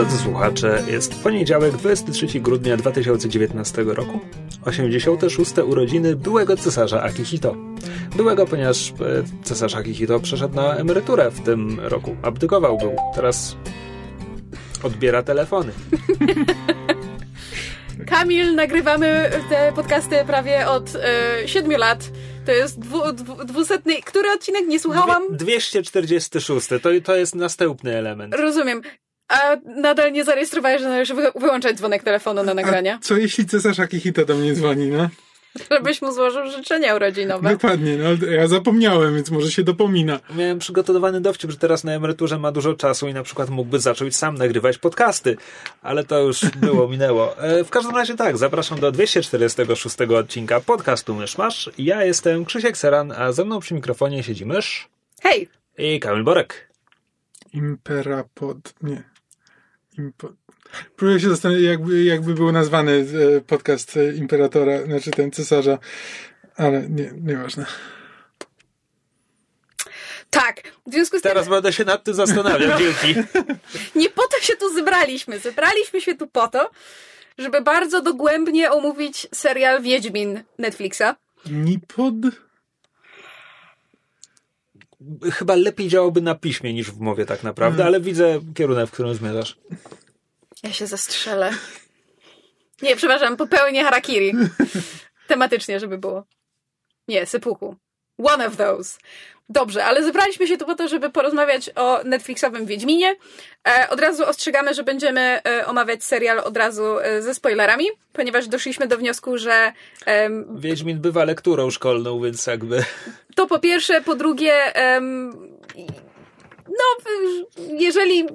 Drodzy słuchacze, jest poniedziałek, 23 grudnia 2019 roku, 86. urodziny byłego cesarza Akihito. Byłego, ponieważ e, cesarz Akihito przeszedł na emeryturę w tym roku, abdykował był, teraz odbiera telefony. Kamil, nagrywamy te podcasty prawie od e, 7 lat. To jest dwu, dwu, dwusetny. Który odcinek nie słuchałam? Dwie- 246, to, to jest następny element. Rozumiem. A nadal nie zarejestrowałeś, że należy wy, wyłączać dzwonek telefonu na nagrania, Co jeśli cesarz Akihito do mnie dzwoni, no? żebyś mu złożył życzenia urodzinowe. Dokładnie, no ale ja zapomniałem, więc może się dopomina. Miałem przygotowany dowcip, że teraz na emeryturze ma dużo czasu i na przykład mógłby zacząć sam nagrywać podcasty, ale to już było, minęło. E, W każdym razie tak, zapraszam do 246 odcinka podcastu Myszmasz. Ja jestem Krzysiek Seran, a ze mną przy mikrofonie siedzi Mysz Hej! i Kamil Borek. Imperapod... nie. Próbuję się zastanowić, jakby, jakby był nazwany e, podcast e, Imperatora, znaczy ten cesarza, ale nie, nieważne. Tak, w związku z Teraz tym będę się nad tym zastanawiał, dzięki. nie po to się tu zebraliśmy. Zebraliśmy się tu po to, żeby bardzo dogłębnie omówić serial Wiedźmin Netflixa. Nipod? Chyba lepiej działałby na piśmie niż w mowie tak naprawdę, ale widzę kierunek, w którym zmierzasz. Ja się zastrzelę. Nie, przepraszam, popełnię harakiri. Tematycznie, żeby było. Nie, sypuku. One of those. Dobrze, ale zebraliśmy się tu po to, żeby porozmawiać o Netflixowym Wiedźminie. E, od razu ostrzegamy, że będziemy e, omawiać serial od razu e, ze spoilerami, ponieważ doszliśmy do wniosku, że Wiedźmin bywa lekturą szkolną, więc jakby... to po pierwsze, po drugie, no, jeżeli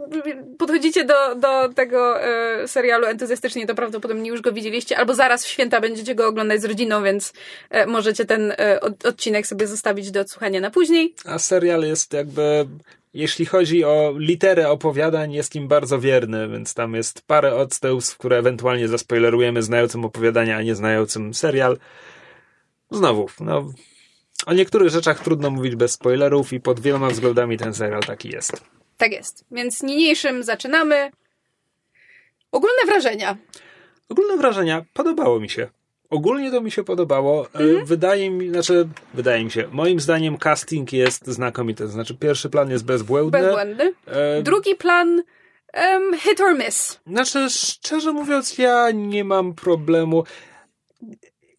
podchodzicie do, do tego e, serialu entuzjastycznie, to prawdopodobnie już go widzieliście, albo zaraz w święta będziecie go oglądać z rodziną, więc e, możecie ten e, od, odcinek sobie zostawić do odsłuchania na później. A serial jest jakby, jeśli chodzi o literę opowiadań, jest im bardzo wierny, więc tam jest parę odstępstw, które ewentualnie zaspoilerujemy znającym opowiadania, a nie znającym serial. Znowu, no, o niektórych rzeczach trudno mówić bez spoilerów i pod wieloma względami ten serial taki jest. Tak jest. Więc niniejszym zaczynamy. Ogólne wrażenia. Ogólne wrażenia, podobało mi się. Ogólnie to mi się podobało. E, Wydaje mi, znaczy, wydaje mi się, moim zdaniem casting jest znakomity. Znaczy, pierwszy plan jest bezbłędny. Bezbłędny. E, Drugi plan em, hit or miss. Znaczy, szczerze mówiąc, ja nie mam problemu.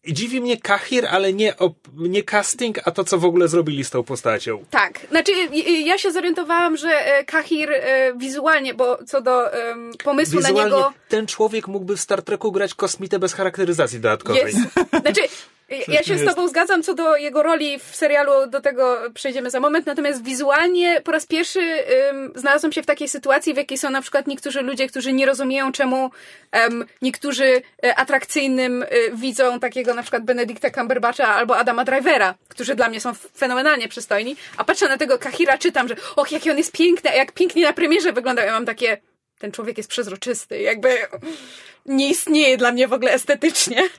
Dziwi mnie Kahir, ale nie, op- nie casting, a to, co w ogóle zrobili z tą postacią. Tak, znaczy y, y, ja się zorientowałam, że e, Kahir e, wizualnie, bo co do em, pomysłu na Wizualnie niego ten człowiek mógłby w Star Treku grać kosmitę bez charakteryzacji dodatkowej. jest. Znaczy, ja się z jest. tobą zgadzam co do jego roli w serialu, do tego przejdziemy za moment, natomiast wizualnie po raz pierwszy ym, znalazłam się w takiej sytuacji, w jakiej są na przykład niektórzy ludzie, którzy nie rozumieją, czemu em, niektórzy e, atrakcyjnym e, widzą takiego na przykład Benedicta Cumberbatcha albo Adama Drivera, którzy dla mnie są fenomenalnie przystojni, a patrzę na tego Kahira, czytam, że och, jaki on jest piękny, a jak pięknie na premierze wyglądał, ja mam takie ten człowiek jest przezroczysty, jakby nie istnieje dla mnie w ogóle estetycznie.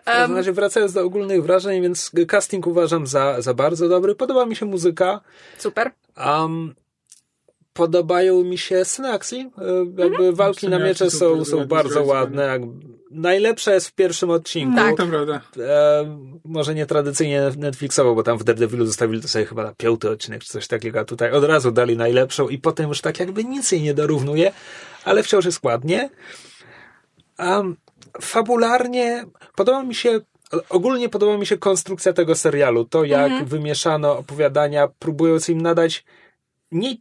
W każdym razie wracając do ogólnych wrażeń, więc casting uważam za, za bardzo dobry. Podoba mi się muzyka. Super. Um, podobają mi się sceny akcji. E, Jakby walki Sceny na miecze są są, bardzo ładne. Jak, najlepsze jest w pierwszym odcinku. Tak. To prawda. E, może nie tradycyjnie Netflixowo, bo tam w Daredevilu zostawili to sobie chyba na piąty odcinek czy coś takiego, a tutaj od razu dali najlepszą i potem już tak jakby nic jej nie dorównuje, ale wciąż jest ładnie. Um, fabularnie podoba mi się ogólnie podoba mi się konstrukcja tego serialu, to jak wymieszano opowiadania, próbując im nadać nie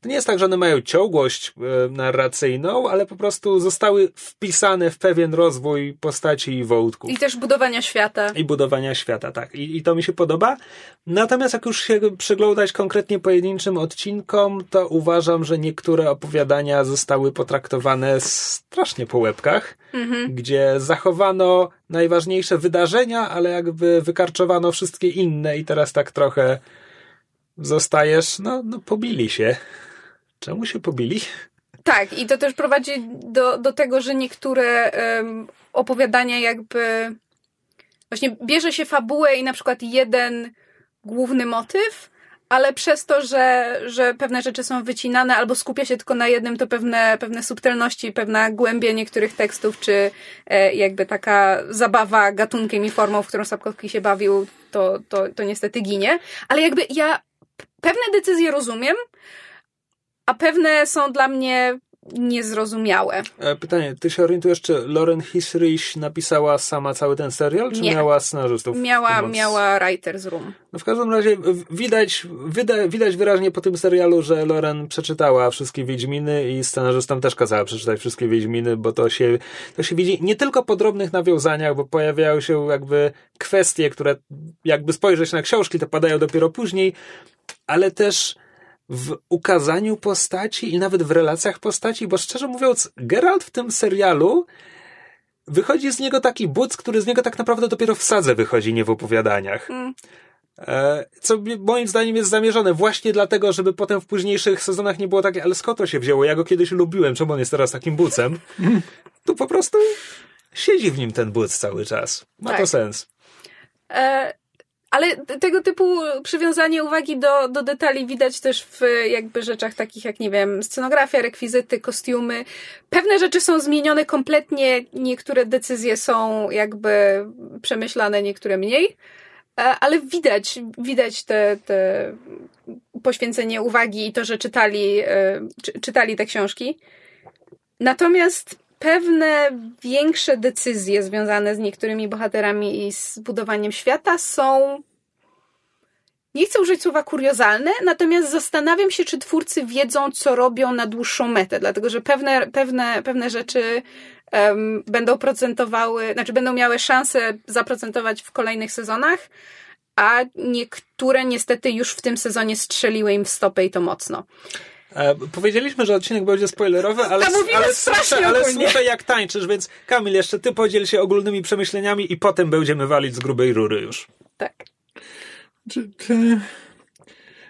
to nie jest tak, że one mają ciągłość e, narracyjną, ale po prostu zostały wpisane w pewien rozwój postaci i wątków. I też budowania świata. I budowania świata, tak. I, I to mi się podoba. Natomiast jak już się przyglądać konkretnie pojedynczym odcinkom, to uważam, że niektóre opowiadania zostały potraktowane strasznie po łebkach, gdzie zachowano najważniejsze wydarzenia, ale jakby wykarczowano wszystkie inne i teraz tak trochę zostajesz, no, no pobili się. Czemu się pobili? Tak, i to też prowadzi do, do tego, że niektóre em, opowiadania jakby właśnie bierze się fabułę i na przykład jeden główny motyw, ale przez to, że, że pewne rzeczy są wycinane albo skupia się tylko na jednym, to pewne, pewne subtelności, pewna głębia niektórych tekstów, czy e, jakby taka zabawa gatunkiem i formą, w którą Sapkowski się bawił, to, to, to niestety ginie. Ale jakby ja pewne decyzje rozumiem, a pewne są dla mnie niezrozumiałe. E, Pytanie, ty się orientujesz, czy Lauren Hisrich napisała sama cały ten serial, czy Nie. miała scenarzystów? Miała, pomoc? miała Writer's Room. No w każdym razie widać, widać wyraźnie po tym serialu, że Loren przeczytała wszystkie Wiedźminy i scenarzystom też kazała przeczytać wszystkie Wiedźminy, bo to się, to się widzi nie tylko po drobnych nawiązaniach, bo pojawiają się jakby kwestie, które jakby spojrzeć na książki, to padają dopiero później, ale też w ukazaniu postaci i nawet w relacjach postaci, bo szczerze mówiąc, Geralt w tym serialu wychodzi z niego taki buc, który z niego tak naprawdę dopiero w sadze wychodzi, nie w opowiadaniach. Mm. E, Co moim zdaniem jest zamierzone właśnie dlatego, żeby potem w późniejszych sezonach nie było takie, ale skąd to się wzięło? Ja go kiedyś lubiłem, czemu on jest teraz takim bucem? Tu po prostu siedzi w nim ten buc cały czas. Ma Tak. to sens. E, ale tego typu przywiązanie uwagi do, do detali widać też w jakby rzeczach takich jak, nie wiem, scenografia, rekwizyty, kostiumy. Pewne rzeczy są zmienione kompletnie, niektóre decyzje są jakby przemyślane, niektóre mniej. E, Ale widać, widać te, te poświęcenie uwagi i to, że czytali, e, czy, czytali te książki. Natomiast pewne większe decyzje związane z niektórymi bohaterami i z budowaniem świata są. Nie chcę użyć słowa kuriozalne, natomiast zastanawiam się, czy twórcy wiedzą, co robią na dłuższą metę, dlatego że pewne, pewne, pewne rzeczy em, będą procentowały, znaczy będą miały szansę zaprocentować w kolejnych sezonach, a niektóre niestety już w tym sezonie strzeliły im w stopę i to mocno. E, powiedzieliśmy, że odcinek będzie spoilerowy, ale, ale, strasznie słyszę, ale słyszę jak tańczysz, więc Kamil, jeszcze ty podziel się ogólnymi przemyśleniami i potem będziemy walić z grubej rury już. Tak. Czy, czy,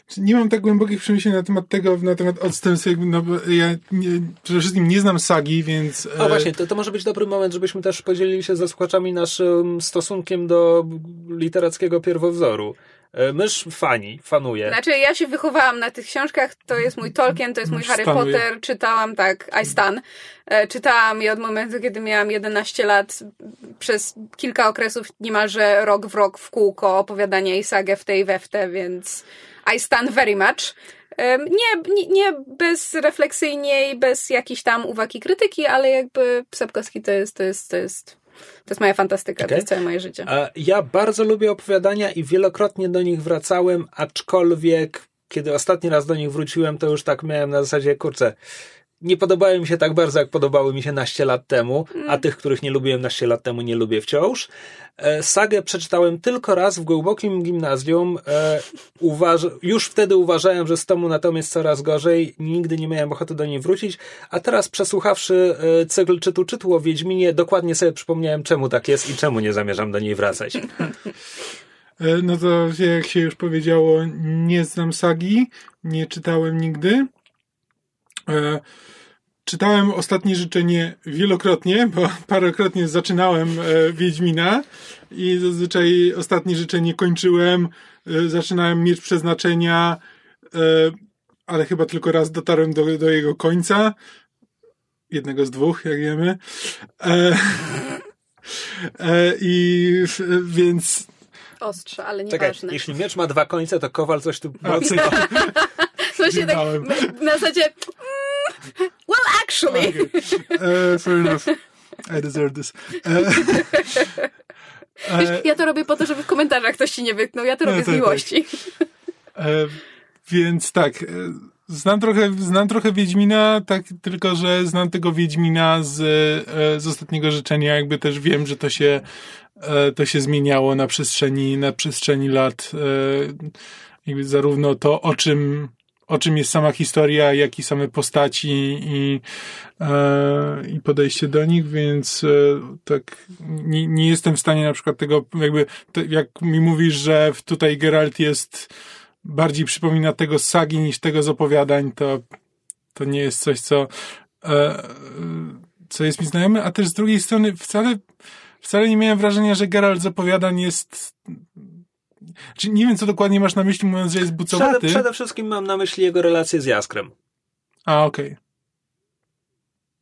czy nie mam tak głębokich przemyśleń na temat tego, na temat odstępstw, jakby, no bo ja nie, przede wszystkim nie znam sagi, więc... O e, właśnie, to, to może być dobry moment, żebyśmy też podzielili się ze słuchaczami naszym stosunkiem do literackiego pierwowzoru. E, Mysz fani, fanuje. Znaczy, ja się wychowałam na tych książkach, to jest mój Tolkien, to jest mój Harry. Potter, czytałam, tak, I Stan. E, Czytałam je od momentu, kiedy miałam 11 lat, przez kilka okresów, niemalże rok w rok w kółko opowiadania i sagę w tej we w te, więc I Stan very much. Em, Nie, nie, nie bezrefleksyjnie i bez jakichś tam uwag i krytyki, ale jakby Sapkowski to jest, to jest, to jest, to jest moja fantastyka, to Okej. jest całe moje życie. Ja bardzo lubię opowiadania i wielokrotnie do nich wracałem, aczkolwiek kiedy ostatni raz do nich wróciłem, to już tak miałem na zasadzie, kurczę, nie podobały mi się tak bardzo, jak podobały mi się naście lat temu, a tych, których nie lubiłem naście lat temu, nie lubię wciąż. E, Sagę przeczytałem tylko raz w głębokim gimnazjum. E, uważ- już wtedy uważałem, że z tomu na tom jest coraz gorzej. Nigdy nie miałem ochoty do niej wrócić. A teraz przesłuchawszy e, cykl czytu czytu o Wiedźminie, dokładnie sobie przypomniałem, czemu tak jest i czemu nie zamierzam do niej wracać. No to jak się już powiedziało, nie znam sagi, nie czytałem nigdy. E, Czytałem ostatnie życzenie wielokrotnie, bo parokrotnie zaczynałem e, Wiedźmina i zazwyczaj ostatnie życzenie kończyłem, e, zaczynałem mieć przeznaczenia, e, ale chyba tylko raz dotarłem do, do jego końca. Jednego z dwóch, jak wiemy. E, e, I w- więc Ostrze, ale Czekaj, nieważne. jeśli miecz ma dwa końce, to kowal coś tu mocno... Właśnie tak, na zasadzie mm, well actually. Uh, fair enough. I deserve this. Uh, Wiesz, e, ja to robię po to, żeby w komentarzach ktoś ci nie wytknął. Ja to No robię z tak, tak. miłości. e, więc tak, Znam trochę, znam trochę Wiedźmina, tak tylko, że znam tego Wiedźmina z, z ostatniego życzenia, jakby też wiem, że to się, to się zmieniało na przestrzeni, na przestrzeni lat. E, jakby zarówno to, o czym, o czym jest sama historia, jak i same postaci i, i podejście do nich, więc tak nie, nie jestem w stanie na przykład tego, jakby, jak mi mówisz, że tutaj Geralt jest bardziej przypomina tego z sagi niż tego z opowiadań, to, to nie jest coś, co, e, co jest mi znajome, a też z drugiej strony wcale, wcale nie miałem wrażenia, że Geralt z opowiadań jest czy nie wiem, co dokładnie masz na myśli, mówiąc, że jest bucowaty. Przede, przede wszystkim mam na myśli jego relację z Jaskrem. A, okej. Okay.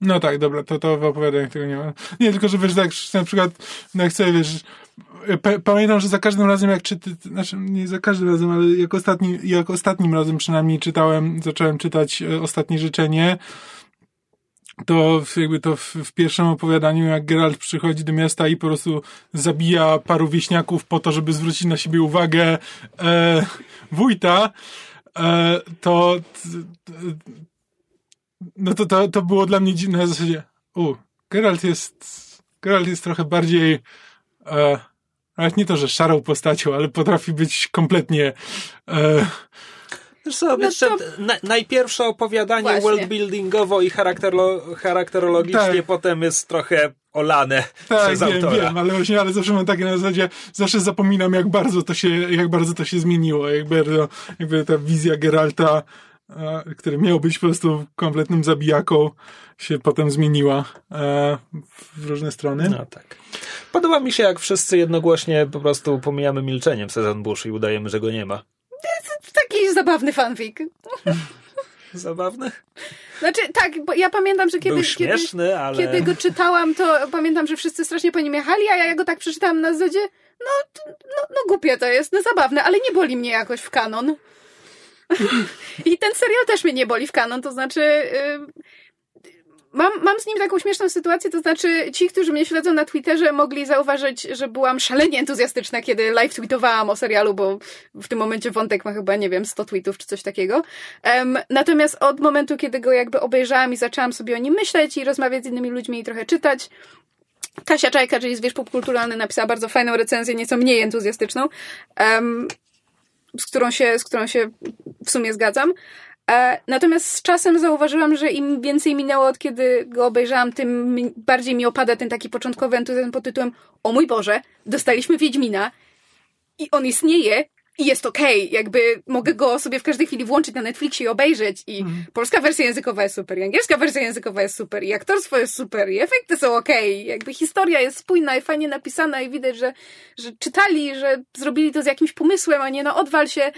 No tak, dobra, to, to w opowiadaniach tego nie ma. Nie, tylko, że wiesz, tak, na przykład, no jak chcę, wiesz, pamiętam, że za każdym razem jak czytam, znaczy nie za każdym razem, ale jak, ostatni, jak ostatnim razem przynajmniej czytałem, zacząłem czytać e, Ostatnie Życzenie, to jakby to w, w, pierwszym opowiadaniu, jak Geralt przychodzi do miasta i po prostu zabija paru wieśniaków po to, żeby zwrócić na siebie uwagę e, wójta, e, to no to, to, to było dla mnie dziwne na zasadzie, u, Geralt jest Geralt jest trochę bardziej e, nawet nie to, że szarą postacią, ale potrafi być kompletnie. E... Wiesz co, no to... na, najpierwsze opowiadanie Właśnie. worldbuildingowo i charakterolo, charakterologicznie, tak. potem jest trochę olane tak, przez wiem, autora. wiem, ale właśnie, ale zawsze mam takie na zasadzie, zawsze zapominam, jak bardzo to się, jak bardzo to się zmieniło, jakby, jakby ta wizja Geralta, który miał być po prostu kompletnym zabijaką, się potem zmieniła e, w różne strony. No tak. Podoba mi się, jak wszyscy jednogłośnie po prostu pomijamy milczeniem Sezon Bush i udajemy, że go nie ma. Taki zabawny fanfic. Zabawny? Znaczy, tak, bo ja pamiętam, że kiedy, śmieszny, kiedy, ale... kiedy go czytałam, to pamiętam, że wszyscy strasznie po nim jechali, a ja go tak przeczytałam na zasadzie, no, no, no głupie to jest, no zabawne, ale nie boli mnie jakoś w kanon. I ten serial też mnie nie boli w kanon, to znaczy... Yy, Mam, mam z nim taką śmieszną sytuację, to znaczy ci, którzy mnie śledzą na Twitterze, mogli zauważyć, że byłam szalenie entuzjastyczna, kiedy live tweetowałam o serialu, bo w tym momencie wątek ma chyba, nie wiem, 100 tweetów czy coś takiego. Um, natomiast od momentu, kiedy go jakby obejrzałam i zaczęłam sobie o nim myśleć i rozmawiać z innymi ludźmi i trochę czytać, Kasia Czajka, czyli zwierz popkulturalny, napisała bardzo fajną recenzję, nieco mniej entuzjastyczną, um, z którą się, z którą się w sumie zgadzam. E, natomiast z czasem zauważyłam, że im więcej minęło od kiedy go obejrzałam, tym bardziej mi opada ten taki początkowy entuzjazm pod tytułem O mój Boże, dostaliśmy Wiedźmina i on istnieje i jest okej, okay. jakby mogę go sobie w każdej chwili włączyć na Netflixie i obejrzeć i mm. polska wersja językowa jest super, i angielska wersja językowa jest super, i aktorstwo jest super, i efekty są okej, okay. jakby historia jest spójna i fajnie napisana i widać, że, że czytali, że zrobili to z jakimś pomysłem, a nie no odwal się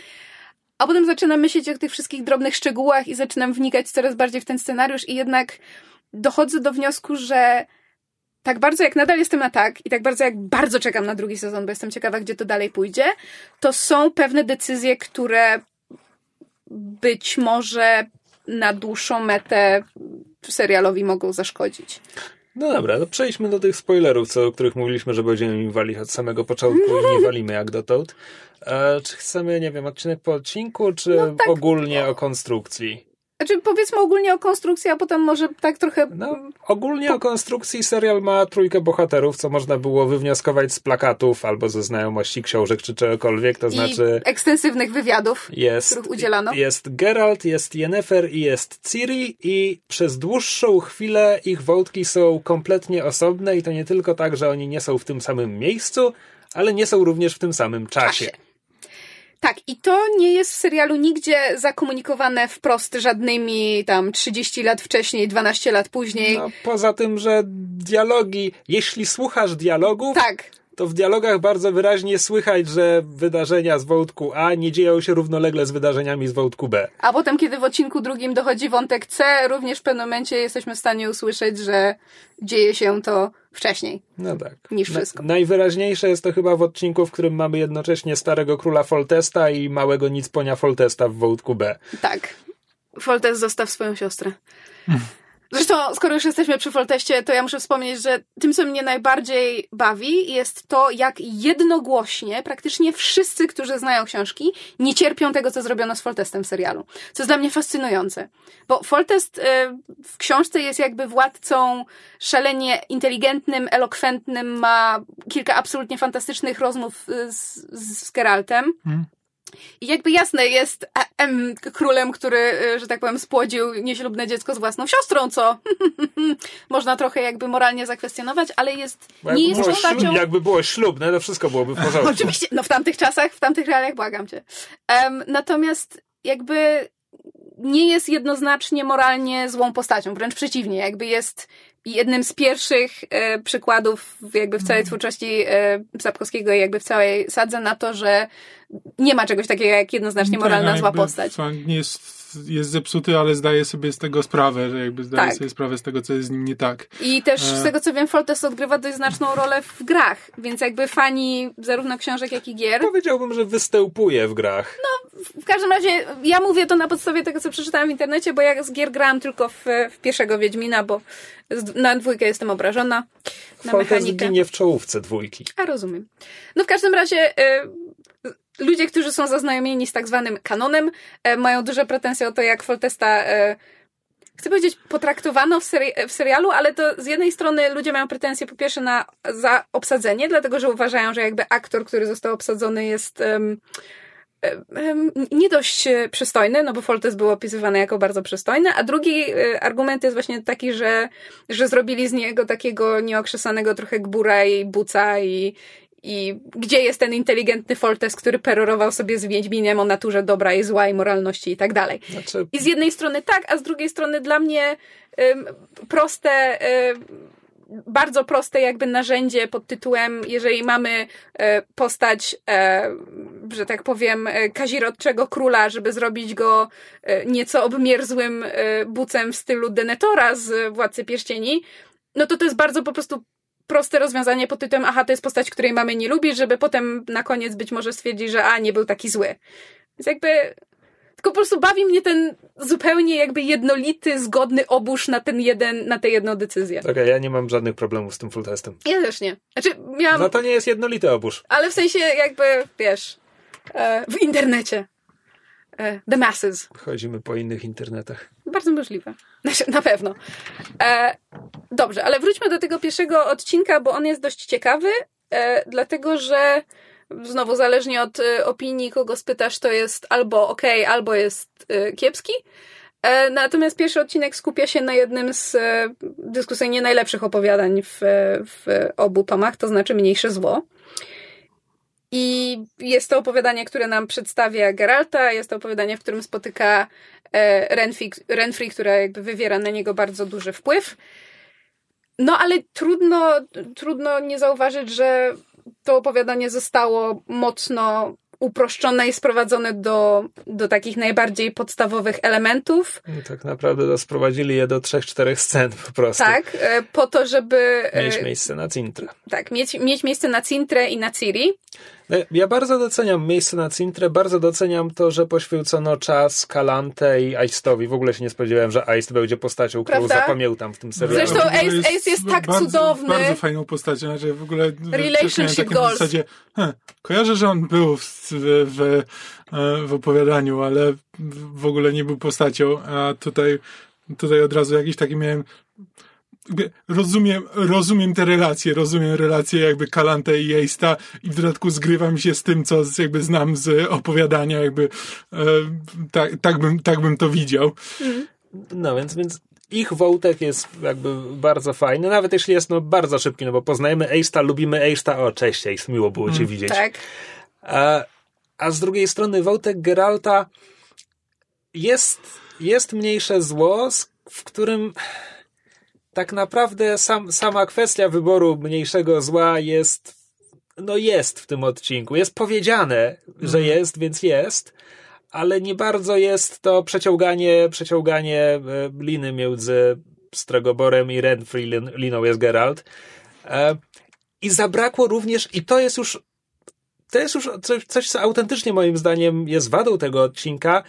a potem zaczynam myśleć o tych wszystkich drobnych szczegółach i zaczynam wnikać coraz bardziej w ten scenariusz i jednak dochodzę do wniosku, że tak bardzo jak nadal jestem na tak i tak bardzo jak bardzo czekam na drugi sezon, bo jestem ciekawa, gdzie to dalej pójdzie, to są pewne decyzje, które być może na dłuższą metę serialowi mogą zaszkodzić. No dobra, to przejdźmy do tych spoilerów, co, o których mówiliśmy, że będziemy im walić od samego początku i nie walimy jak dotąd. E, czy chcemy, nie wiem, odcinek po odcinku, czy no tak, ogólnie o konstrukcji? Znaczy, powiedzmy ogólnie o konstrukcji, a potem może tak trochę. No, ogólnie po... o konstrukcji serial ma trójkę bohaterów, co można było wywnioskować z plakatów albo ze znajomości książek czy czegokolwiek. To I znaczy. ekstensywnych wywiadów, jest, których udzielano. Jest Geralt, jest Yennefer i jest Ciri, i przez dłuższą chwilę ich wątki są kompletnie osobne, i to nie tylko tak, że oni nie są w tym samym miejscu, ale nie są również w tym samym czasie. czasie. Tak, i to nie jest w serialu nigdzie zakomunikowane wprost żadnymi tam 30 lat wcześniej, 12 lat później. No, poza tym, że dialogi, jeśli słuchasz dialogów, tak to w dialogach bardzo wyraźnie słychać, że wydarzenia z wątku A nie dzieją się równolegle z wydarzeniami z wątku B. A potem, kiedy w odcinku drugim dochodzi wątek C, również w pewnym momencie jesteśmy w stanie usłyszeć, że dzieje się to wcześniej. No tak. Niż wszystko. Na, najwyraźniejsze jest to chyba w odcinku, w którym mamy jednocześnie starego króla Foltesta i małego nicponia Foltesta w wątku B. Tak. Foltest zostaw swoją siostrę. Zresztą, skoro już jesteśmy przy Folteście, to ja muszę wspomnieć, że tym, co mnie najbardziej bawi, jest to, jak jednogłośnie praktycznie wszyscy, którzy znają książki, nie cierpią tego, co zrobiono z Foltestem w serialu. Co jest dla mnie fascynujące. Bo Foltest e, w książce jest jakby władcą szalenie inteligentnym, elokwentnym, ma kilka absolutnie fantastycznych rozmów e, z, z, Geraltem. Mhm. I jakby jasne, jest e, em, królem, który, e, że tak powiem, spłodził nieślubne dziecko z własną siostrą, co można trochę jakby moralnie zakwestionować, ale jest, Bo nie jest postacią... ślub, jakby było ślubne, to wszystko byłoby w porządku. Oczywiście, no w tamtych czasach, w tamtych realiach, błagam cię. Em, natomiast jakby nie jest jednoznacznie moralnie złą postacią, wręcz przeciwnie, jakby jest jednym z pierwszych e, przykładów jakby w całej twórczości e, Sapkowskiego i jakby w całej sadze na to, że nie ma czegoś takiego jak jednoznacznie moralna Tak, zła postać. Nie jest, jest zepsuty, ale zdaje sobie z tego sprawę, że jakby zdaje Tak. sobie sprawę z tego, co jest z nim nie tak. I też z E. tego co wiem, Foltest odgrywa dość znaczną rolę w grach, więc jakby fani zarówno książek, jak i gier. Powiedziałbym, że występuje w grach. W każdym razie ja mówię to na podstawie tego, co przeczytałam w internecie, bo ja z gier grałam tylko w, w pierwszego Wiedźmina, bo z, na dwójkę jestem obrażona. Na Foltest ginie w czołówce dwójki. A rozumiem. No w każdym razie y, ludzie, którzy są zaznajomieni z tak zwanym kanonem, y, mają duże pretensje o to, jak Foltesta y, chcę powiedzieć, potraktowano w, seri- w serialu, ale to z jednej strony ludzie mają pretensje po pierwsze na za obsadzenie, dlatego że uważają, że jakby aktor, który został obsadzony jest em, em, nie dość e, przystojny, no bo Foltest był opisywany jako bardzo przystojny, a drugi e, argument jest właśnie taki, że, że zrobili z niego takiego nieokrzesanego trochę gbura i buca i, i gdzie jest ten inteligentny Foltest, który perorował sobie z Wiedźminem o naturze dobra i zła i moralności i tak dalej. Znaczy, I z jednej strony tak, a z drugiej strony dla mnie ym, proste, ym, bardzo proste jakby narzędzie pod tytułem, jeżeli mamy e, postać, e, że tak powiem, e, kazirodczego króla, żeby zrobić go e, nieco obmierzłym bucem w stylu Denetora z Władcy Pierścieni, no to to jest bardzo po prostu proste rozwiązanie pod tytułem, aha, to jest postać, której mamy nie lubić, żeby potem na koniec być może stwierdzić, że a, nie był taki zły. Więc jakby tylko po prostu bawi mnie ten zupełnie jakby jednolity, zgodny oburz na ten jeden, na tę jedną decyzję. okej, ja nie mam żadnych problemów z tym full testem. Ja też nie. Znaczy, miałam, No to nie jest jednolity obóz. ale w sensie jakby, wiesz, e, w internecie. E, the masses. Chodzimy po innych internetach. Bardzo możliwe. Na pewno. E, dobrze, ale wróćmy do tego pierwszego odcinka, bo on jest dość ciekawy, e, dlatego że znowu zależnie od e, opinii, kogo spytasz, to jest albo ok, albo jest e, kiepski. E, natomiast pierwszy odcinek skupia się na jednym z e, dyskusyjnie najlepszych opowiadań w, w obu tomach, to znaczy Mniejsze Zło. I jest to opowiadanie, które nam przedstawia Geralta, jest to opowiadanie, w którym spotyka e, Renfri, Renfri, która jakby wywiera na niego bardzo duży wpływ. No ale trudno, trudno nie zauważyć, że to opowiadanie zostało mocno uproszczone i sprowadzone do, do takich najbardziej podstawowych elementów. I tak naprawdę sprowadzili je do trzech, czterech scen po prostu. Tak, e, po to, żeby e, Mieć miejsce na Cintrę. tak, mieć, mieć miejsce na Cintrę i na Ciri. No, Ja bardzo doceniam miejsce na Cintrę, bardzo doceniam to, że poświęcono czas Kalante i Aistowi. W ogóle się nie spodziewałem, że Aist będzie postacią, którą Prawda? zapamiętam w tym serialu. Zresztą W ogóle Ace- Ace jest tak bardzo, cudowny. Bardzo fajną postacią. Znaczy w ogóle w- Relationship goals. w zasadzie, he, kojarzę, że on był w, w, w, e, w opowiadaniu, ale w ogóle nie był postacią, a tutaj, tutaj od razu jakiś taki miałem rozumiem, rozumiem te relacje, rozumiem relacje jakby Kalante i Ejsta i w dodatku zgrywam się z tym, co z- jakby znam z opowiadania, jakby e, tak, tak, bym, tak bym to widział. No więc, więc ich wątek jest jakby bardzo fajny, nawet jeśli jest no bardzo szybki, no bo poznajemy Eista, lubimy Eista, o cześć Eist, miło było cię widzieć. Tak. A, a z drugiej strony wątek Geralta jest, jest mniejsze zło, w którym tak naprawdę sam, sama kwestia wyboru mniejszego zła jest, no jest w tym odcinku. Jest powiedziane, że jest, więc jest, ale nie bardzo jest to przeciąganie, przeciąganie e, liny między Strogoborem i Renfri lin, liną jest Geralt. E, I zabrakło również, i to jest już to jest już coś, coś, co autentycznie moim zdaniem jest wadą tego odcinka.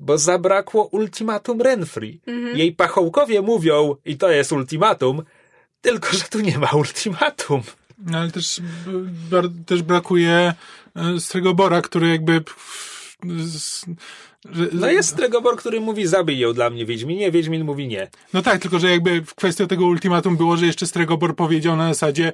Bo zabrakło ultimatum Renfrey. Mhm. Jej pachołkowie mówią, i to jest ultimatum, tylko że tu nie ma ultimatum. No, ale też, też brakuje e, Stregobora, który jakby... że- No jest Stregobor, który mówi zabij ją dla mnie Wiedźminie, Wiedźmin mówi nie. No tak, tylko że jakby w kwestią tego ultimatum było, że jeszcze Stregobor powiedział na zasadzie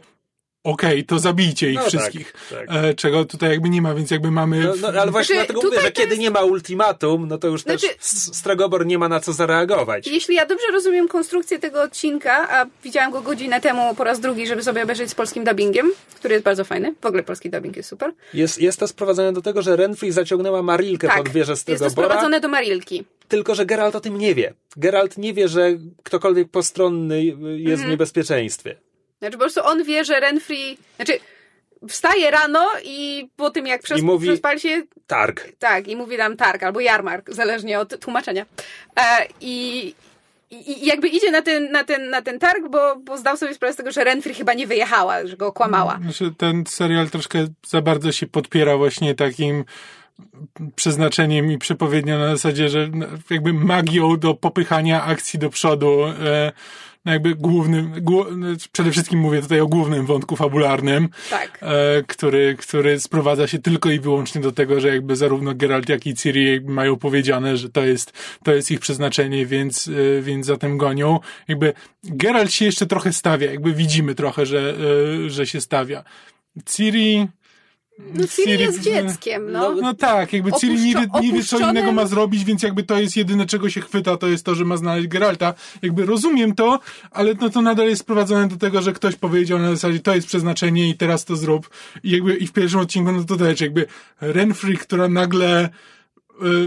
okej, to zabijcie ich No tak, wszystkich. tak. E, czego tutaj jakby nie ma, więc jakby mamy... No, no, ale właśnie Znaczy, dlatego mówię, że kiedy jest- nie ma ultimatum, no to już Znaczy- też S- Stregobor nie ma na co zareagować. Jeśli ja dobrze rozumiem konstrukcję tego odcinka, a widziałam go godzinę temu po raz drugi, żeby sobie obejrzeć z polskim dubbingiem, który jest bardzo fajny. W ogóle polski dubbing jest super. Jest, jest to sprowadzone do tego, że Renfrey zaciągnęła Marilkę Tak, pod wieżę jest to sprowadzone do Marilki. tylko że Geralt o tym nie wie. Geralt nie wie, że ktokolwiek postronny jest Mhm. w niebezpieczeństwie. Znaczy po prostu on wie, że Renfrey... Znaczy wstaje rano i po tym jak przez, I mówi- przespali się... Targ. Tak, i mówi nam targ albo jarmark, zależnie od tłumaczenia. E, I... I jakby idzie na ten, na ten, na ten targ, bo, bo zdał sobie sprawę z tego, że Renfrey chyba nie wyjechała, że go okłamała. Znaczy, ten serial troszkę za bardzo się podpiera właśnie takim przeznaczeniem i przepowiednią na zasadzie, że jakby magią do popychania akcji do przodu, e, no jakby głównym, głó, przede wszystkim mówię tutaj o głównym wątku fabularnym, Tak. e, który, który sprowadza się tylko i wyłącznie do tego, że jakby zarówno Geralt, jak i Ciri mają powiedziane, że to jest, to jest ich przeznaczenie, więc, e, więc za tym gonią. Jakby Geralt się jeszcze trochę stawia, jakby widzimy trochę, że, e, że się stawia. Ciri... No Ciri jest dzieckiem, no. No tak, jakby Ciri nie wie, nie wie, co innego ma zrobić, więc jakby to jest jedyne, czego się chwyta, to jest to, że ma znaleźć Geralta. Jakby rozumiem to, ale no to nadal jest sprowadzone do tego, że ktoś powiedział na zasadzie, to jest przeznaczenie i teraz to zrób. I jakby i w pierwszym odcinku, no to też jakby Renfrey, która nagle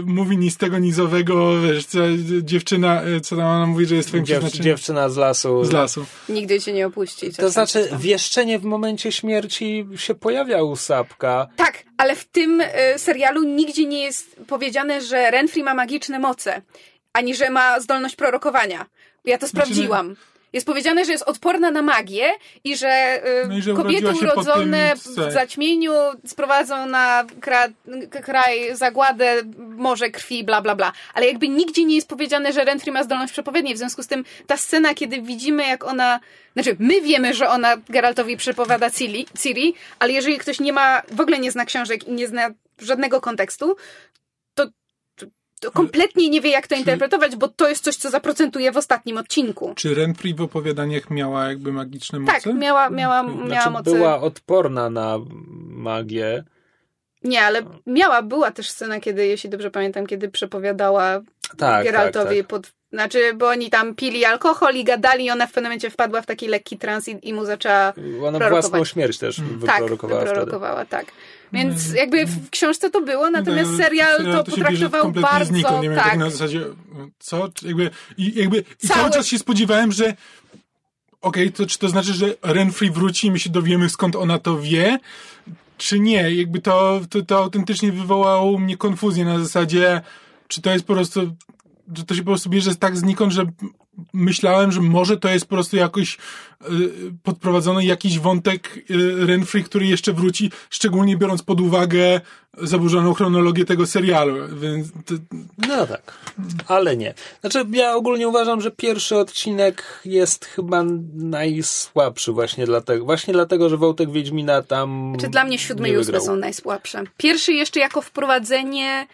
mówi ni z tego, ni z owego, wiesz, co, dziewczyna, y, co tam ona mówi, że jest twoim Dziew, dziewczyna z lasu. z lasu. Nigdy cię nie opuści. To znaczy, wieszczenie w momencie śmierci się pojawia u Sapka. Tak, ale w tym y, serialu nigdzie nie jest powiedziane, że Renfrey ma magiczne moce, ani że ma zdolność prorokowania. Ja to Znaczy, sprawdziłam. Jest powiedziane, że jest odporna na magię i że, y, No i że kobiety urodzone w zaćmieniu sprowadzą na kra, kraj zagładę, morze krwi, bla, bla, bla. Ale jakby nigdzie nie jest powiedziane, że Renfrey ma zdolność przepowiedni. W związku z tym ta scena, kiedy widzimy, jak ona... Znaczy, my wiemy, że ona Geraltowi przepowiada Ciri, Ciri, ale jeżeli ktoś nie ma, w ogóle nie zna książek i nie zna żadnego kontekstu, to, kompletnie nie wie, jak to interpretować, bo to jest coś, co zaprocentuje w ostatnim odcinku. Czy Renfrey w opowiadaniach miała jakby magiczne moce? Tak, miała, miała, miała Znaczy, moce. była odporna na magię. Nie, ale miała, była też scena, kiedy, jeśli dobrze pamiętam, kiedy przepowiadała Tak, Geraltowi tak, tak. pod... Znaczy, bo oni tam pili alkohol i gadali i ona w pewnym momencie wpadła w taki lekki trans i, i mu zaczęła... Ona prorokować. własną śmierć też Tak, wyprorokowała wtedy. wyprorokowała, tak. Więc jakby w książce to było, natomiast No, serial to potraktował bardzo... Znikąd, nie wiem, tak tak, na zasadzie, co? Jakby, i, jakby, i Cały- cały czas się spodziewałem, że okej, to czy to znaczy, że Renfrey wróci i my się dowiemy, skąd ona to wie, czy nie? Jakby to, to, to autentycznie wywołało u mnie konfuzję na zasadzie, czy to jest po prostu, że to się po prostu bierze tak znikąd, że myślałem, że może to jest po prostu jakoś y, podprowadzony jakiś wątek y, Renfrey, który jeszcze wróci, szczególnie biorąc pod uwagę zaburzoną chronologię tego serialu, więc to, No tak, ale nie. Znaczy, ja ogólnie uważam, że pierwszy odcinek jest chyba najsłabszy właśnie dlatego, właśnie dlatego, że Wołtek Wiedźmina tam Czy dla mnie siódme nie i wygrał. są najsłabsze. Pierwszy jeszcze jako wprowadzenie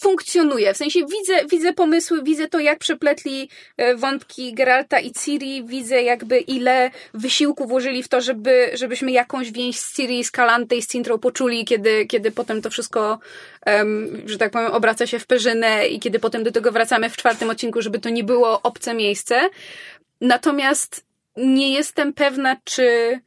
funkcjonuje. W sensie widzę, widzę pomysły, widzę to, jak przepletli e, wątki Geralta i Ciri, widzę jakby ile wysiłku włożyli w to, żeby, żebyśmy jakąś więź z Ciri, z Kalante i z Cintrą poczuli, kiedy, kiedy potem to wszystko, em, że tak powiem, obraca się w perzynę i kiedy potem do tego wracamy w czwartym odcinku, żeby to nie było obce miejsce. Natomiast nie jestem pewna, czy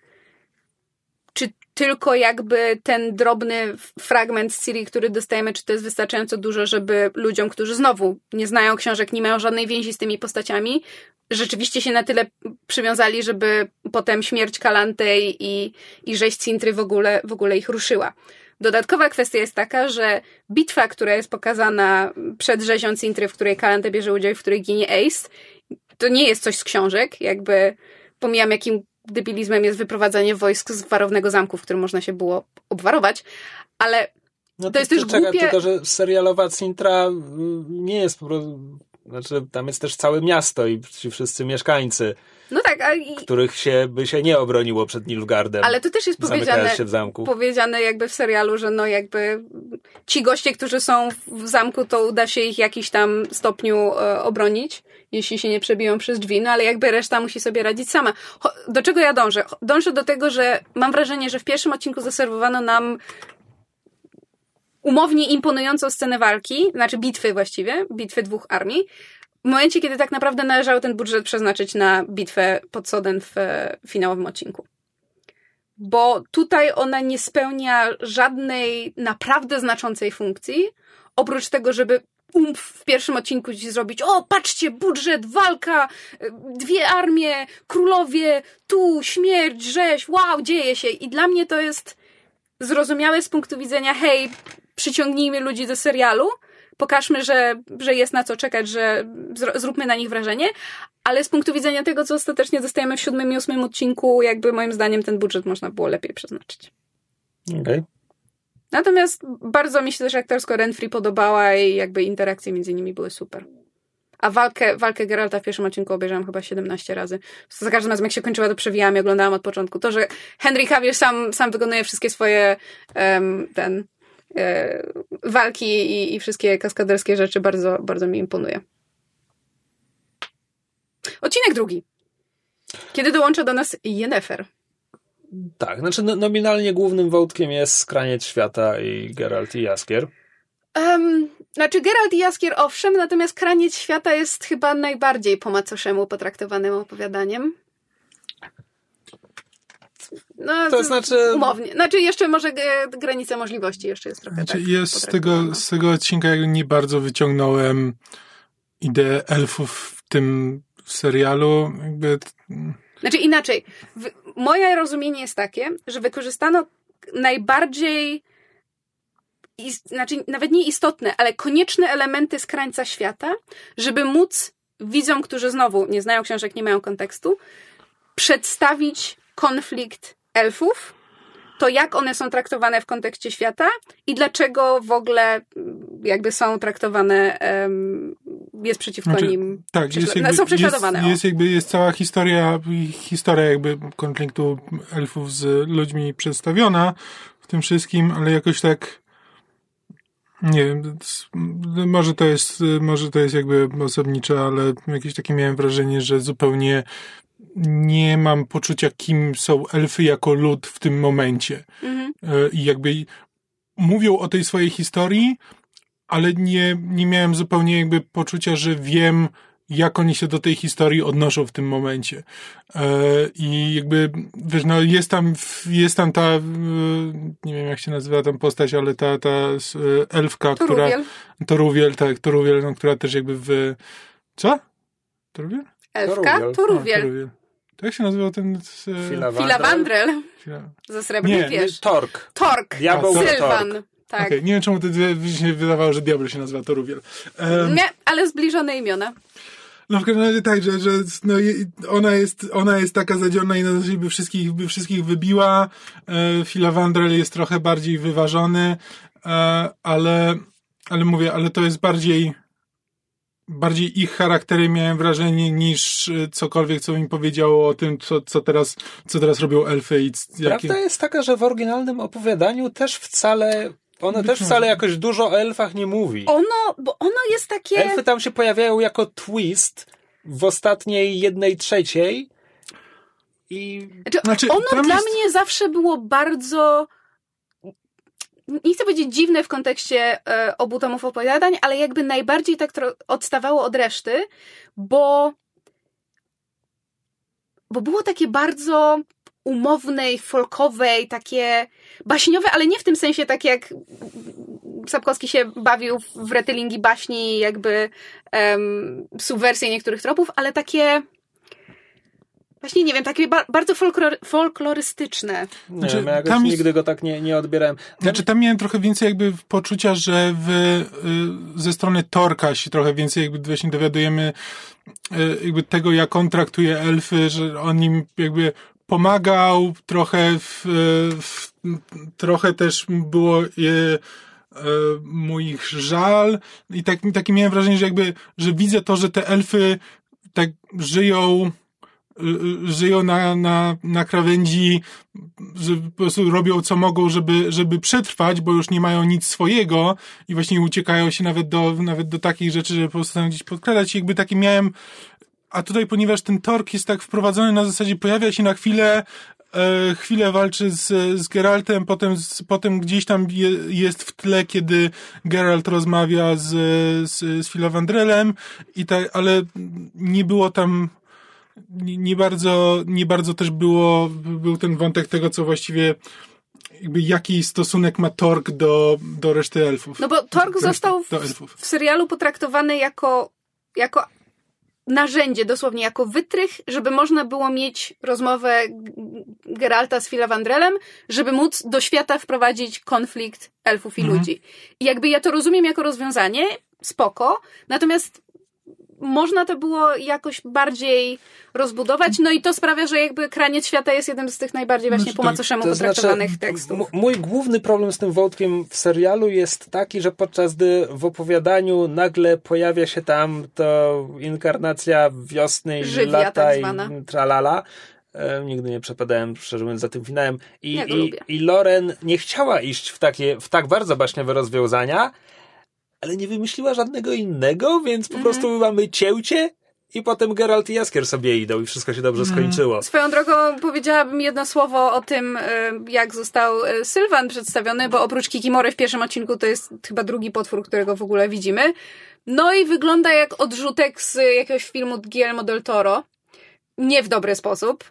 tylko jakby ten drobny fragment z Ciri, który dostajemy, czy to jest wystarczająco dużo, żeby ludziom, którzy znowu nie znają książek, nie mają żadnej więzi z tymi postaciami, rzeczywiście się na tyle przywiązali, żeby potem śmierć Kalantej i, i rzeź Cintry w ogóle, w ogóle ich ruszyła. Dodatkowa kwestia jest taka, że bitwa, która jest pokazana przed rzezią Cintry, w której Kalante bierze udział i w której ginie Ace, to nie jest coś z książek, jakby pomijam jakim debilizmem jest wyprowadzanie wojsk z warownego zamku, w którym można się było obwarować, ale No To jest też głupie- Tylko, że serialowa Sintra mm, nie jest po prostu... Znaczy, tam jest też całe miasto i ci wszyscy mieszkańcy, No tak, a i, których się by się nie obroniło przed Nilfgaardem. ale to też jest powiedziane, się w zamku. powiedziane jakby w serialu, że no jakby ci goście, którzy są w zamku, to uda się ich w jakiś tam stopniu e, obronić, jeśli się nie przebiją przez drzwi, no ale jakby reszta musi sobie radzić sama. Do czego ja dążę? Dążę do tego, że mam wrażenie, że w pierwszym odcinku zaserwowano nam umownie imponującą scenę walki, znaczy bitwy właściwie, bitwy dwóch armii, w momencie, kiedy tak naprawdę należało ten budżet przeznaczyć na bitwę pod Soden w e, finałowym odcinku. Bo tutaj ona nie spełnia żadnej naprawdę znaczącej funkcji, oprócz tego, żeby umf w pierwszym odcinku ci zrobić, o patrzcie, budżet, walka, e, dwie armie, królowie, tu śmierć, rzeź, wow, dzieje się. I dla mnie to jest zrozumiałe z punktu widzenia, hej, przyciągnijmy ludzi do serialu, pokażmy, że, że jest na co czekać, że zróbmy na nich wrażenie, ale z punktu widzenia tego, co ostatecznie dostajemy w siódmym i ósmym odcinku, jakby moim zdaniem ten budżet można było lepiej przeznaczyć. Okej. Natomiast bardzo mi się też aktorsko Renfrey podobała i jakby interakcje między nimi były super. A walkę, walkę Geralta w pierwszym odcinku obejrzałam chyba 17 razy. Za każdym razem jak się kończyła, to przewijałam i oglądałam od początku. To, że Henry Cavill sam, sam wykonuje wszystkie swoje em, ten walki i, i wszystkie kaskaderskie rzeczy bardzo, bardzo mi imponuje. Odcinek drugi. Kiedy dołącza do nas Yennefer. Tak, znaczy no, nominalnie głównym wątkiem jest skraniec świata i Geralt i Jaskier. Um, znaczy Geralt i Jaskier owszem, natomiast Kraniec Świata jest chyba najbardziej po macoszemu potraktowanym opowiadaniem. No, To znaczy- Umownie. Znaczy jeszcze może e, granica możliwości jeszcze jest trochę Znaczy, tak jest z tego, z tego odcinka nie bardzo wyciągnąłem ideę elfów w tym serialu. Jakby, Znaczy inaczej. W, moje rozumienie jest takie, że wykorzystano najbardziej is, znaczy nawet nie istotne, ale konieczne elementy z krańca świata, żeby móc widzom, którzy znowu nie znają książek, nie mają kontekstu, przedstawić konflikt elfów, to jak one są traktowane w kontekście świata i dlaczego w ogóle mm, jakby są traktowane, em, jest przeciwko Znaczy, nim, tak, jest jakby, są prześladowane. Jest, jest jakby jest cała historia, historia jakby konfliktu elfów z ludźmi przedstawiona w tym wszystkim, ale jakoś tak nie wiem, może to jest, może to jest jakby osobnicze, ale jakieś takie miałem wrażenie, że zupełnie nie mam poczucia, kim są elfy jako lud w tym momencie. Mhm. E, I jakby mówią o tej swojej historii, ale nie, nie miałem zupełnie jakby poczucia, że wiem, jak oni się do tej historii odnoszą w tym momencie. E, I jakby, wiesz, no jest tam, jest tam ta, e, nie wiem jak się nazywa tam postać, ale ta, ta elfka, która... Turuwiel, Toruwiel, tak, Toruwiel, no, która też jakby w... Co? Toruwiel? Elfka, Toruwiel. Toruwiel. To jak się nazywał ten... E, Filawandrel. Ze srebrny Nie, wiesz. Tork. Tork, Diabeł Tak, Sylwan, Tork. tak. Okej, nie wiem czemu to mi się wydawało, że diabeł się nazywa Toruwiel. Um, Nie, ale zbliżone imiona. No w każdym razie tak, że, że no, ona, jest, ona jest taka zadziorna i na zasadzie by wszystkich, by wszystkich wybiła. E, Filawandrel jest trochę bardziej wyważony, e, ale, ale mówię, ale to jest bardziej bardziej ich charaktery miałem wrażenie niż e, cokolwiek, co mi powiedziało o tym, co, co, teraz, co teraz robią elfy i jakie... Prawda jest taka, że w oryginalnym opowiadaniu też wcale, ono Być też może. wcale jakoś dużo o elfach nie mówi. Ono, bo ono jest takie... Elfy tam się pojawiają jako twist w ostatniej jednej trzeciej i Znaczy, Znaczy, ono dla jest- mnie zawsze było bardzo. Nie chcę powiedzieć dziwne w kontekście e, obu tomów opowiadań, ale jakby najbardziej tak odstawało od reszty, bo. Bo było takie bardzo umownej, folkowej, takie baśniowe, ale nie w tym sensie tak jak Sapkowski się bawił w retellingi baśni, jakby um, subwersję niektórych tropów, ale takie Właśnie nie wiem, takie ba- bardzo folklor- folklorystyczne. nie Znaczy, wiem, ja tam jest- nigdy go tak nie, nie odbierałem. Znaczy tam miałem trochę więcej jakby poczucia, że w, y, ze strony Torka się trochę więcej jakby właśnie dowiadujemy y, jakby tego, jak on traktuje elfy, że on im jakby pomagał, trochę w, w, trochę też było y, mu ich żal i tak, takie miałem wrażenie, że jakby, że widzę to, że te elfy tak żyją żyją na, na, na krawędzi, że po prostu robią co mogą, żeby, żeby przetrwać, bo już nie mają nic swojego i właśnie uciekają się nawet do, nawet do takich rzeczy, żeby po prostu tam gdzieś podkradać. I jakby taki miałem, a tutaj, ponieważ ten tork jest tak wprowadzony na zasadzie, pojawia się na chwilę, e, chwilę walczy z, z Geraltem, potem, z, potem gdzieś tam je, jest w tle, kiedy Geralt rozmawia z, z, z Filavandrelem i tak, ale nie było tam nie, nie bardzo, nie bardzo też było, był ten wątek tego, co właściwie jakby jaki stosunek ma Torg do, do reszty elfów. No bo Torg został w, w, serialu potraktowany jako, jako narzędzie, dosłownie jako wytrych, żeby można było mieć rozmowę Geralta z Filavandrelem, żeby móc do świata wprowadzić konflikt elfów i mhm. ludzi. I jakby ja to rozumiem jako rozwiązanie, spoko, natomiast można to było jakoś bardziej rozbudować, no i to sprawia, że jakby Kraniec Świata jest jednym z tych najbardziej właśnie znaczy, po macoszemu to potraktowanych znaczy, tekstów. Mój główny problem z tym wątkiem w serialu jest taki, że podczas gdy w opowiadaniu nagle pojawia się tam to inkarnacja wiosny i Żywia, lata tak i tralala, E, nigdy nie przepadałem, szczerze mówiąc, za tym finałem. I, ja i, I Loren nie chciała iść w takie, w tak bardzo baśniowe rozwiązania, ale nie wymyśliła żadnego innego, więc po mm. prostu mamy cięcie i potem Geralt i Jaskier sobie idą i wszystko się dobrze mm. skończyło. Swoją drogą powiedziałabym jedno słowo o tym, e, jak został e, Sylwan przedstawiony, bo oprócz Kikimory w pierwszym odcinku to jest chyba drugi potwór, którego w ogóle widzimy. No i wygląda jak odrzutek z jakiegoś filmu Guillermo del Toro. Nie w dobry sposób.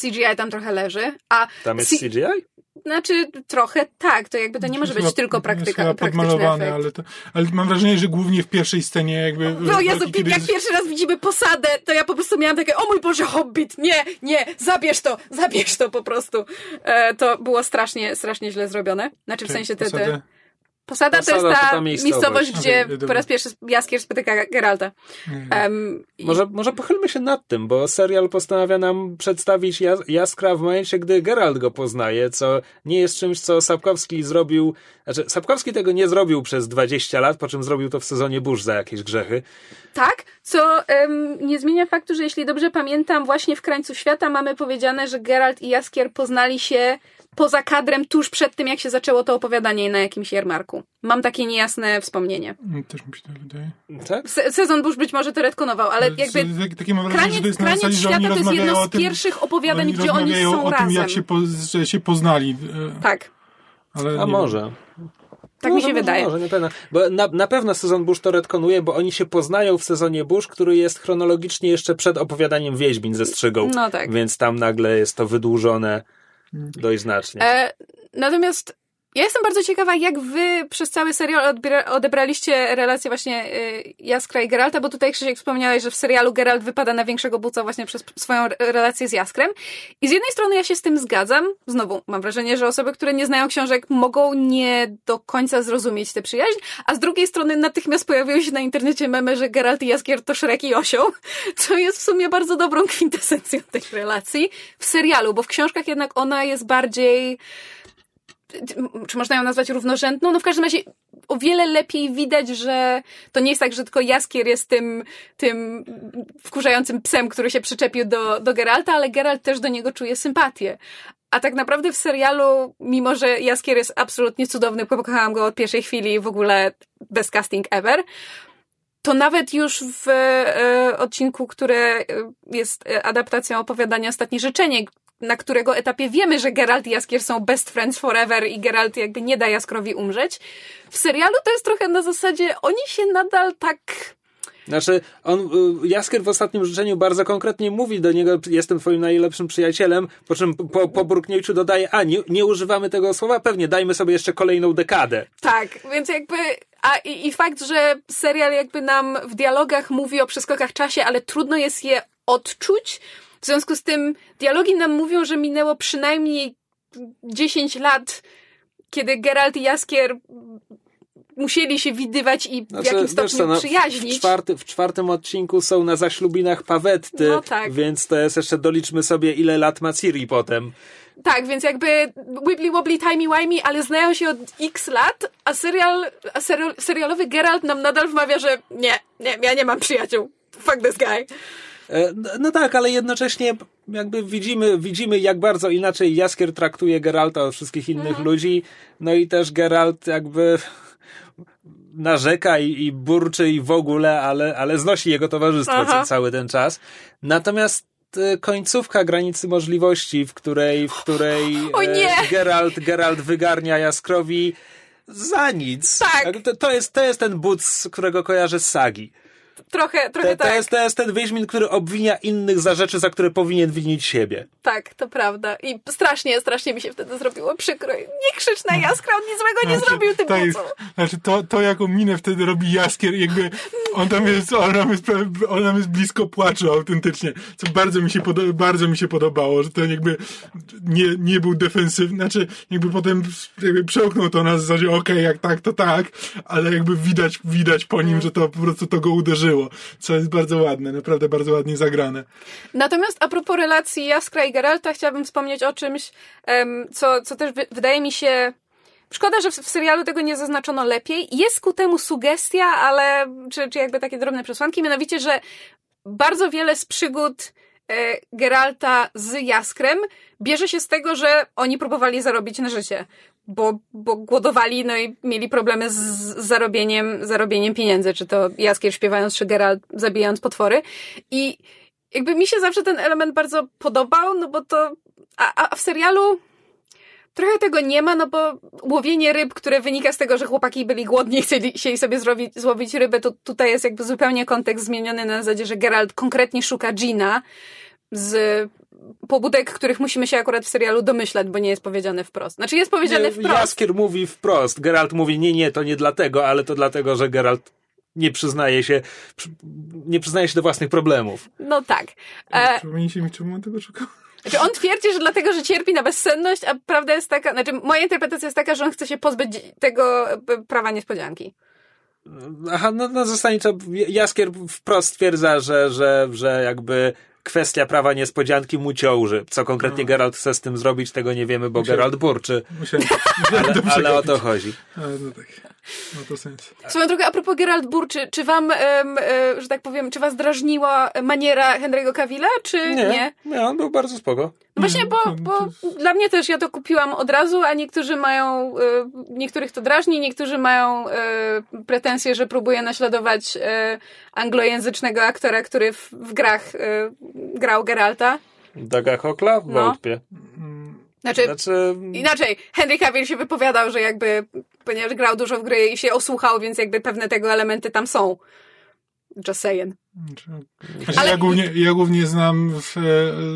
CGI tam trochę leży. A tam jest C CGI? Znaczy, trochę tak, to jakby to nie może być tylko praktyka, jest podmalowane, ale, to, ale mam wrażenie, że głównie w pierwszej scenie jakby... No Jezu, jak jest... pierwszy raz widzimy posadę, to ja po prostu miałam takie, o mój Boże, Hobbit, nie, nie, zabierz to, zabierz to po prostu. E, to było strasznie, strasznie źle zrobione. Znaczy w sensie te... te Posada, Posada to jest ta, ta miejscowość, miejscowość gdzie okay, po raz pierwszy Jaskier spotyka Geralta. Um, może, i... może pochylmy się nad tym, bo serial postanawia nam przedstawić Jaskra w momencie, gdy Geralt go poznaje, co nie jest czymś, co Sapkowski zrobił, znaczy Sapkowski tego nie zrobił przez 20 lat, po czym zrobił to w sezonie burz za jakieś grzechy. Tak, co um, nie zmienia faktu, że jeśli dobrze pamiętam, właśnie w Krańcu Świata mamy powiedziane, że Geralt i Jaskier poznali się poza kadrem tuż przed tym, jak się zaczęło to opowiadanie na jakimś jarmarku. Mam takie niejasne wspomnienie. Też mi się to wydaje. Tak? Se sezon Bush być może to retkonował, ale, jakby takie mam wrażenie, kraniec, że to jest kraniec zasadzie, świata to jest jedno z tym, pierwszych opowiadań, gdzie oni są o razem. Tym, jak się, po, że się poznali. E, tak. Ale A może. Tak no, mi się wydaje. Może, nie pewno. Bo na, na pewno sezon Bush to retkonuje, bo oni się poznają w sezonie Bush, który jest chronologicznie jeszcze przed opowiadaniem Wiedźmin ze Strzygą. No tak. Więc tam nagle jest to wydłużone Dość znacznie. E, natomiast ja jestem bardzo ciekawa, jak wy przez cały serial odebraliście relację właśnie y, Jaskra i Geralta, bo tutaj Krzysiek wspomniałeś, że w serialu Geralt wypada na większego buca właśnie przez swoją relację z Jaskrem. I z jednej strony ja się z tym zgadzam. Znowu, mam wrażenie, że osoby, które nie znają książek mogą nie do końca zrozumieć tę przyjaźń, a z drugiej strony natychmiast pojawiły się na internecie memy, że Geralt i Jaskier to Szrek i Osioł, co jest w sumie bardzo dobrą kwintesencją tej relacji w serialu, bo w książkach jednak ona jest bardziej czy można ją nazwać równorzędną? No w każdym razie o wiele lepiej widać, że to nie jest tak, że tylko Jaskier jest tym, tym wkurzającym psem, który się przyczepił do, do Geralta, ale Geralt też do niego czuje sympatię. A tak naprawdę w serialu, mimo że Jaskier jest absolutnie cudowny, pokochałam go od pierwszej chwili w ogóle best casting ever, to nawet już w e, odcinku, który jest adaptacją opowiadania Ostatnie Życzenie, na którego etapie wiemy, że Geralt i Jaskier są best friends forever i Geralt jakby nie da Jaskrowi umrzeć. W serialu to jest trochę na zasadzie, oni się nadal tak... Znaczy, on, y, Jaskier w ostatnim życzeniu bardzo konkretnie mówi do niego, jestem twoim najlepszym przyjacielem, po czym po, po dodaje, a nie, nie używamy tego słowa, pewnie dajmy sobie jeszcze kolejną dekadę. Tak, więc jakby a i, i fakt, że serial jakby nam w dialogach mówi o przeskokach czasie, ale trudno jest je odczuć, w związku z tym dialogi nam mówią, że minęło przynajmniej 10 lat, kiedy Geralt i Jaskier musieli się widywać i w znaczy, jakimś stopniu co, no, przyjaźnić. W, czwarty, w czwartym odcinku są na zaślubinach Pawetty, no tak. więc to jest jeszcze doliczmy sobie ile lat ma Ciri potem. Tak, więc jakby wibbly wobbly timey wimey, ale znają się od x lat, a serial, a serial, serialowy Geralt nam nadal wmawia, że nie, nie, ja nie mam przyjaciół. Fuck this guy. E, no tak, ale jednocześnie jakby widzimy, widzimy jak bardzo inaczej Jaskier traktuje Geralta od wszystkich innych mhm. ludzi, no i też Geralt jakby narzeka i, i burczy i w ogóle, ale, ale znosi jego towarzystwo Aha. cały ten czas. Natomiast e, końcówka granicy możliwości, w której, w której nie! Geralt, Geralt wygarnia Jaskrowi za nic. Tak. To, to, jest, to jest ten but, którego kojarzę z sagi trochę, trochę to, tak. To jest, to jest ten Wiedźmin, który obwinia innych za rzeczy, za które powinien winić siebie. Tak, to prawda. I strasznie, strasznie mi się wtedy zrobiło przykro. Nie krzycz na Jaskra, on nic złego nie znaczy, zrobił tym to jest, Znaczy to, to jaką minę wtedy robi Jaskier, jakby on tam jest, on tam jest, on tam jest blisko płaczu autentycznie, co bardzo mi się, podo- bardzo mi się podobało, że to jakby nie, nie był defensywny, znaczy jakby potem jakby przełknął to na zasadzie okej, okay, jak tak, to tak, ale jakby widać, widać po nim, że to po prostu to go uderzyło było, co jest bardzo ładne, naprawdę bardzo ładnie zagrane. Natomiast a propos relacji Jaskra i Geralta, chciałabym wspomnieć o czymś, co, co też wydaje mi się Szkoda, że w, serialu tego nie zaznaczono lepiej. Jest ku temu sugestia, ale czy, czy jakby takie drobne przesłanki, mianowicie, że bardzo wiele z przygód e, Geralta z Jaskrem bierze się z tego, że oni próbowali zarobić na życie bo, bo głodowali, no i mieli problemy z zarobieniem, zarobieniem pieniędzy, czy to Jaskier śpiewając, czy Geralt zabijając potwory. I jakby mi się zawsze ten element bardzo podobał, no bo to, a, a w serialu trochę tego nie ma, no bo łowienie ryb, które wynika z tego, że chłopaki byli głodni i chcieli, sobie zrobić, złowić rybę, to tutaj jest jakby zupełnie kontekst zmieniony na zasadzie, że Geralt konkretnie szuka Gina z pobudek, których musimy się akurat w serialu domyślać, bo nie jest powiedziane wprost. Znaczy jest powiedziane wprost. Jaskier mówi wprost, Geralt mówi nie, nie, to nie dlatego, ale to dlatego, że Geralt nie przyznaje się, nie przyznaje się do własnych problemów. No tak. E... Przypomnijcie mi, czemu on tego szukał? Znaczy on twierdzi, że dlatego, że cierpi na bezsenność, a prawda jest taka, znaczy moja interpretacja jest taka, że on chce się pozbyć tego e, prawa niespodzianki. Aha, no, no zasadniczo Jaskier wprost stwierdza, że, że, że jakby kwestia prawa niespodzianki mu ciąży. Co konkretnie no. Geralt chce z tym zrobić, tego nie wiemy, bo Musiałem, Geralt burczy. Musiałem, ale, ale o to chodzi. No tak. No to sens. Swoją drogą, a propos Geralt burczy, czy wam, um, e, że tak powiem, czy was drażniła maniera Henry'ego Cavilla, czy nie? Nie, nie on był bardzo spoko. No właśnie, bo, bo dla mnie też ja to kupiłam od razu, a niektórzy mają, e, niektórych to drażni, niektórzy mają e, pretensje, że próbuje naśladować anglojęzycznego aktora, który w, w grach grał Geralta. Daga Hokla? Wątpię. No. Znaczy, znaczy, inaczej, Henry Cavill się wypowiadał, że jakby, ponieważ grał dużo w gry i się osłuchał, więc jakby pewne tego elementy tam są. Just saying. Znaczy, Ale... ja, głównie, ja głównie znam, w,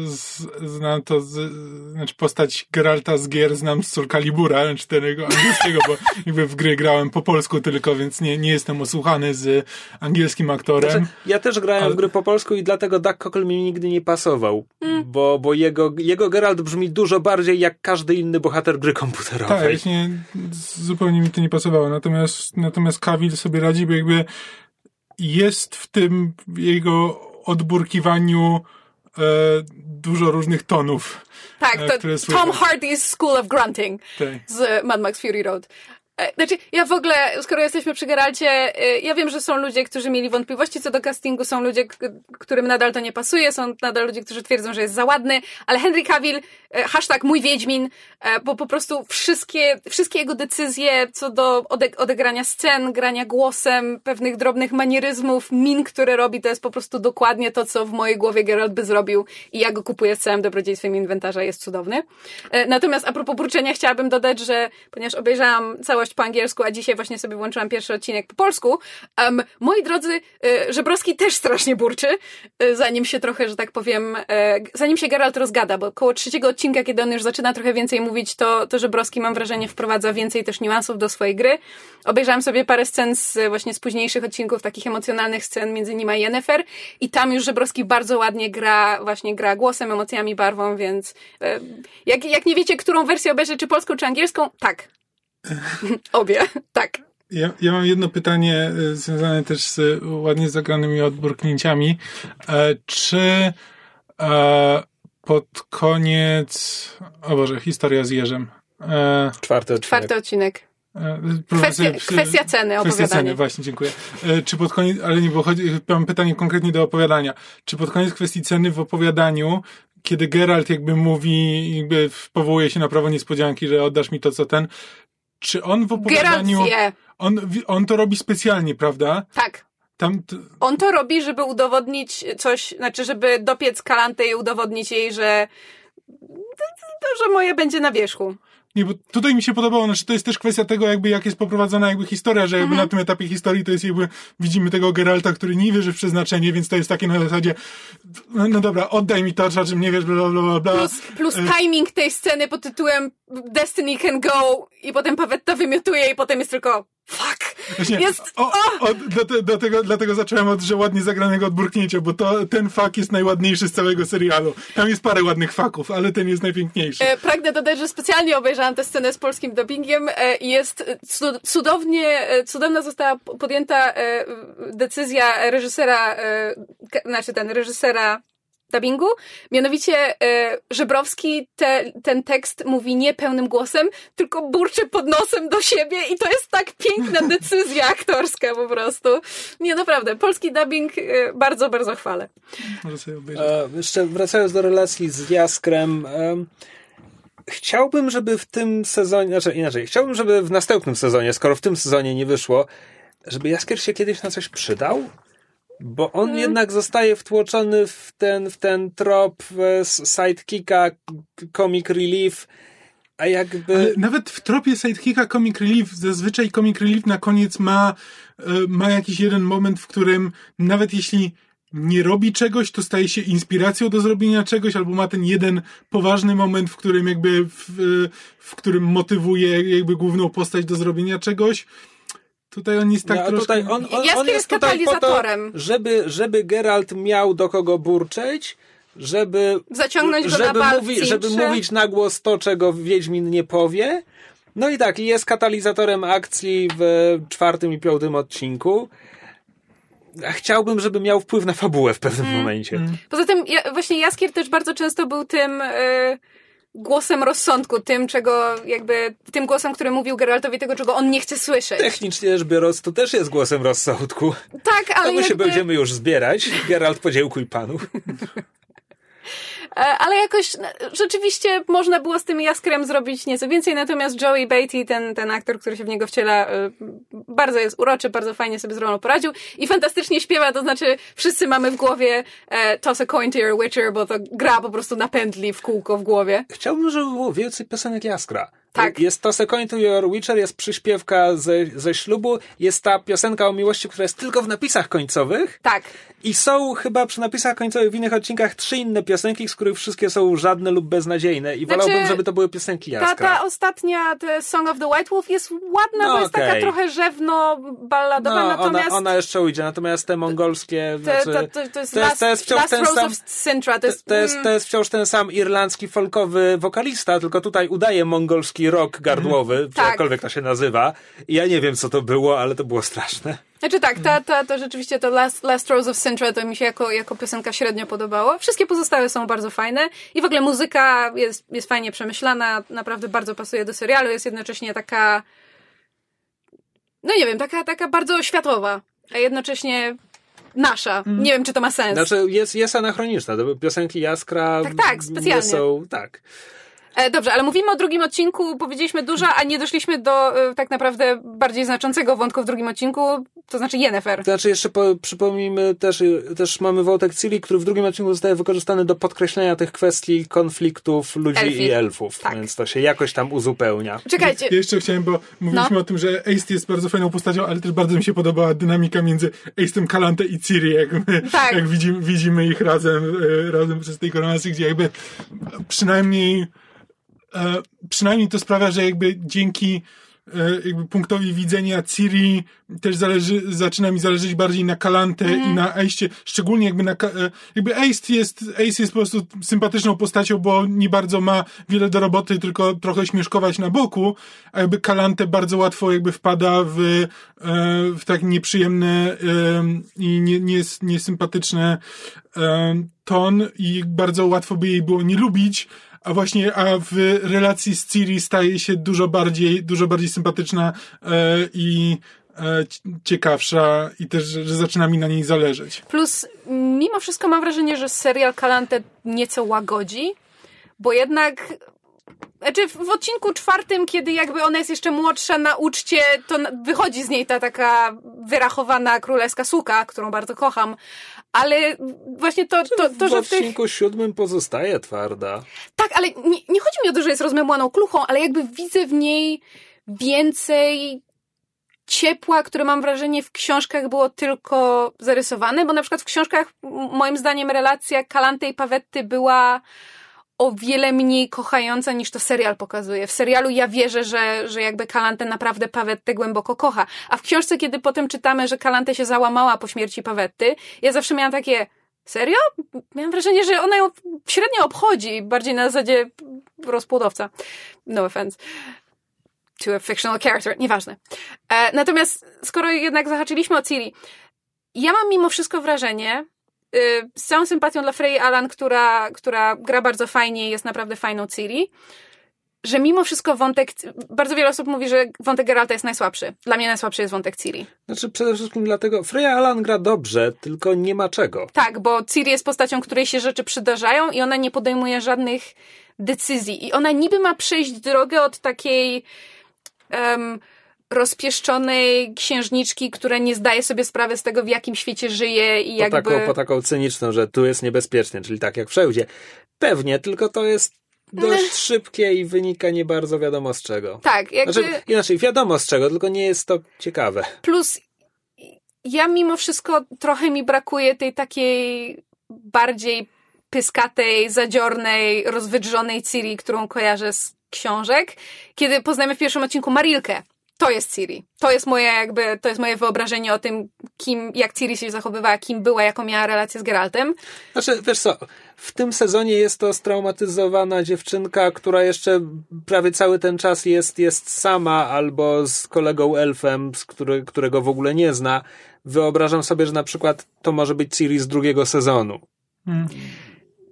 z, znam to, z, znaczy postać Geralta z gier znam z Soul Calibura, znaczy tego angielskiego, bo jakby w gry grałem po polsku tylko, więc nie, nie jestem osłuchany z angielskim aktorem. Znaczy, ja też grałem Ale... w gry po polsku i dlatego Duck Cockle mi nigdy nie pasował, mm. bo, bo jego, jego Geralt brzmi dużo bardziej jak każdy inny bohater gry komputerowej. Tak, właśnie zupełnie mi to nie pasowało, natomiast, natomiast Cavill sobie radzi, bo jakby jest w tym jego odburkiwaniu e, dużo różnych tonów. Tak, e, to Tom Hardy's School of Grunting tak. z Mad Max Fury Road. E, znaczy, ja w ogóle, skoro jesteśmy przy Geralcie, e, ja wiem, że są ludzie, którzy mieli wątpliwości co do castingu, są ludzie, którym nadal to nie pasuje, są nadal ludzie, którzy twierdzą, że jest za ładny, ale Henry Cavill, e, hashtag mój Wiedźmin, bo po prostu wszystkie, wszystkie jego decyzje co do odegrania scen, grania głosem, pewnych drobnych manieryzmów, min, które robi, to jest po prostu dokładnie to, co w mojej głowie Geralt by zrobił i ja go kupuję z całym dobrodziejstwem inwentarza, jest cudowny. Natomiast a propos burczenia chciałabym dodać, że ponieważ obejrzałam całe po angielsku, a dzisiaj właśnie sobie włączyłam pierwszy odcinek po polsku. Um, moi drodzy, y, Żebrowski też strasznie burczy, y, zanim się trochę, że tak powiem, y, zanim się Geralt rozgada, bo koło trzeciego odcinka, kiedy on już zaczyna trochę więcej mówić, to, to Żebrowski, mam wrażenie, wprowadza więcej też niuansów do swojej gry. Obejrzałam sobie parę scen z, właśnie z późniejszych odcinków, takich emocjonalnych scen między nim a Yennefer i tam już Żebrowski bardzo ładnie gra, właśnie gra głosem, emocjami, barwą, więc jak, jak nie wiecie, którą wersję obejrzeć, czy polską, czy angielską, tak, Obie, tak. Ja, ja mam jedno pytanie e, związane też z ładnie zagranymi odburknięciami. E, czy e, pod koniec, o Boże, historia z Jerzem. E, Czwarty odcinek. Czwarty odcinek. Kwestia, kwestia ceny Kwestia opowiadania. ceny, właśnie, dziękuję. Czy pod koniec, ale nie, bo chodzi, mam pytanie konkretnie do opowiadania. Czy pod koniec kwestii ceny w opowiadaniu, kiedy Geralt jakby mówi, jakby powołuje się na prawo niespodzianki, że oddasz mi to, co ten, czy on w opowiadaniu, on, on to robi specjalnie, prawda? Tak. Tam, t- On to robi, żeby udowodnić coś, znaczy, żeby dopiec Kalantę i udowodnić jej, że to, że moje będzie na wierzchu. Nie, bo tutaj mi się podobało, znaczy to jest też kwestia tego, jakby jak jest poprowadzona jakby historia, że jakby Mhm. na tym etapie historii to jest jakby, widzimy tego Geralta, który nie wierzy w przeznaczenie, więc to jest takie na zasadzie, no, no dobra, oddaj mi to, o czym nie wiesz, bla, bla, bla, bla. Plus, plus timing tej sceny pod tytułem Destiny can go i potem Pawetta wymiotuje i potem jest tylko fuck. Właśnie, Jest... o, o, do, do tego, dlatego zacząłem od, że ładnie zagranego odburknięcia, bo to, ten fak jest najładniejszy z całego serialu. Tam jest parę ładnych faków, ale ten jest najpiękniejszy. E, Pragnę dodać, że specjalnie obejrzałam tę scenę z polskim dubbingiem e, i jest e, cu- cudownie, e, cudowna została podjęta e, decyzja reżysera, e, znaczy ten reżysera dubbingu, mianowicie e, Żebrowski te, ten tekst mówi nie pełnym głosem, tylko burczy pod nosem do siebie i to jest tak piękna decyzja aktorska po prostu. Nie, naprawdę, polski dubbing e, bardzo, bardzo chwalę. Może sobie obejrzeć. E, jeszcze wracając do relacji z Jaskrem, em, chciałbym, żeby w tym sezonie, znaczy inaczej, chciałbym, żeby w następnym sezonie, skoro w tym sezonie nie wyszło, żeby Jaskier się kiedyś na coś przydał, bo on jednak zostaje wtłoczony w ten, w ten trop e, sidekicka, comic relief, a jakby... Ale nawet w tropie sidekicka Comic Relief, zazwyczaj Comic Relief na koniec ma, e, ma jakiś jeden moment, w którym nawet jeśli nie robi czegoś, to staje się inspiracją do zrobienia czegoś, albo ma ten jeden poważny moment, w którym jakby, w, w którym motywuje jakby główną postać do zrobienia czegoś. Tutaj on jest tak No, a troszkę... tutaj on, on, Jaskier on jest tutaj po to, katalizatorem. żeby, żeby Geralt miał do kogo burczeć, żeby Zaciągnąć go żeby, na mówi, żeby mówić na głos to, czego Wiedźmin nie powie. No i tak, jest katalizatorem akcji w czwartym i piątym odcinku. Chciałbym, żeby miał wpływ na fabułę w pewnym Mm. momencie. Poza tym ja, właśnie Jaskier też bardzo często był tym y, głosem rozsądku, tym czego jakby, tym głosem, który mówił Geraltowi tego, czego on nie chce słyszeć. Technicznie rzecz biorąc, to też jest głosem rozsądku. Tak, ale To my się jakby, będziemy już zbierać. Geralt, podziękuj panu. e, ale jakoś no, rzeczywiście można było z tym Jaskrem zrobić nieco więcej, natomiast Joey Beatty, ten, ten aktor, który się w niego wciela, y, bardzo jest uroczy, bardzo fajnie sobie z rolą poradził i fantastycznie śpiewa, to znaczy wszyscy mamy w głowie e, Toss a coin to your witcher, bo to gra po prostu na pętli w kółko w głowie. Chciałbym, żeby było więcej piosenek Jaskra. Tak. Jest to Second to Your Witcher, jest przyśpiewka ze, ze ślubu, jest ta piosenka o miłości, która jest tylko w napisach końcowych Tak. i są chyba przy napisach końcowych w innych odcinkach trzy inne piosenki, z których wszystkie są żadne lub beznadziejne i Znaczy, wolałbym, żeby to były piosenki Ta, Jaskra. ta ostatnia, the Song of the White Wolf jest ładna, No bo jest taka okej. trochę rzewno balladowa, no, ona, natomiast ona jeszcze ujdzie, natomiast te mongolskie... te, znaczy, to, to, to jest to jest- Last, to jest wciąż last ten sam- of Sintra. To jest, to jest, mm, to jest wciąż ten sam irlandzki folkowy wokalista, tylko tutaj udaje mongolski rock gardłowy, czy Tak. jakkolwiek to się nazywa. I ja nie wiem, co to było, ale to było straszne. Znaczy tak, ta, ta, to rzeczywiście to Last, last Rose of Sintra to mi się jako, jako piosenka średnio podobało. Wszystkie pozostałe są bardzo fajne i w ogóle muzyka jest, jest fajnie przemyślana, naprawdę bardzo pasuje do serialu, jest jednocześnie taka no nie wiem, taka, taka bardzo światowa, a jednocześnie nasza. Nie wiem, czy to ma sens. Znaczy, jest, jest anachroniczna. To piosenki Jaskra. Tak, tak, nie specjalnie. Są, tak. E, dobrze, ale mówimy o drugim odcinku, powiedzieliśmy dużo, a nie doszliśmy do e, tak naprawdę bardziej znaczącego wątku w drugim odcinku, to znaczy Yennefer. To znaczy, jeszcze po, przypomnijmy, też, też mamy wątek Ciri, który w drugim odcinku zostaje wykorzystany do podkreślenia tych kwestii konfliktów ludzi Elfi. i elfów. Tak. Więc to się jakoś tam uzupełnia. Czekajcie, Ja jeszcze chciałem, bo mówiliśmy No. o tym, że Ace jest bardzo fajną postacią, ale też bardzo mi się podobała dynamika między Ace'em Kalante i Ciri, jak, my, Tak. jak widzimy, widzimy ich razem, e, razem przez tej koronacji, gdzie jakby przynajmniej e, przynajmniej to sprawia, że jakby dzięki e, e, jakby punktowi widzenia Ciri też zależy, zaczyna mi zależeć bardziej na Kalante i na Ace, szczególnie jakby na, e, jakby Ace jest, Ace jest po prostu sympatyczną postacią, bo nie bardzo ma wiele do roboty, tylko trochę śmieszkować na boku, a jakby Kalante bardzo łatwo jakby wpada w, e, w tak nieprzyjemne e, i nie, nie, niesympatyczne e, ton i bardzo łatwo by jej było nie lubić, a właśnie a w relacji z Ciri staje się dużo bardziej, dużo bardziej sympatyczna e, i e, ci- ciekawsza i też, że, zaczyna mi na niej zależeć. Plus, mimo wszystko mam wrażenie, że serial Kalante nieco łagodzi, bo jednak. Znaczy, w odcinku czwartym, kiedy jakby ona jest jeszcze młodsza na uczcie, to wychodzi z niej ta taka wyrachowana królewska suka, którą bardzo kocham. Ale właśnie to, to, to w że w tych. odcinku siódmym pozostaje twarda. Tak, ale nie, nie chodzi mi o to, że jest rozmemłaną kluchą, ale jakby widzę w niej więcej ciepła, które mam wrażenie w książkach było tylko zarysowane, bo na przykład w książkach moim zdaniem relacja Kalante i Pawetty była o wiele mniej kochająca niż to serial pokazuje. W serialu ja wierzę, że, że jakby Kalante naprawdę Pawettę głęboko kocha. A w książce, kiedy potem czytamy, że Kalante się załamała po śmierci Pawetty, ja zawsze miałam takie, serio? Miałam wrażenie, że ona ją średnio obchodzi, bardziej na zasadzie rozpłodowca. No offense. To a fictional character, nieważne. E, natomiast skoro jednak zahaczyliśmy o Ciri, ja mam mimo wszystko wrażenie, z całą sympatią dla Frey Alan, która, która gra bardzo fajnie i jest naprawdę fajną Ciri, że mimo wszystko wątek, bardzo wiele osób mówi, że wątek Geralta jest najsłabszy. Dla mnie najsłabszy jest wątek Ciri. Znaczy przede wszystkim dlatego, Freya Alan gra dobrze, tylko nie ma czego. Tak, bo Ciri jest postacią, której się rzeczy przydarzają i ona nie podejmuje żadnych decyzji. I ona niby ma przejść drogę od takiej em, rozpieszczonej księżniczki, która nie zdaje sobie sprawy z tego, w jakim świecie żyje i Po, jakby... taką, po taką cyniczną, że tu jest niebezpiecznie, czyli tak jak wszędzie. Pewnie, tylko to jest dość szybkie i wynika nie bardzo wiadomo z czego. Tak, jakby... Znaczy, inaczej, wiadomo z czego, tylko nie jest to ciekawe. Plus ja mimo wszystko trochę mi brakuje tej takiej bardziej pyskatej, zadziornej, rozwydrzonej Ciri, którą kojarzę z książek. Kiedy poznajemy w pierwszym odcinku Marilkę, to jest Ciri. To jest moje jakby, to jest moje wyobrażenie o tym, kim, jak Ciri się zachowywała, kim była, jaką miała relację z Geraltem. Znaczy, wiesz co, w tym sezonie jest to straumatyzowana dziewczynka, która jeszcze prawie cały ten czas jest, jest sama albo z kolegą elfem, z który, którego w ogóle nie zna. Wyobrażam sobie, że na przykład to może być Ciri z drugiego sezonu. Mm.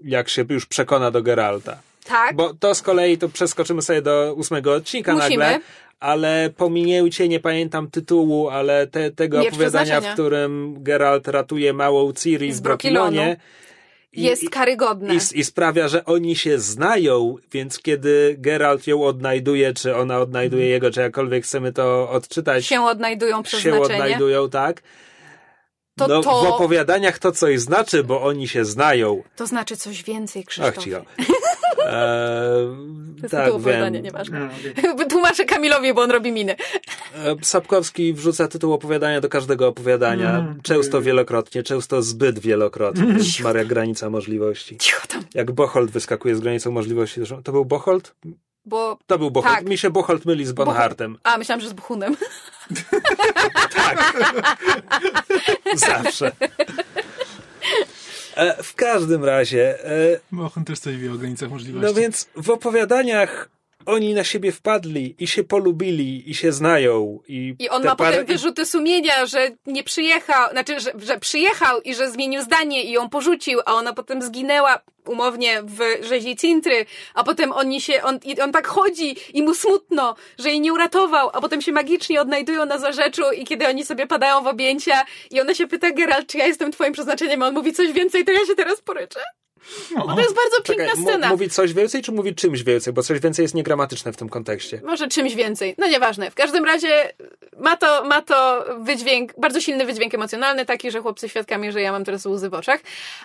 Jak się już przekona do Geralta. Tak. Bo to z kolei to przeskoczymy sobie do ósmego odcinka Musimy. nagle. Ale pominięcie, nie pamiętam tytułu, ale te, tego Miecz opowiadania, w którym Geralt ratuje małą Ciri Z w Brokilonie. I- jest karygodne. i, i sprawia, że oni się znają, więc kiedy Geralt ją odnajduje, czy ona odnajduje jego, czy jakkolwiek chcemy to odczytać, się odnajdują się przeznaczenie. odnajdują, tak? To no, to- w opowiadaniach to coś znaczy, bo oni się znają. To znaczy coś więcej, Ach, Krzysztof. cicho. Eee, To jest tak, tytuł opowiadania, wiem. nieważne. Okej. Tłumaczę Kamilowi, bo on robi miny. E, Sapkowski wrzuca tytuł opowiadania do każdego opowiadania. Mhm. Często wielokrotnie, często zbyt wielokrotnie. Maria granica możliwości. Cicho tam. Jak Bocholt wyskakuje z granicą możliwości. To był Bocholt? Bo... To był Bocholt. Tak. Mi się Bocholt myli z Bonhartem. A, myślałam, że z Buchunem. Zawsze. E, w każdym razie, e, też coś wie o granicach możliwości. no więc w opowiadaniach oni na siebie wpadli i się polubili i się znają. I, I on ma parę- potem wyrzuty sumienia, że nie przyjechał, znaczy, że, że przyjechał i że zmienił zdanie i ją porzucił, a ona potem zginęła umownie w rzezi Cintry, a potem oni się, on, i on tak chodzi i mu smutno, że jej nie uratował, a potem się magicznie odnajdują na zarzeczu i kiedy oni sobie padają w objęcia i ona się pyta Geralt, czy ja jestem twoim przeznaczeniem, a on mówi coś więcej, to ja się teraz poryczę. No to jest bardzo piękna Czekaj, scena. mówi coś więcej, czy mówi czymś więcej? Bo coś więcej jest niegramatyczne w tym kontekście. Może czymś więcej. No nieważne. W każdym razie ma to, ma to wydźwięk, bardzo silny wydźwięk emocjonalny, taki, że chłopcy świadkami, że ja mam teraz łzy w oczach.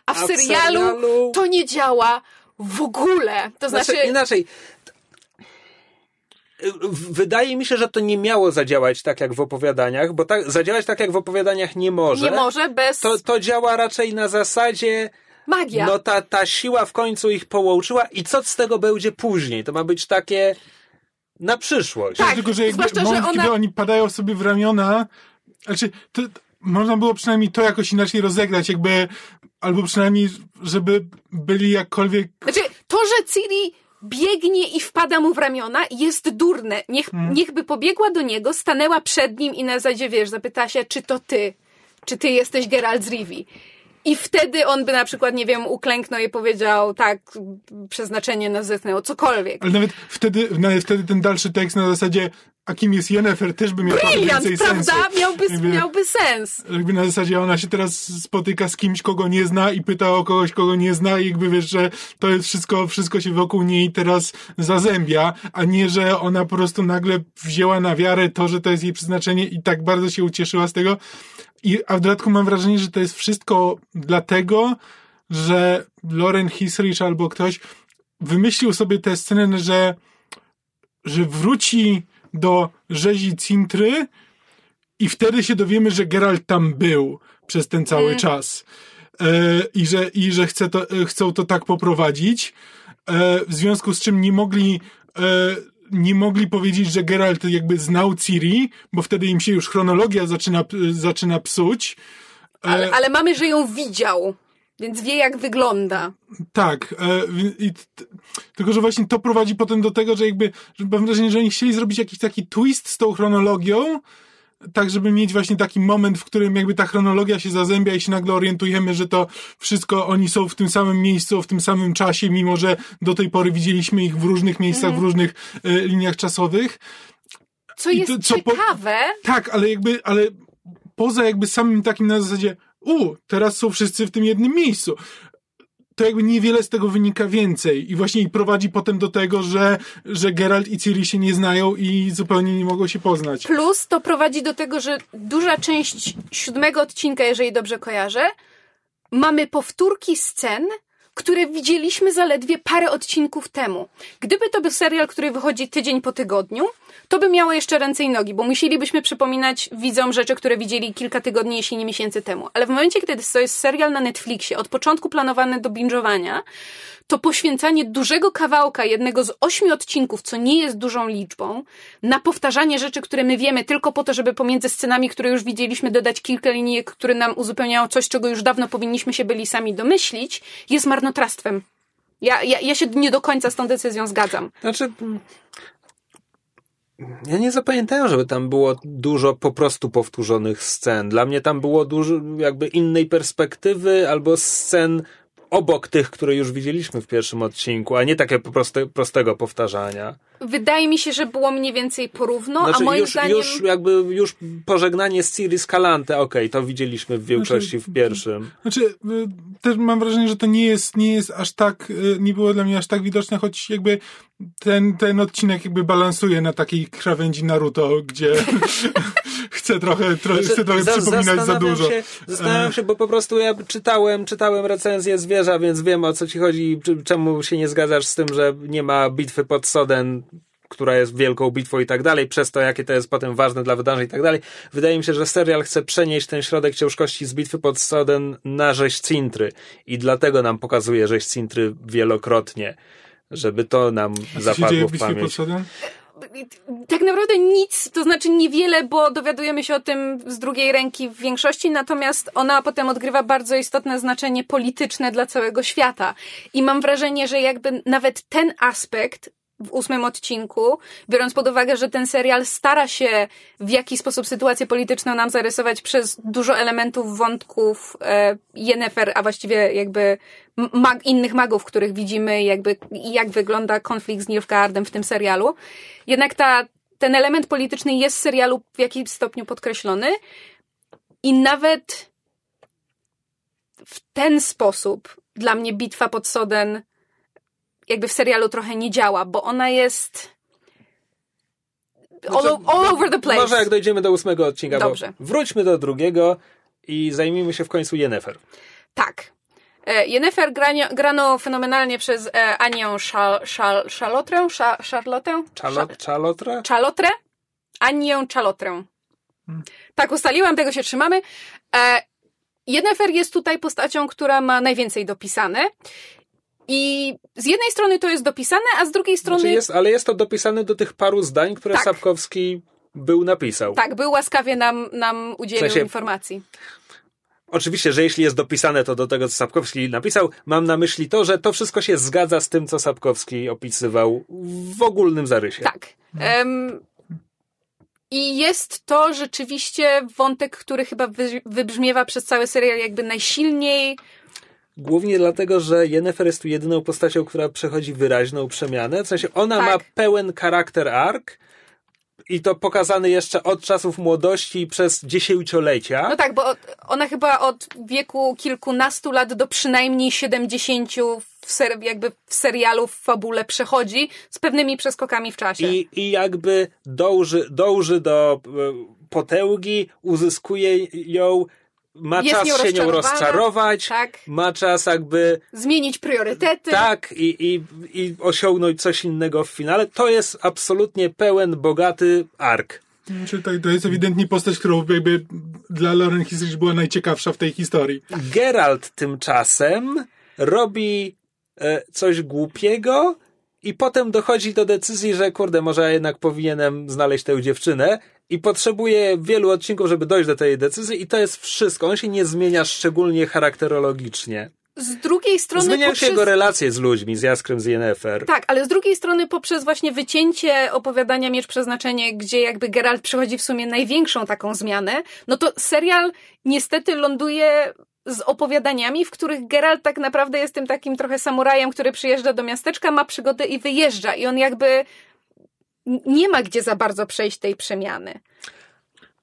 A w, A w serialu, serialu- to nie działa w ogóle. To znaczy, Znaczy, inaczej. Wydaje mi się, że to nie miało zadziałać tak jak w opowiadaniach, bo tak, zadziałać tak jak w opowiadaniach nie może. nie może bez To, to działa raczej na zasadzie, magia. no ta, ta siła w końcu ich połączyła i co z tego będzie później? To ma być takie, na przyszłość. Tak, Tylko, że jakby zwłaszcza, że ona- kiedy oni padają sobie w ramiona, znaczy, to, można było przynajmniej to jakoś inaczej rozegrać, jakby, albo przynajmniej, żeby byli jakkolwiek Znaczy, to, że Ciri biegnie i wpada mu w ramiona, jest durne. Niech, Hmm. niechby pobiegła do niego, stanęła przed nim i na zasadzie, wiesz, zapyta się, czy to ty, czy ty jesteś Geralt z Rivii. I wtedy on by na przykład, nie wiem, uklęknął i powiedział, tak, przeznaczenie nas zetnęło, cokolwiek. Ale nawet wtedy, nawet wtedy ten dalszy tekst na zasadzie, a kim jest Yennefer, też by miał Brilliant, więcej prawda? sensu. Miałby, Jakby- miałby sens. Jakby na zasadzie ona się teraz spotyka z kimś, kogo nie zna i pyta o kogoś, kogo nie zna i jakby wiesz, że to jest wszystko, wszystko się wokół niej teraz zazębia, a nie, że ona po prostu nagle wzięła na wiarę to, że to jest jej przeznaczenie i tak bardzo się ucieszyła z tego. I, a w dodatku mam wrażenie, że to jest wszystko dlatego, że Lauren Hisrich albo ktoś wymyślił sobie tę scenę, że, że wróci do rzezi Cintry i wtedy się dowiemy, że Geralt tam był przez ten cały czas. E, I że, i że chce to, e, chcą to tak poprowadzić. E, w związku z czym nie mogli, e, nie mogli powiedzieć, że Geralt jakby znał Ciri, bo wtedy im się już chronologia zaczyna, zaczyna psuć. E, Ale, ale mamy, że ją widział, więc wie, jak wygląda. Tak, e, t- tylko że właśnie to prowadzi potem do tego, że jakby, że mam wrażenie, że oni chcieli zrobić jakiś taki twist z tą chronologią, tak żeby mieć właśnie taki moment, w którym jakby ta chronologia się zazębia i się nagle orientujemy, że to wszystko, oni są w tym samym miejscu, w tym samym czasie, mimo że do tej pory widzieliśmy ich w różnych miejscach, w różnych e, liniach czasowych. Co I jest to- co po- ciekawe, Tak, ale jakby, ale poza jakby samym takim na zasadzie, u, teraz są wszyscy w tym jednym miejscu. To jakby niewiele z tego wynika więcej i właśnie i prowadzi potem do tego, że, że Geralt i Ciri się nie znają i zupełnie nie mogą się poznać. Plus to prowadzi do tego, że duża część siódmego odcinka, jeżeli dobrze kojarzę, mamy powtórki scen, które widzieliśmy zaledwie parę odcinków temu. Gdyby to był serial, który wychodzi tydzień po tygodniu, to by miało jeszcze ręce i nogi, bo musielibyśmy przypominać widzom rzeczy, które widzieli kilka tygodni, jeśli nie miesięcy temu. Ale w momencie, kiedy to jest serial na Netflixie, od początku planowany do binge'owania, to poświęcanie dużego kawałka, jednego z ośmiu odcinków, co nie jest dużą liczbą, na powtarzanie rzeczy, które my wiemy, tylko po to, żeby pomiędzy scenami, które już widzieliśmy, dodać kilka linijek, które nam uzupełniają coś, czego już dawno powinniśmy się byli sami domyślić, jest marnotrawstwem. Ja, ja, ja się nie do końca z tą decyzją zgadzam. Znaczy. Ja nie zapamiętałem, żeby tam było dużo po prostu powtórzonych scen. Dla mnie tam było dużo jakby innej perspektywy albo scen obok tych, które już widzieliśmy w pierwszym odcinku, a nie takie po prostu prostego powtarzania. Wydaje mi się, że było mniej więcej porówno, Znaczy a moim już, zdaniem... już jakby już pożegnanie z Ciri Scalante, okej, to widzieliśmy w większości Znaczy- w pierwszym. Znaczy, y, też mam wrażenie, że to nie jest, nie jest aż tak, y, nie było dla mnie aż tak widoczne, choć jakby ten, ten odcinek jakby balansuje na takiej krawędzi Naruto, gdzie chcę trochę, tro, chcę trochę Za- przypominać za dużo. Się, zastanawiam się, bo po prostu ja czytałem, czytałem recenzję zwierza, więc wiem o co ci chodzi, czemu się nie zgadzasz z tym, że nie ma bitwy pod Soden, która jest wielką bitwą i tak dalej, przez to jakie to jest potem ważne dla wydarzeń i tak dalej. Wydaje mi się, że serial chce przenieść ten środek ciężkości z bitwy pod Soden na rzeź Cintry i dlatego nam pokazuje rzeź Cintry wielokrotnie, żeby to nam dzieje zapadło w w bitwie pod pamięć. Tak naprawdę nic, to znaczy niewiele, bo dowiadujemy się o tym z drugiej ręki w większości, natomiast ona potem odgrywa bardzo istotne znaczenie polityczne dla całego świata. I mam wrażenie, że jakby nawet ten aspekt w ósmym odcinku, biorąc pod uwagę, że ten serial stara się w jakiś sposób sytuację polityczną nam zarysować przez dużo elementów, wątków e, Yennefer, a właściwie jakby mag, innych magów, których widzimy, jakby jak wygląda konflikt z Nilfgaardem w tym serialu. Jednak ta, ten element polityczny jest w serialu w jakimś stopniu podkreślony i nawet w ten sposób dla mnie bitwa pod Soden jakby w serialu trochę nie działa, bo ona jest all, Znaczy, all over the place. Może jak dojdziemy do ósmego odcinka, Dobrze. wróćmy do drugiego i zajmijmy się w końcu Yennefer. Tak. E, Yennefer grano, grano fenomenalnie przez e, Anię Szal, Szal, Szalotrę? Sza, Charlotte? Czalo, Czalotra? Czalotrę? Anię Czalotrę. Tak, ustaliłam, tego się trzymamy. E, Yennefer jest tutaj postacią, która ma najwięcej dopisane. I z jednej strony to jest dopisane, a z drugiej strony. Znaczy jest, ale jest to dopisane do tych paru zdań, które Tak. Sapkowski był napisał. Tak, był łaskawie nam, nam udzielił W sensie- informacji. Oczywiście, że jeśli jest dopisane to do tego, co Sapkowski napisał, mam na myśli to, że to wszystko się zgadza z tym, co Sapkowski opisywał w ogólnym zarysie. Tak. Em, I jest to rzeczywiście wątek, który chyba wy, wybrzmiewa przez cały serial jakby najsilniej. Głównie dlatego, że Yennefer jest tu jedyną postacią, która przechodzi wyraźną przemianę. W sensie ona Tak. ma pełen charakter ark i to pokazany jeszcze od czasów młodości przez dziesięciolecia. No tak, bo ona chyba od wieku kilkunastu lat do przynajmniej 70 w ser, jakby w serialu, w fabule przechodzi z pewnymi przeskokami w czasie. I, I jakby dąży, dąży do e, potęgi, uzyskuje ją, ma Jest czas nią się nią rozczarować, tak. ma czas jakby Zmienić priorytety. tak i, i, i osiągnąć coś innego w finale. To jest absolutnie pełen, bogaty ark. Znaczy, to, to jest ewidentnie postać, którą jakby dla Lauren Hisrich była najciekawsza w tej historii. Geralt tymczasem robi e, coś głupiego i potem dochodzi do decyzji, że kurde, może ja jednak powinienem znaleźć tę dziewczynę i potrzebuje wielu odcinków, żeby dojść do tej decyzji i to jest wszystko. On się nie zmienia szczególnie charakterologicznie. Z drugiej strony Zmieniają poprzez... się jego relacje z ludźmi, z Jaskrem, z Yennefer. Tak, ale z drugiej strony poprzez właśnie wycięcie opowiadania Miecz Przeznaczenie, gdzie jakby Geralt przychodzi w sumie największą taką zmianę, no to serial niestety ląduje z opowiadaniami, w których Geralt tak naprawdę jest tym takim trochę samurajem, który przyjeżdża do miasteczka, ma przygodę i wyjeżdża. I on jakby nie ma gdzie za bardzo przejść tej przemiany.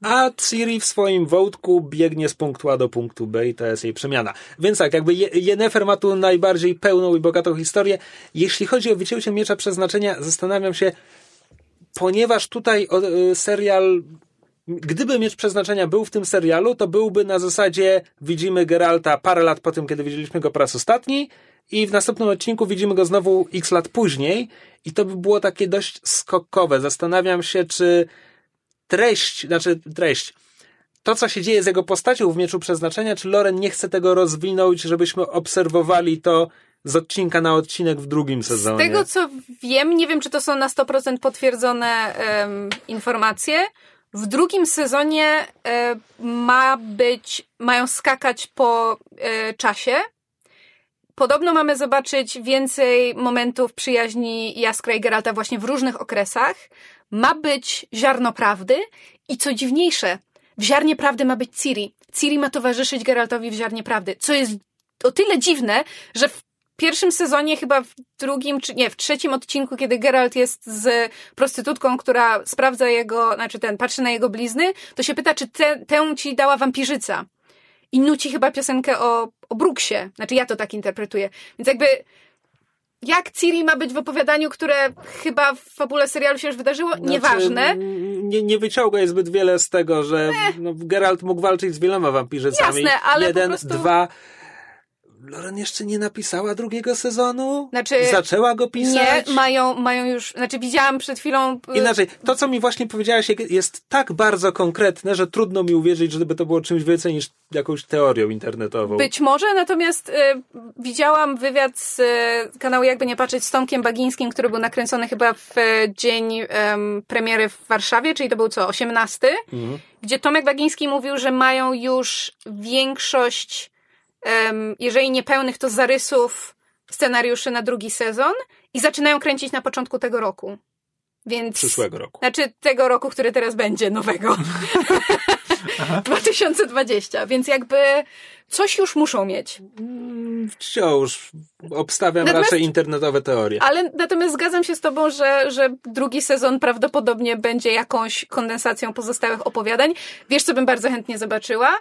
A Ciri w swoim wątku biegnie z punktu A do punktu B i to jest jej przemiana. Więc tak, jakby Je- Yennefer ma tu najbardziej pełną i bogatą historię. Jeśli chodzi o wycięcie Miecza Przeznaczenia, zastanawiam się, ponieważ tutaj y, serial Gdyby Miecz Przeznaczenia był w tym serialu, to byłby na zasadzie widzimy Geralta parę lat po tym, kiedy widzieliśmy go po raz ostatni i w następnym odcinku widzimy go znowu x lat później i to by było takie dość skokowe. Zastanawiam się, czy treść, znaczy treść, to co się dzieje z jego postacią w Mieczu Przeznaczenia, czy Loren nie chce tego rozwinąć, żebyśmy obserwowali to z odcinka na odcinek w drugim Z sezonie. tego co wiem, nie wiem czy to są na 100% potwierdzone em, informacje, w drugim sezonie e, ma być, mają skakać po e, czasie. Podobno mamy zobaczyć więcej momentów przyjaźni Jaskra i Geralta właśnie w różnych okresach. Ma być ziarno prawdy i co dziwniejsze, w ziarnie prawdy ma być Ciri. Ciri ma towarzyszyć Geraltowi w ziarnie prawdy, co jest o tyle dziwne, że w pierwszym sezonie, chyba w drugim, czy nie, w trzecim odcinku, kiedy Geralt jest z prostytutką, która sprawdza jego, znaczy ten, patrzy na jego blizny, to się pyta, czy te, tę ci dała wampirzyca. I nuci chyba piosenkę o, o Brooksie. Znaczy ja to tak interpretuję. Więc jakby jak Ciri ma być w opowiadaniu, które chyba w fabule serialu się już wydarzyło? Nieważne. Znaczy, nie, nie wyciągaj zbyt wiele z tego, że no, Geralt mógł walczyć z wieloma wampirzycami. Jasne, ale po Jeden, prostu- dwa. Loren jeszcze nie napisała drugiego sezonu? Znaczy, Zaczęła go pisać? Nie, mają, mają już, znaczy widziałam przed chwilą... y, Inaczej, to co mi właśnie powiedziałaś jest tak bardzo konkretne, że trudno mi uwierzyć, żeby to było czymś więcej niż jakąś teorią internetową. Być może, natomiast y, widziałam wywiad z y, kanału Jakby Nie Patrzeć z Tomkiem Bagińskim, który był nakręcony chyba w y, dzień em, premiery w Warszawie, czyli to był co, 18? Mhm. Gdzie Tomek Bagiński mówił, że mają już większość, jeżeli nie pełnych, to zarysów scenariuszy na drugi sezon i zaczynają kręcić na początku tego roku. Więc... Przyszłego roku. Znaczy tego roku, który teraz będzie, nowego. 2020, więc jakby coś już muszą mieć. Wciąż obstawiam Natomiast- raczej internetowe teorie. Ale natomiast zgadzam się z tobą, że, że drugi sezon prawdopodobnie będzie jakąś kondensacją pozostałych opowiadań. Wiesz, co bym bardzo chętnie zobaczyła?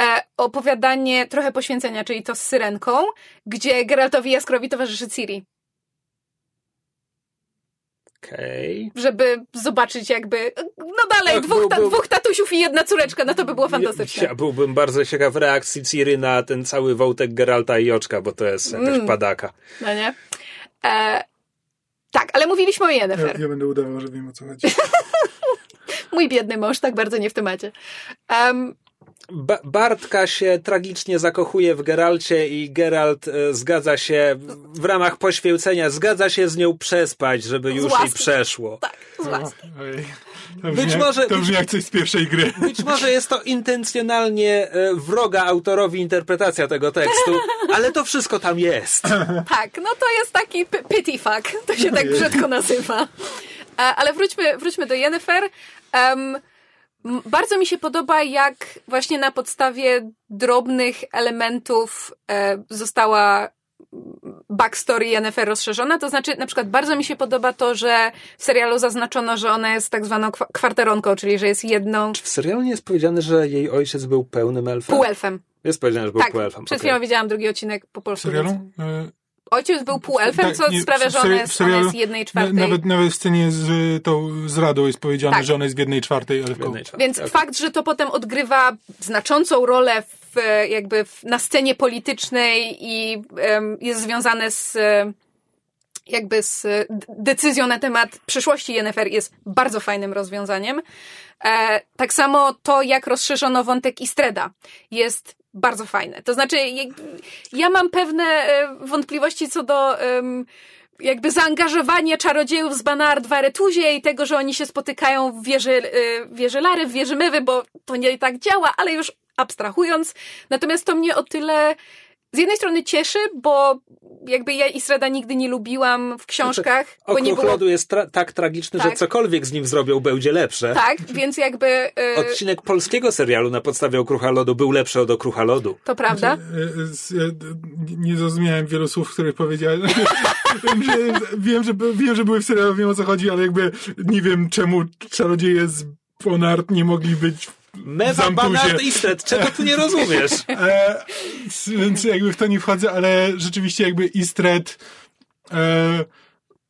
E, opowiadanie trochę poświęcenia, czyli to z Syrenką, gdzie Geraltowi Jaskrowi towarzyszy Ciri. Okej. Żeby zobaczyć jakby, no dalej, Tak, dwóch, ta, był- dwóch tatusiów i jedna córeczka, no to by było fantastyczne. Ja, ja byłbym bardzo ciekaw reakcji Ciri na ten cały wątek Geralta i Oczka, bo to jest jakaś Mm. padaka. No nie? E, tak, ale mówiliśmy o Ja, Yennefer. ja będę udawał, że wiem o co chodzi. Mój biedny mąż, tak bardzo nie w temacie. Em, Ba Bartka się tragicznie zakochuje w Geralcie i Geralt e, zgadza się w ramach poświęcenia, zgadza się z nią przespać, żeby już jej łaski. przeszło. Tak, z łaski. To Być brzmi, może- to brzmi jak coś z pierwszej gry. Być może jest to intencjonalnie e, wroga autorowi interpretacja tego tekstu, ale to wszystko tam jest. Tak, no to jest taki pity fuck, to się tak brzydko nazywa. E, Ale wróćmy, wróćmy do Yennefer. Em, m, bardzo mi się podoba, jak właśnie na podstawie drobnych elementów e, została backstory Yennefer rozszerzona. To znaczy, na przykład bardzo mi się podoba to, że w serialu zaznaczono, że ona jest tak zwaną kwa- kwarteronką, czyli że jest jedną W serialu nie jest powiedziane, że jej ojciec był pełnym elfem? półelfem. Jest powiedziane, że był Tak, półelfem. przed chwilą widziałam drugi odcinek po W polsku. serialu? więc- E, Ojciec był półelfem, tak, co nie, sprawia, że ona jest, ona jest jednej na- czwartej. Nawet, nawet w scenie z tą z Radą jest powiedziane, Tak. że ona jest w jednej czwartej W elfką. jednej czwartej, Więc okej. fakt, że to potem odgrywa znaczącą rolę w, e, jakby w, na scenie politycznej i em, jest związane z e, jakby z decyzją na temat przyszłości Yennefer jest bardzo fajnym rozwiązaniem. E, tak samo to, jak rozszerzono wątek Istreda jest bardzo fajne. To znaczy, ja mam pewne e, wątpliwości co do jakby zaangażowania czarodziejów z Banard w Aretuzie i tego, że oni się spotykają w wieży, e, wieży Lary, w wieży Mewy, bo to nie tak działa, ale już abstrahując. Natomiast to mnie o tyle z jednej strony cieszy, bo jakby ja Israda nigdy nie lubiłam w książkach, bo nie było... lodu jest tra- tak tragiczny, że Tak. cokolwiek z nim zrobią, będzie lepsze. Tak, więc jakby... e, Odcinek polskiego serialu na podstawie Okrucha Lodu był lepszy od Okrucha Lodu. to prawda? E, e, e, Nie zrozumiałem wielu słów, które powiedziałem. wiem, że, wiem, że, wiem, że były w serialu, wiem o co chodzi, ale jakby nie wiem czemu czarodzieje z Bonard nie mogli być w Mewa. Banard i Stret, czego tu nie rozumiesz? E, więc jakby w to nie wchodzę, ale rzeczywiście jakby Istred e,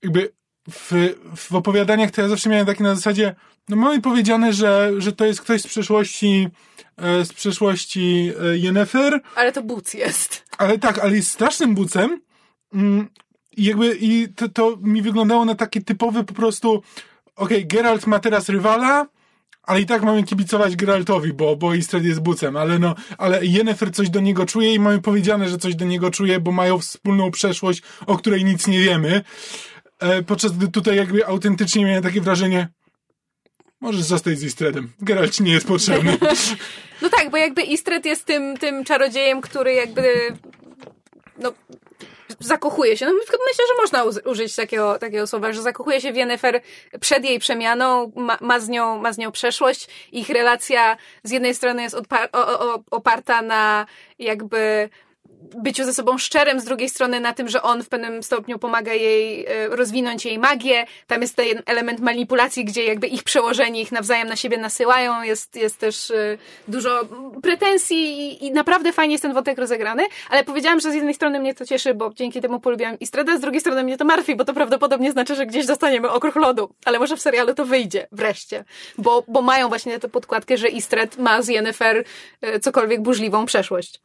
jakby w, w opowiadaniach to ja zawsze miałem takie na zasadzie, no mamy powiedziane, że, że to jest ktoś z przeszłości e, z przeszłości e, Yennefer, Ale to buc jest. ale tak, ale jest strasznym bucem mm, i jakby i to, to mi wyglądało na taki typowy po prostu okej, Geralt ma teraz rywala, ale i tak mamy kibicować Geraltowi, bo, bo Istred jest bucem, ale no, ale Yennefer coś do niego czuje i mamy powiedziane, że coś do niego czuje, bo mają wspólną przeszłość, o której nic nie wiemy. E, podczas gdy tutaj jakby autentycznie miałem takie wrażenie, możesz zostać z Istredem. Geralt ci nie jest potrzebny. No tak, bo jakby Istred jest tym, tym czarodziejem, który jakby no, zakochuje się. No, myślę, że można użyć takiego, takiego słowa, że zakochuje się w Yennefer przed jej przemianą, ma, ma, z, nią, ma z nią przeszłość. Ich relacja z jednej strony jest oparta na jakby byciu ze sobą szczerym, z drugiej strony na tym, że on w pewnym stopniu pomaga jej e, rozwinąć jej magię. Tam jest ten element manipulacji, gdzie jakby ich przełożeni ich nawzajem na siebie nasyłają. Jest, jest też e, dużo pretensji i, i naprawdę fajnie jest ten wątek rozegrany, ale powiedziałam, że z jednej strony mnie to cieszy, bo dzięki temu polubiłam Istreda, z drugiej strony mnie to martwi, bo to prawdopodobnie znaczy, że gdzieś dostaniemy okruch lodu, ale może w serialu to wyjdzie wreszcie, bo, bo mają właśnie tę podkładkę, że Istred ma z Yennefer e, cokolwiek burzliwą przeszłość.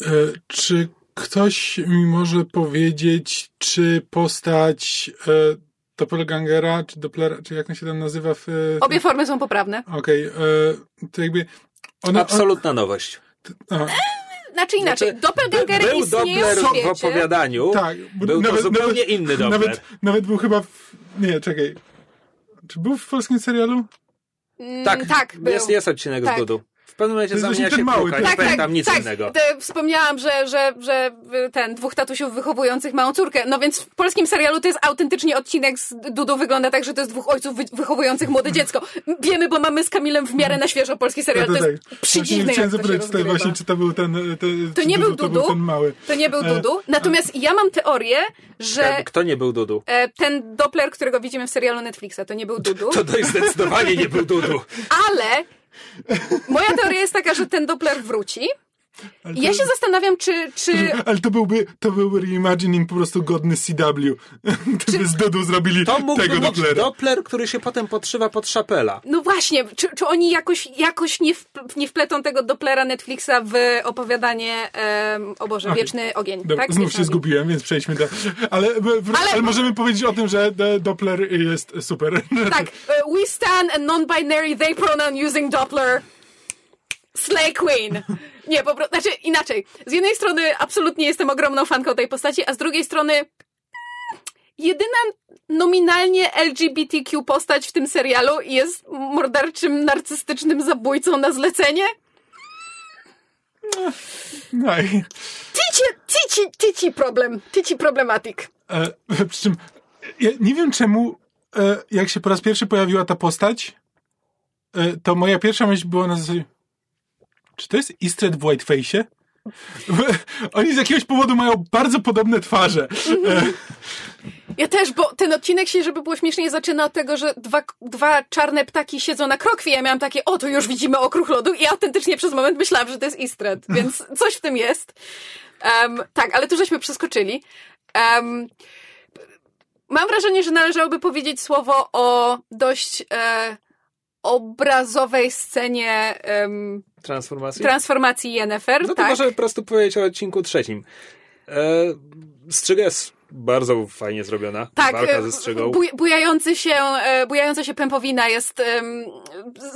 E, Czy ktoś mi może powiedzieć, czy postać e, Doppelgangera, czy Dopplera, czy jak on się tam nazywa w... e, Obie formy są poprawne. Okej, e, to jakby... Ona, Absolutna nowość. on, a, Znaczy inaczej, Znaczy, doppelgangery Był istnieją Doppler w w opowiadaniu. tak. Był to zupełnie inny Doppler. Nawet, nawet był chyba w... Nie, czekaj. Czy był w polskim serialu? Mm, Tak, tak był. jest, jest odcinek Tak. z Dudu. W pewnym momencie To jest zamienia się mały, kruka, tak, nie tak, pamiętam tak, nic tak. innego. Te, wspomniałam, że, że, że ten dwóch tatusiów wychowujących małą córkę. No więc w polskim serialu to jest autentycznie odcinek z Dudu wygląda tak, że to jest dwóch ojców wy, wychowujących młode dziecko. Wiemy, bo mamy z Kamilem w miarę na świeżo polski serial. Tak, To tak. jest Właśnie przydziwne, Chciałem to zapytać tutaj właśnie, czy to był ten... ten To nie był To Dudu. był ten mały. To nie był E, Dudu. Natomiast ja mam teorię, że Tak, Kto nie był Dudu? e, ten Doppler, którego widzimy w serialu Netflixa, to nie był Dudu. To dość zdecydowanie nie był Dudu. Ale moja teoria jest taka, że ten Doppler wróci. Ja to- się zastanawiam, czy, czy Ale to byłby, to byłby reimagining po prostu godny CW. Gdyby z Dudu zrobili To mógłby tego Dopplera. Doppler, który się potem podszywa pod szapela. No właśnie, czy, czy oni jakoś, jakoś nie, wp- nie wpletą tego Dopplera Netflixa w opowiadanie, em, o Boże, Okej. Wieczny Ogień, Dobra, tak? znów Wieczny się ogień. zgubiłem, więc przejdźmy do... Ale, w, ale... Ale- możemy powiedzieć o tym, że de- Doppler jest super. Tak, e, we stand and non-binary, they pronoun using Doppler. Slay Queen. Nie, po prostu, znaczy inaczej. Z jednej strony absolutnie jestem ogromną fanką tej postaci, a z drugiej strony jedyna nominalnie LGBTQ postać w tym serialu jest morderczym, narcystycznym zabójcą na zlecenie. No i, Tyci, tyci, tyci problem. Tyci problematik. e, przy czym ja nie wiem czemu, e, jak się po raz pierwszy pojawiła ta postać, e, to moja pierwsza myśl była na zasadzie, czy to jest Eastred w Whiteface'ie? Oni z jakiegoś powodu mają bardzo podobne twarze. E, Ja też, bo ten odcinek się, żeby było śmieszniej, zaczyna od tego, że dwa, dwa czarne ptaki siedzą na krokwie. Ja miałam takie, o, tu już widzimy okruch lodu i autentycznie przez moment myślałam, że to jest Istred, więc coś w tym jest. Um, tak, ale tu żeśmy przeskoczyli. Um, mam wrażenie, że należałoby powiedzieć słowo o dość e, obrazowej scenie em, Transformacji? transformacji Yennefer. no to tak? może po prostu powiedzieć o odcinku trzecim. E, strzyga jest bardzo fajnie zrobiona. Tak, Walka e, ze strzygą. buj, bujający się, e, bujająca się pępowina jest em,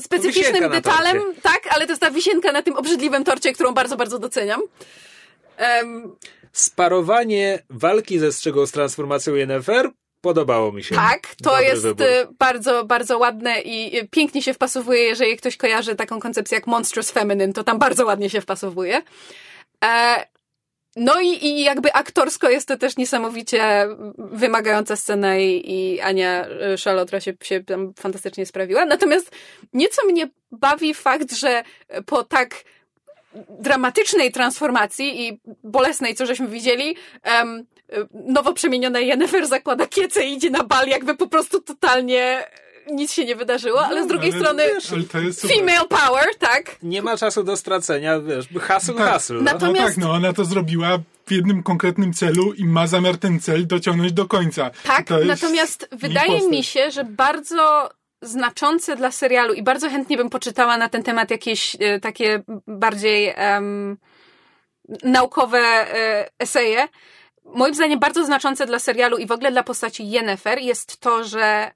specyficznym Wisienka detalem, tak, ale to jest ta wisienka na tym obrzydliwym torcie, którą bardzo, bardzo doceniam. Em, Sparowanie walki ze strzygą z transformacją Yennefer podobało mi się. tak, to Dobry jest wybór. e, bardzo, bardzo ładne i e, pięknie się wpasowuje, jeżeli ktoś kojarzy taką koncepcję jak Monstrous Feminine, to tam bardzo ładnie się wpasowuje. E, no i, i jakby aktorsko jest to też niesamowicie wymagająca scena i, i Ania Szalotra się, się tam fantastycznie sprawiła. Natomiast nieco mnie bawi fakt, że po tak dramatycznej transformacji i bolesnej, co żeśmy widzieli, e, nowo przemieniona Yennefer zakłada kiece i idzie na bal, jakby po prostu totalnie nic się nie wydarzyło, ale z drugiej ale strony wiesz, super. female power, tak? Nie ma czasu do stracenia, wiesz, hustle, Tak. hustle. No. Na- No Natomiast- tak, no ona to zrobiła w jednym konkretnym celu i ma zamiar ten cel dociągnąć do końca. Tak, natomiast wydaje postać. mi się, że bardzo znaczące dla serialu i bardzo chętnie bym poczytała na ten temat jakieś e, takie bardziej naukowe e, eseje. Moim zdaniem bardzo znaczące dla serialu i w ogóle dla postaci Yennefer jest to, że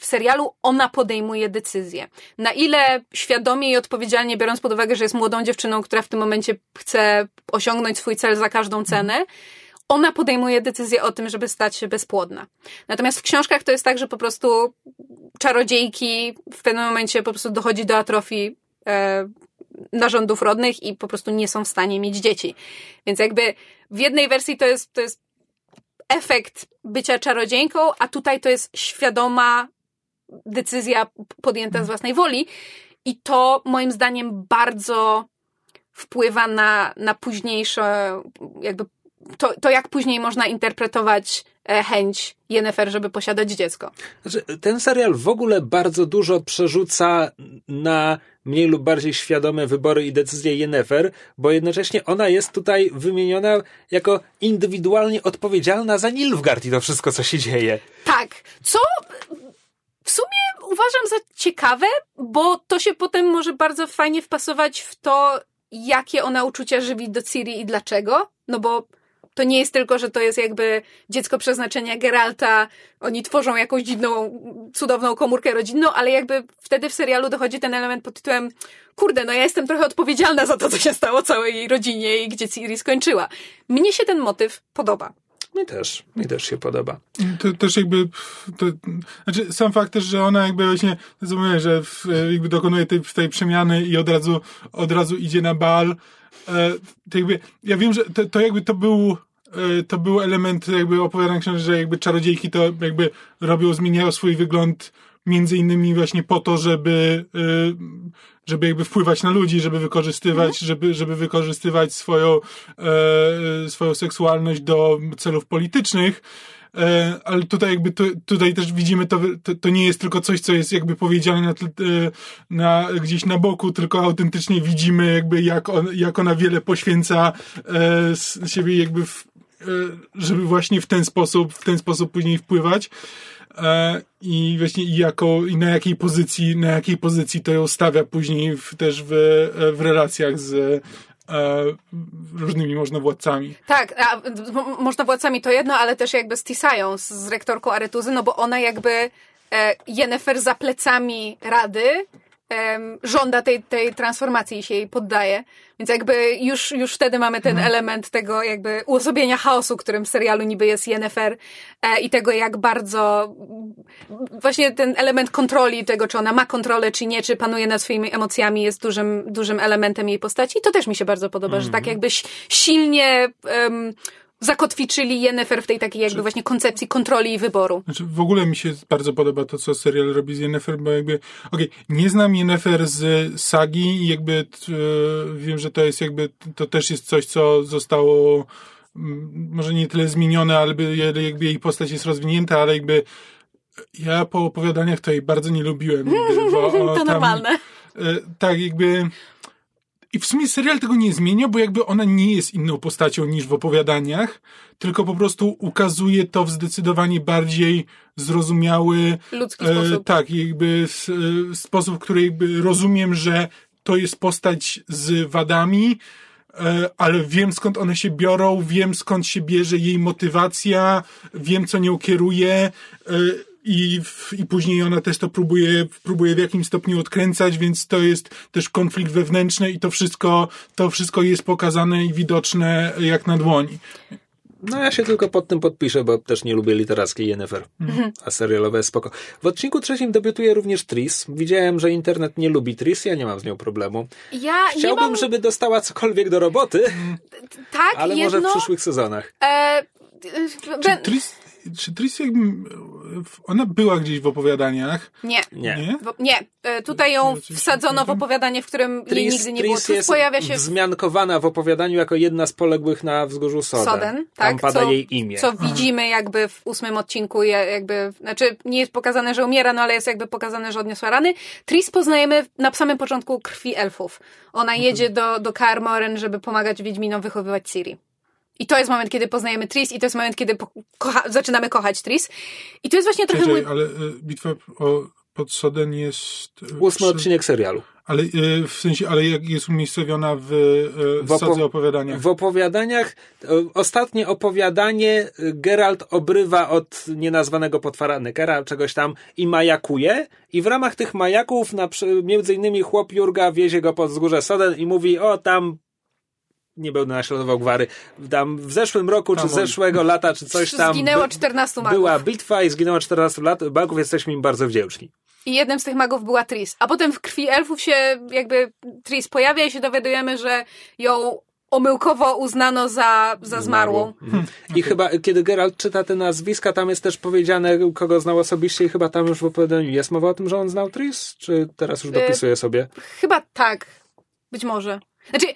w serialu ona podejmuje decyzje. Na ile świadomie i odpowiedzialnie, biorąc pod uwagę, że jest młodą dziewczyną, która w tym momencie chce osiągnąć swój cel za każdą cenę, ona podejmuje decyzję o tym, żeby stać się bezpłodna. Natomiast w książkach to jest tak, że po prostu czarodziejki w pewnym momencie po prostu dochodzi do atrofii e, narządów rodnych i po prostu nie są w stanie mieć dzieci. Więc jakby w jednej wersji to jest, to jest efekt bycia czarodziejką, a tutaj to jest świadoma decyzja podjęta z własnej woli i to moim zdaniem bardzo wpływa na, na późniejsze jakby to, to, jak później można interpretować chęć Yennefer, żeby posiadać dziecko. Znaczy, ten serial w ogóle bardzo dużo przerzuca na mniej lub bardziej świadome wybory i decyzje Yennefer, bo jednocześnie ona jest tutaj wymieniona jako indywidualnie odpowiedzialna za Nilfgaard i to wszystko, co się dzieje. Tak, co w sumie uważam za ciekawe, bo to się potem może bardzo fajnie wpasować w to, jakie ona uczucia żywi do Ciri i dlaczego. No bo to nie jest tylko, że to jest jakby dziecko przeznaczenia Geralta, oni tworzą jakąś dziwną, cudowną komórkę rodzinną, ale jakby wtedy w serialu dochodzi ten element pod tytułem kurde, no ja jestem trochę odpowiedzialna za to, co się stało całej jej rodzinie i gdzie Ciri skończyła. Mnie się ten motyw podoba. Mi też, mi też się podoba. To też jakby, to, znaczy sam fakt też, że ona jakby właśnie, mówię, że w, jakby dokonuje tej, tej przemiany i od razu, od razu idzie na bal, e, to jakby, ja wiem, że to, to jakby to był, to był element jakby opowiadania książek, że jakby czarodziejki to jakby robią, zmieniają swój wygląd między innymi właśnie po to, żeby, e, żeby jakby wpływać na ludzi, żeby wykorzystywać, żeby, żeby wykorzystywać swoją, e, swoją seksualność do celów politycznych. E, ale tutaj jakby tu, tutaj też widzimy to, to, to nie jest tylko coś, co jest jakby powiedziane na, e, na, gdzieś na boku, tylko autentycznie widzimy jakby jak, on, jak ona wiele poświęca e, z siebie jakby w, e, żeby właśnie w ten sposób, w ten sposób później wpływać. E, I właśnie jako, i na jakiej pozycji, na jakiej pozycji to ją stawia później w, też w, e, w relacjach z e, różnymi możnowładcami. Tak, a m- można władcami to jedno, ale też jakby z Tisają, z, rektorką Aretuzy, no bo ona jakby e, Yennefer za plecami Rady em, żąda tej, tej transformacji i się jej poddaje. Więc jakby już, już wtedy mamy ten element tego jakby uosobienia chaosu, którym w serialu niby jest Yennefer e, i tego jak bardzo właśnie ten element kontroli tego, czy ona ma kontrolę, czy nie, czy panuje nad swoimi emocjami jest dużym, dużym elementem jej postaci. I to też mi się bardzo podoba, że tak jakbyś silnie em, zakotwiczyli Yennefer w tej takiej jakby właśnie koncepcji kontroli i wyboru. Znaczy, w ogóle mi się bardzo podoba to, co serial robi z Yennefer, bo jakby, okej, nie znam Yennefer z sagi i jakby t, e, wiem, że to jest jakby, to też jest coś, co zostało może nie tyle zmienione, ale by- jakby jej postać jest rozwinięta, ale jakby ja po opowiadaniach to jej bardzo nie lubiłem. Bo To tam- normalne. E, tak, jakby. I w sumie serial tego nie zmienia, bo jakby ona nie jest inną postacią niż w opowiadaniach, tylko po prostu ukazuje to w zdecydowanie bardziej zrozumiały, Ludzki e, sposób. tak, jakby s, e, sposób, w który jakby rozumiem, że to jest postać z wadami, e, ale wiem skąd one się biorą, wiem skąd się bierze jej motywacja, wiem co nią kieruje e, i, i później ona też to próbuje, próbuje w jakimś stopniu odkręcać, więc to jest też konflikt wewnętrzny i to wszystko, to wszystko jest pokazane i widoczne jak na dłoni. No ja się tylko pod tym podpiszę, bo też nie lubię literackiej Yennefer, Mhm. a serialowe jest spoko. W odcinku trzecim debiutuje również Tris. Widziałem, że internet nie lubi Tris, ja nie mam z nią problemu. Ja nie Chciałbym, mam... żeby dostała cokolwiek do roboty, Tak, ale jedno... może w przyszłych sezonach. E, Czy ben... Tris, czy Tris jakby, ona była gdzieś w opowiadaniach, Nie. Nie. nie? Nie, E, tutaj ją Oczywiście, wsadzono w opowiadanie, w którym jej Tris, nigdy nie było. Tris Tu jest pojawia się wzmiankowana w opowiadaniu jako jedna z poległych na wzgórzu Soden. Soden, Tam tak, pada co, jej imię. co widzimy jakby w ósmym odcinku, jakby, znaczy nie jest pokazane, że umiera, no ale jest jakby pokazane, że odniosła rany. Tris poznajemy na samym początku krwi elfów. Ona Mhm. jedzie do, do Kaer Morhen, żeby pomagać Wiedźminom wychowywać Ciri. I to jest moment, kiedy poznajemy Tris i to jest moment, kiedy kocha, zaczynamy kochać Tris. I to jest właśnie trochę Czekaj, mój... ale y, bitwa o, pod Soden jest... y, Ósmy przy- odcinek serialu. Ale y, w sensie, ale jak jest umiejscowiona w, y, W w opo- sadze opowiadania. W opowiadaniach, ostatnie opowiadanie, Geralt obrywa od nienazwanego potwora Nekera, czegoś tam i majakuje i w ramach tych majaków na, między innymi chłop Jurga wiezie go pod wzgórze Soden i mówi, o tam nie będę naśladował gwary, tam w zeszłym roku, czy on- zeszłego lata, czy coś tam Zginęło by- 14 magów. była bitwa i zginęło 14 lat, magów, jesteśmy im bardzo wdzięczni. I jednym z tych magów była Tris. A potem w krwi elfów się jakby Tris pojawia i się dowiadujemy, że ją omyłkowo uznano za, za zmarłą. Mhm. I chyba, kiedy Geralt czyta te nazwiska, tam jest też powiedziane, kogo znał osobiście i chyba tam już w opowiadaniu jest mowa o tym, że on znał Tris? Czy teraz już Y, dopisuje sobie? Chyba tak. Być może. Znaczy,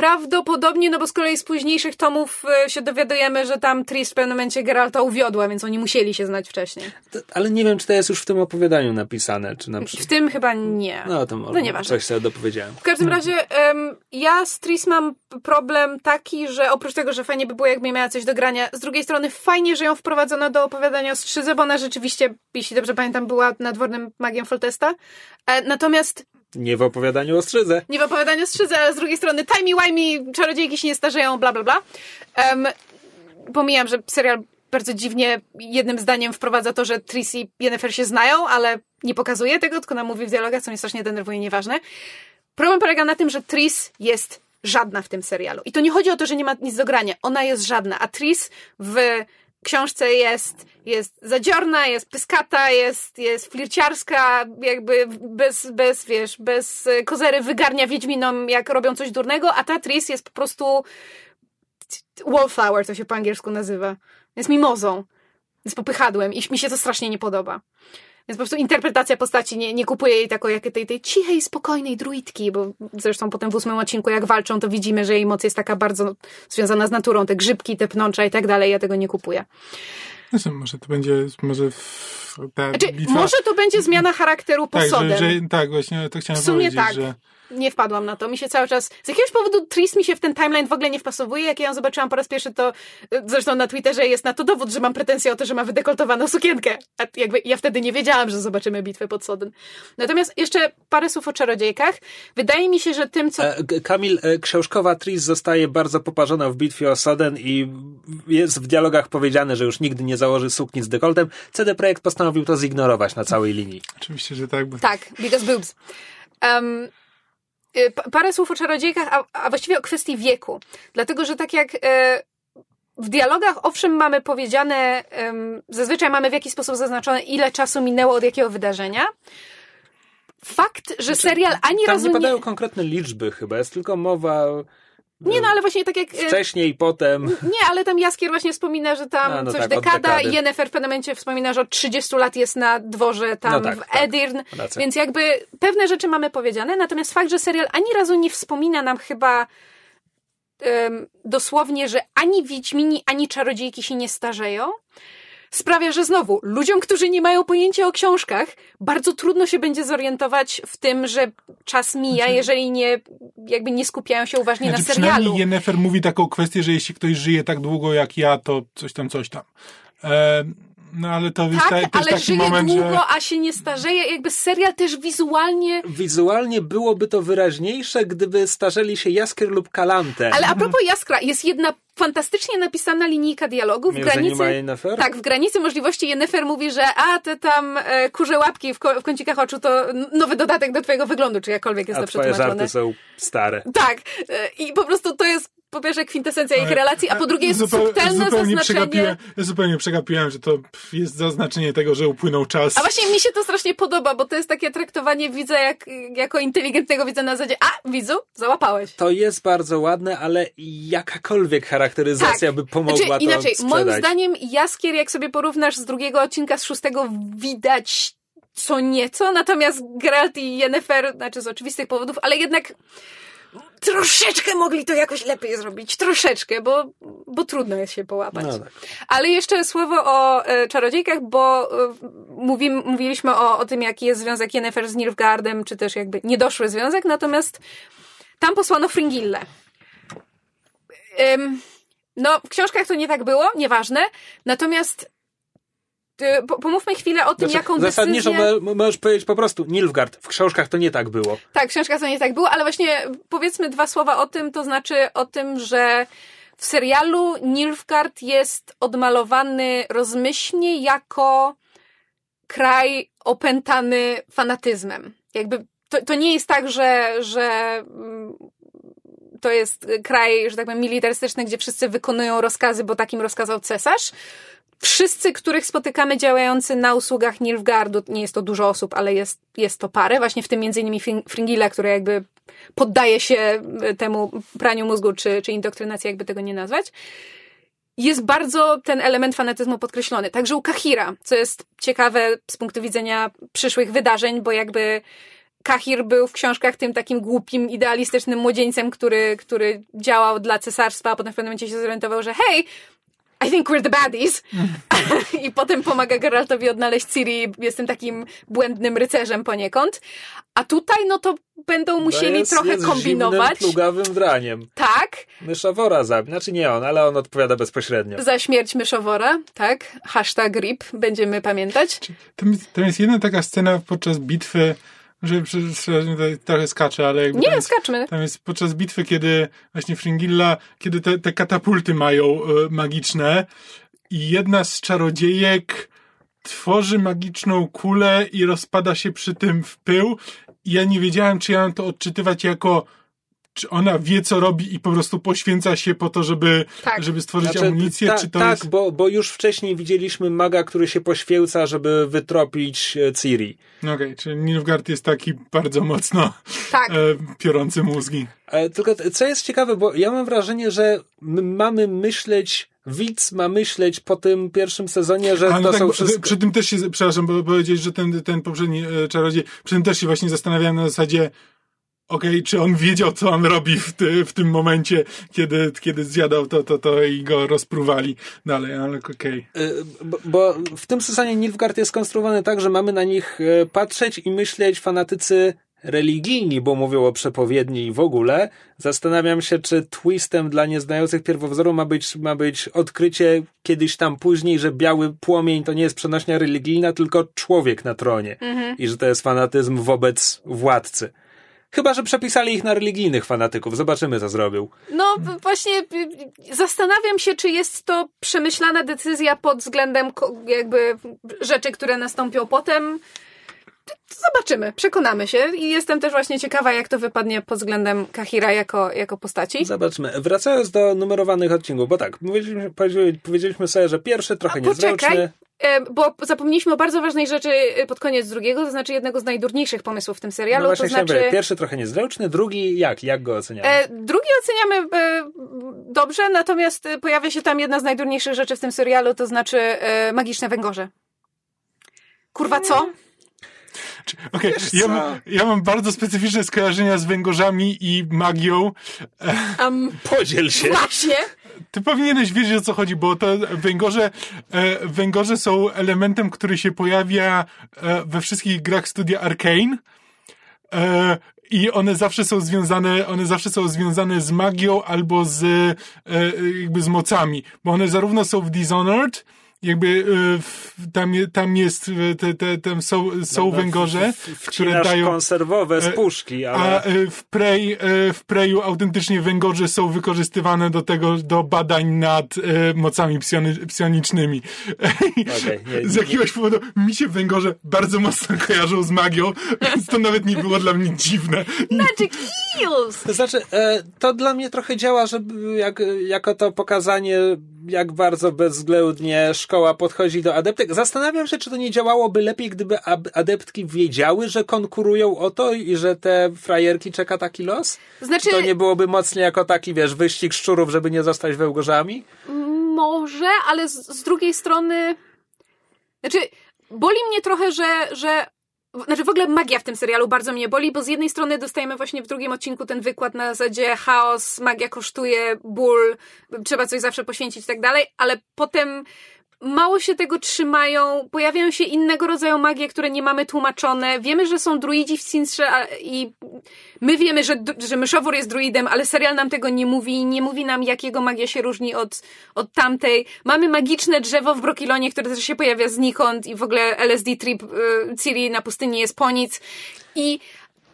prawdopodobnie, no bo z kolei z późniejszych tomów e, się dowiadujemy, że tam Tris w pewnym momencie Geralta uwiodła, więc oni musieli się znać wcześniej. To- Ale nie wiem, czy to jest już w tym opowiadaniu napisane, czy na W przykład... tym chyba nie. No to może nieważne. coś sobie dopowiedziałem. W każdym razie em, ja z Tris mam problem taki, że oprócz tego, że fajnie by było, jakby miała coś do grania, z drugiej strony fajnie, że ją wprowadzono do opowiadania o Strzydze, bo ona rzeczywiście, jeśli dobrze pamiętam, była nadwornym magiem Foltesta. E, natomiast Nie w opowiadaniu o Strzydze. nie w opowiadaniu o Strzydze, ale z drugiej strony timey-wimey, czarodziejki się nie starzeją, bla bla bla. Um, pomijam, że serial bardzo dziwnie jednym zdaniem wprowadza to, że Tris i Yennefer się znają, ale nie pokazuje tego, tylko nam mówi w dialogach, co mnie strasznie denerwuje, nieważne. Problem polega na tym, że Tris jest żadna w tym serialu. I to nie chodzi o to, że nie ma nic do grania. Ona jest żadna. A Tris w książce jest, jest zadziorna, jest pyskata, jest, jest flirciarska, jakby bez, bez, wiesz, bez e, kozery wygarnia Wiedźminom, jak robią coś durnego, a ta Tris jest po prostu wallflower, to się po angielsku nazywa. Jest mimozą. Jest popychadłem i mi się to strasznie nie podoba. Więc po prostu interpretacja postaci nie, nie kupuje jej taką jak tej, tej cichej, spokojnej druidki, bo zresztą potem w ósmym odcinku jak walczą, to widzimy, że jej moc jest taka bardzo związana z naturą, te grzybki, te pnącza i tak dalej, ja tego nie kupuję. Znaczy, może to będzie, może ta Znaczy, bitwa... może to będzie zmiana charakteru po tak, Sodem. że, że, tak, właśnie to chciałem W sumie powiedzieć, tak. że Nie wpadłam na to. Mi się cały czas. Z jakiegoś powodu Tris mi się w ten timeline w ogóle nie wpasowuje. Jak ja ją zobaczyłam po raz pierwszy, to y, zresztą na Twitterze jest na to dowód, że mam pretensję o to, że ma wydekoltowaną sukienkę. A jakby ja wtedy nie wiedziałam, że zobaczymy bitwę pod Soden. Natomiast jeszcze parę słów o czarodziejkach. Wydaje mi się, że tym, co. E, Kamil, e, książkowa Tris zostaje bardzo poparzona w bitwie o Soden i jest w dialogach powiedziane, że już nigdy nie założy sukni z dekoltem. CD Projekt postanowił to zignorować na całej linii. oczywiście, że tak, bo Tak, because boobs. Um, parę słów o czarodziejkach, a, a właściwie o kwestii wieku. Dlatego, że tak jak e, w dialogach owszem mamy powiedziane, zazwyczaj mamy w jakiś sposób zaznaczone, ile czasu minęło od jakiego wydarzenia. Fakt, że serial ani Znaczy, Tam razu nie... padają konkretne liczby chyba, jest tylko mowa Nie, no ale właśnie tak jak... e, wcześniej, potem. Nie, ale tam Jaskier właśnie wspomina, że tam A, no coś tak, dekada i Yennefer w pewnym momencie wspomina, że od 30 lat jest na dworze tam No tak, w tak. Edirn, Racja. więc jakby pewne rzeczy mamy powiedziane, natomiast fakt, że serial ani razu nie wspomina nam chyba em, dosłownie, że ani Wiedźmini, ani Czarodziejki się nie starzeją, sprawia, że znowu ludziom, którzy nie mają pojęcia o książkach, bardzo trudno się będzie zorientować w tym, że czas mija, jeżeli nie, jakby nie skupiają się uważnie Znaczy, na serialu. przynajmniej Yennefer mówi taką kwestię, że jeśli ktoś żyje tak długo jak ja, to coś tam, coś tam. E, no ale to jest, ta, Tak, jest ale taki żyje moment, długo, że... a się nie starzeje. Jakby serial też wizualnie... Wizualnie byłoby to wyraźniejsze, gdyby starzeli się Jaskier lub Kalante. Ale a propos Jaskra, jest jedna fantastycznie napisana linijka dialogu w Między granicy... Tak, w granicy możliwości Yennefer mówi, że a, te tam e, kurze łapki w, ko- w kącikach oczu to nowy dodatek do twojego wyglądu, czy jakkolwiek jest A to twoje przetłumaczone. żarty są stare. Tak. E, I po prostu to jest po pierwsze kwintesencja ich relacji, a po drugie jest Zupeł- subtelne zupełnie zaznaczenie... przegapiłem, zupełnie przegapiłem, że to jest zaznaczenie tego, że upłynął czas. A właśnie mi się to strasznie podoba, bo to jest takie traktowanie widza jak, jako inteligentnego widza na zasadzie, a widzu, załapałeś. To jest bardzo ładne, ale jakakolwiek charakteryzacja by pomogła Znaczy, inaczej, to moim sprzedać. zdaniem Jaskier, jak sobie porównasz z drugiego odcinka, z szóstego, widać co nieco, natomiast Geralt i Yennefer, znaczy z oczywistych powodów, ale jednak troszeczkę mogli to jakoś lepiej zrobić, troszeczkę, bo, bo trudno jest się połapać. No tak. Ale jeszcze słowo o e, czarodziejkach, bo e, mówi, mówiliśmy o, o tym, jaki jest związek Yennefer z Nilfgaardem, czy też jakby niedoszły związek, natomiast tam posłano Fringillę. Ym, no, w książkach to nie tak było, nieważne. Natomiast pomówmy chwilę o tym, Znaczy, jaką zasadniczo decyzję... mo- możesz powiedzieć po prostu Nilfgaard. W książkach to nie tak było. Tak, w książkach to nie tak było, ale właśnie powiedzmy dwa słowa o tym, to znaczy o tym, że w serialu Nilfgaard jest odmalowany rozmyślnie jako kraj opętany fanatyzmem. Jakby to, to nie jest tak, że, że mm, to jest kraj, że tak powiem, militarystyczny, gdzie wszyscy wykonują rozkazy, bo takim rozkazał cesarz. Wszyscy, których spotykamy działający na usługach Nilfgaardu, nie jest to dużo osób, ale jest, jest to parę, właśnie w tym między innymi Fring- Fringilla, który jakby poddaje się temu praniu mózgu, czy, czy indoktrynacji, jakby tego nie nazwać. Jest bardzo ten element fanatyzmu podkreślony. Także u Kahira, co jest ciekawe z punktu widzenia przyszłych wydarzeń, bo jakby Kahir był w książkach tym takim głupim, idealistycznym młodzieńcem, który, który działał dla cesarstwa, a potem w pewnym momencie się zorientował, że hej, I think we're the baddies. I potem pomaga Geraltowi odnaleźć Ciri, jest tym takim błędnym rycerzem poniekąd. A tutaj, no to będą musieli No jest, trochę jest kombinować. Zimnym, plugawym draniem. Tak, Myszowora zabił. Znaczy nie on, ale on odpowiada bezpośrednio. za śmierć myszowora, tak? Hashtag RIP, będziemy pamiętać. Tam tam jest jedna taka scena podczas bitwy, że przepraszam, tutaj trochę skaczę, ale jakby tam Nie, jest, skaczmy. tam jest podczas bitwy, kiedy właśnie Fringilla, kiedy te, te katapulty mają e, magiczne i jedna z czarodziejek tworzy magiczną kulę i rozpada się przy tym w pył i ja nie wiedziałem, czy ja mam to odczytywać jako czy ona wie, co robi i po prostu poświęca się po to, żeby, Tak. żeby stworzyć Znaczy, amunicję, ta- czy to tak, jest... bo, bo już wcześniej widzieliśmy maga, który się poświęca, żeby wytropić e, Ciri. No Okej, czyli Nilfgaard jest taki bardzo mocno Tak. e, piorący mózgi. E, Tylko t- co jest ciekawe, bo ja mam wrażenie, że my mamy myśleć, widz ma myśleć po tym pierwszym sezonie, że A, to no tak, są wszystko... przy tym też się, przepraszam, bo powiedzieć, że ten, ten poprzedni e, czarodziej, przy tym też się właśnie zastanawiałem na zasadzie, okej, czy on wiedział, co on robi w, ty, w tym momencie, kiedy, kiedy zjadał to, to, to i go rozpruwali dalej, ale okej. Y, Bo, bo w tym sezonie Nilfgaard jest skonstruowany tak, że mamy na nich e, patrzeć i myśleć fanatycy religijni, bo mówią o przepowiedni i w ogóle. Zastanawiam się, czy twistem dla nieznających pierwowzoru ma być, ma być odkrycie kiedyś tam później, że biały płomień to nie jest przenośnia religijna, tylko człowiek na tronie. I że to jest fanatyzm wobec władcy. Chyba, że przepisali ich na religijnych fanatyków. Zobaczymy, co zrobił. No właśnie zastanawiam się, czy jest to przemyślana decyzja pod względem jakby rzeczy, które nastąpią potem. Zobaczymy, przekonamy się i jestem też właśnie ciekawa, jak to wypadnie pod względem Kahira jako, jako postaci. Zobaczmy. Wracając do numerowanych odcinków, bo tak, powiedzieliśmy, powiedzieliśmy sobie, że pierwszy trochę A, poczekaj, niezręczny. e, Bo zapomnieliśmy o bardzo ważnej rzeczy e, pod koniec drugiego, to znaczy jednego z najdurniejszych pomysłów w tym serialu. No właśnie to znaczy, pierwszy trochę niezręczny, drugi jak? Jak go oceniamy? e, drugi oceniamy e, dobrze, natomiast pojawia się tam jedna z najdurniejszych rzeczy w tym serialu, to znaczy e, magiczne węgorze. Kurwa, co? Okej, ja, mam- ja mam bardzo specyficzne skojarzenia z węgorzami i magią. Um, Podziel się. właśnie. Ty powinieneś wiedzieć o co chodzi, bo to węgorze, e, węgorze są elementem, który się pojawia e, we wszystkich grach studia Arkane. E, I one zawsze są związane, one zawsze są związane z magią albo z, jakby z mocami, bo one zarówno są w Dishonored, jakby e, w, tam, tam jest, e, te, te, tam są, są węgorze, W- w- które wcinasz dają, konserwowe z e, puszki, a ale... e, w, Prey, w Preju autentycznie węgorze są wykorzystywane do tego, do badań nad mocami psiony, psionicznymi. Okej, nie- z jakiegoś powodu mi się węgorze bardzo mocno kojarzą z magią, więc to nawet nie było dla mnie dziwne. Magic Eels! To znaczy, to dla mnie trochę działa, żeby jak, jako to pokazanie, jak bardzo bezwzględnie szkoła podchodzi do adeptek. Zastanawiam się, czy to nie działałoby lepiej, gdyby adeptki wiedziały, że konkurują o to i że te frajerki czeka taki los? Znaczy, To nie byłoby mocniej jako taki, wiesz, wyścig szczurów, żeby nie zostać wełgorzami? Może, ale z, z drugiej strony. Znaczy, boli mnie trochę, że, że. Znaczy, w ogóle magia w tym serialu bardzo mnie boli, bo z jednej strony dostajemy właśnie w drugim odcinku ten wykład na zasadzie chaos, magia kosztuje, ból, trzeba coś zawsze poświęcić i tak dalej, ale potem mało się tego trzymają, pojawiają się innego rodzaju magie, które nie mamy tłumaczone. Wiemy, że są druidzi w Cinstrze a- i my wiemy, że, że myszowór jest druidem, ale serial nam tego nie mówi, nie mówi nam, jak jego magia się różni od, od tamtej. Mamy magiczne drzewo w Brokilonie, które też się pojawia znikąd i w ogóle LSD trip y, Ciri na pustyni jest po nic. I,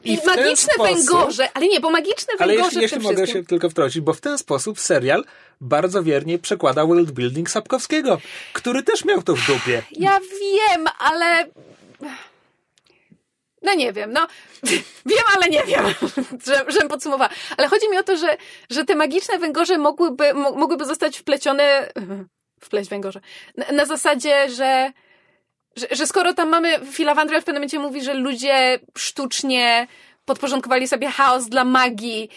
I magiczne sposób- węgorze, ale nie, bo magiczne Ale węgorze jeśli, w jeśli tym mogę się tylko wtrącić, bo w ten sposób serial bardzo wiernie przekłada world building Sapkowskiego, który też miał to w dupie. Ja wiem, ale. No nie wiem, no. Wiem, ale nie wiem, że, żebym podsumowała. Ale chodzi mi o to, że, że te magiczne węgorze mogłyby, mo- mogłyby zostać wplecione. Wpleść węgorze. Na, na zasadzie, że, że, że skoro tam mamy. Filawandrel w pewnym momencie mówi, że ludzie sztucznie podporządkowali sobie chaos dla magii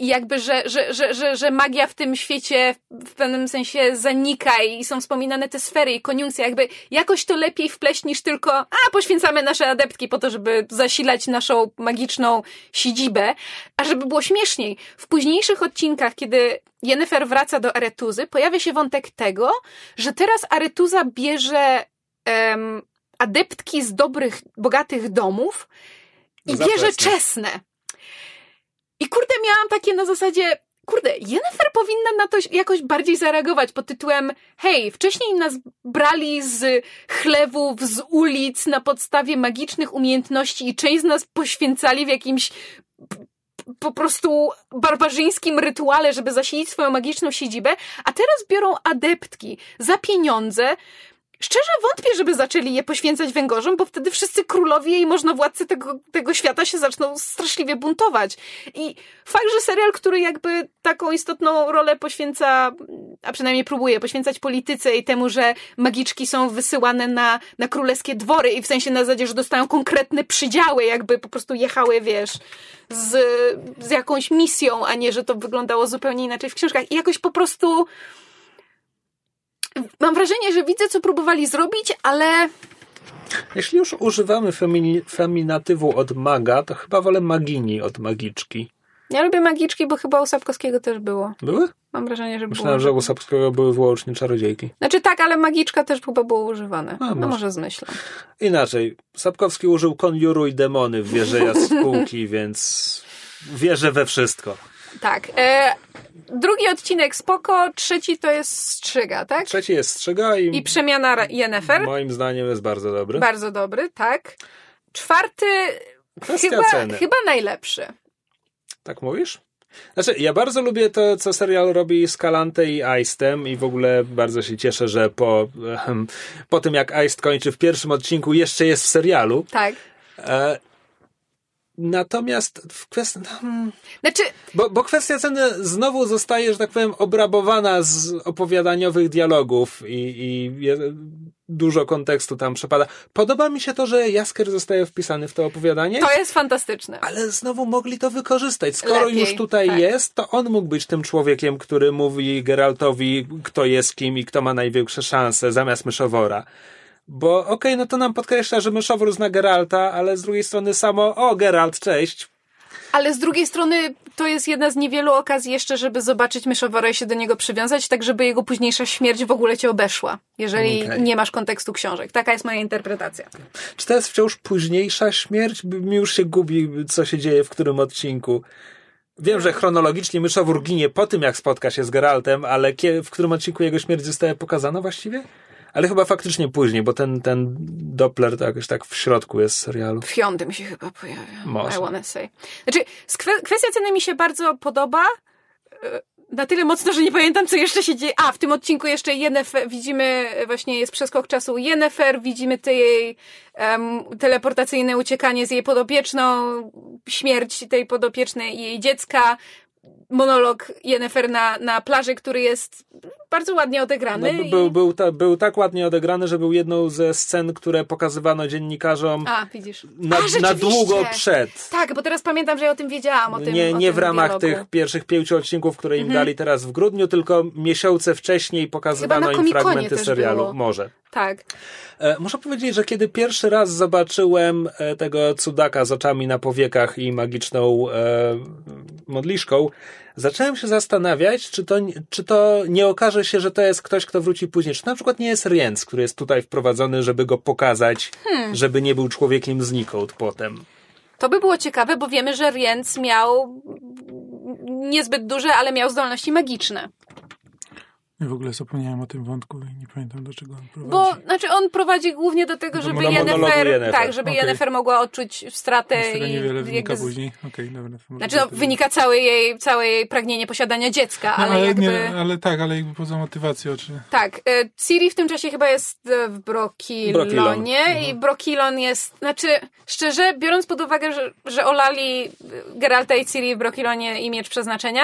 i jakby, że, że, że, że, że magia w tym świecie w pewnym sensie zanika i są wspominane te sfery i koniunkcje, jakby jakoś to lepiej wpleść niż tylko, a poświęcamy nasze adeptki po to, żeby zasilać naszą magiczną siedzibę, a żeby było śmieszniej. W późniejszych odcinkach, kiedy Jennifer wraca do Aretuzy, pojawia się wątek tego, że teraz Aretuza bierze em, adeptki z dobrych, bogatych domów i Za bierze wczesne. czesne. I kurde, miałam takie na zasadzie, kurde, Jennifer powinna na to jakoś bardziej zareagować pod tytułem hej, wcześniej nas brali z chlewów, z ulic na podstawie magicznych umiejętności i część z nas poświęcali w jakimś po prostu barbarzyńskim rytuale, żeby zasilić swoją magiczną siedzibę, a teraz biorą adeptki za pieniądze, Szczerze wątpię, żeby zaczęli je poświęcać węgorzom, bo wtedy wszyscy królowie i możnowładcy tego, tego świata się zaczną straszliwie buntować. I fakt, że serial, który jakby taką istotną rolę poświęca, a przynajmniej próbuje poświęcać polityce i temu, że magiczki są wysyłane na, na królewskie dwory i w sensie na zasadzie, że dostają konkretne przydziały, jakby po prostu jechały, wiesz, z, z jakąś misją, a nie, że to wyglądało zupełnie inaczej w książkach. I jakoś po prostu mam wrażenie, że widzę, co próbowali zrobić, ale Jeśli już używamy femini- feminatywu od maga, to chyba wolę magini od magiczki. ja lubię magiczki, bo chyba u Sapkowskiego też było. Były? Mam wrażenie, że Myślałem, było. że u Sapskiego były wyłącznie czarodziejki. Znaczy tak, ale magiczka też chyba było używane. A, no może. może zmyślam. Inaczej, Sapkowski użył konjuruj demony w wieży jaskółki, więc wierzę we wszystko. Tak. E, drugi odcinek spoko, trzeci to jest strzyga, tak? Trzeci jest Strzyga i, I przemiana Yennefer. moim zdaniem jest bardzo dobry. Bardzo dobry, tak. Czwarty Kwestia chyba, ceny. chyba najlepszy. Tak mówisz? Znaczy, ja bardzo lubię to, co serial robi z Kalante i Aistem i w ogóle bardzo się cieszę, że po, po tym jak Aist kończy w pierwszym odcinku jeszcze jest w serialu. Tak. Natomiast w kwestii... Hmm, Znaczy, bo, bo kwestia ceny znowu zostaje, że tak powiem, obrabowana z opowiadaniowych dialogów i, i dużo kontekstu tam przepada. Podoba mi się to, że Jaskier zostaje wpisany w to opowiadanie. to jest fantastyczne. Ale znowu mogli to wykorzystać. Skoro Lepiej, już tutaj tak. jest, to on mógł być tym człowiekiem, który mówi Geraltowi, kto jest kim i kto ma największe szanse, zamiast myszowora. Bo okej, no to nam podkreśla, że myszowór zna Geralta, ale z drugiej strony samo, o Geralt, cześć. Ale z drugiej strony to jest jedna z niewielu okazji jeszcze, żeby zobaczyć myszowora i się do niego przywiązać, tak żeby jego późniejsza śmierć w ogóle cię obeszła, jeżeli Okej. nie masz kontekstu książek. Taka jest moja interpretacja. Czy to jest wciąż późniejsza śmierć? Mi już się gubi, co się dzieje w którym odcinku. Wiem, że chronologicznie myszowór ginie po tym, jak spotka się z Geraltem, ale w którym odcinku jego śmierć zostaje pokazana właściwie? Ale chyba faktycznie później, bo ten, ten Doppler to jakoś tak w środku jest serialu. W piątym się chyba pojawia. Może. I wanna say. Znaczy, kwestia ceny mi się bardzo podoba. e, Na tyle mocno, że nie pamiętam, co jeszcze się dzieje. A, w tym odcinku jeszcze Yennefer, widzimy, e, właśnie jest przeskok czasu Yennefer, widzimy te jej em, teleportacyjne uciekanie z jej podopieczną, śmierć tej podopiecznej i jej dziecka, monolog Yennefer na, na plaży, który jest bardzo ładnie odegrany. No, i- był, był, ta, był tak ładnie odegrany, że był jedną ze scen, które pokazywano dziennikarzom A, widzisz. na, A, na długo przed. Tak, bo teraz pamiętam, że ja o tym wiedziałam. O tym, nie o nie tym w ramach dialogu. Mhm. tych pierwszych pięciu odcinków, które im dali teraz w grudniu, tylko miesiące wcześniej pokazywano im fragmenty serialu. było. Może. Tak. E, muszę powiedzieć, że kiedy pierwszy raz zobaczyłem e, tego cudaka z oczami na powiekach i magiczną e, modliszką, zacząłem się zastanawiać, czy to, czy to nie okaże się, że to jest ktoś, kto wróci później. Czy to na przykład nie jest Rienz, który jest tutaj wprowadzony, żeby go pokazać, Hmm. żeby nie był człowiekiem znikąd potem. To by było ciekawe, bo wiemy, że Rienz miał niezbyt duże, ale miał zdolności magiczne. Ja w ogóle zapomniałem o tym wątku i nie pamiętam dlaczego on prowadzi. Bo, znaczy on prowadzi głównie do tego, Do żeby Yennefer. tak, żeby Okej. Yennefer mogła odczuć stratę Z tego i niewiele wynika jakby z- później. Okej, dobra. Znaczy, no, to- wynika całe jej, całe jej pragnienie posiadania dziecka, No, ale, ale, jakby... nie, ale tak, ale jakby poza motywacją, czy... Tak, e, Ciri w tym czasie chyba jest e, w Brokilonie. Brokilonie i Brokilon jest, znaczy, szczerze, biorąc pod uwagę, że, że olali Geralta i Ciri w Brokilonie i Miecz Przeznaczenia,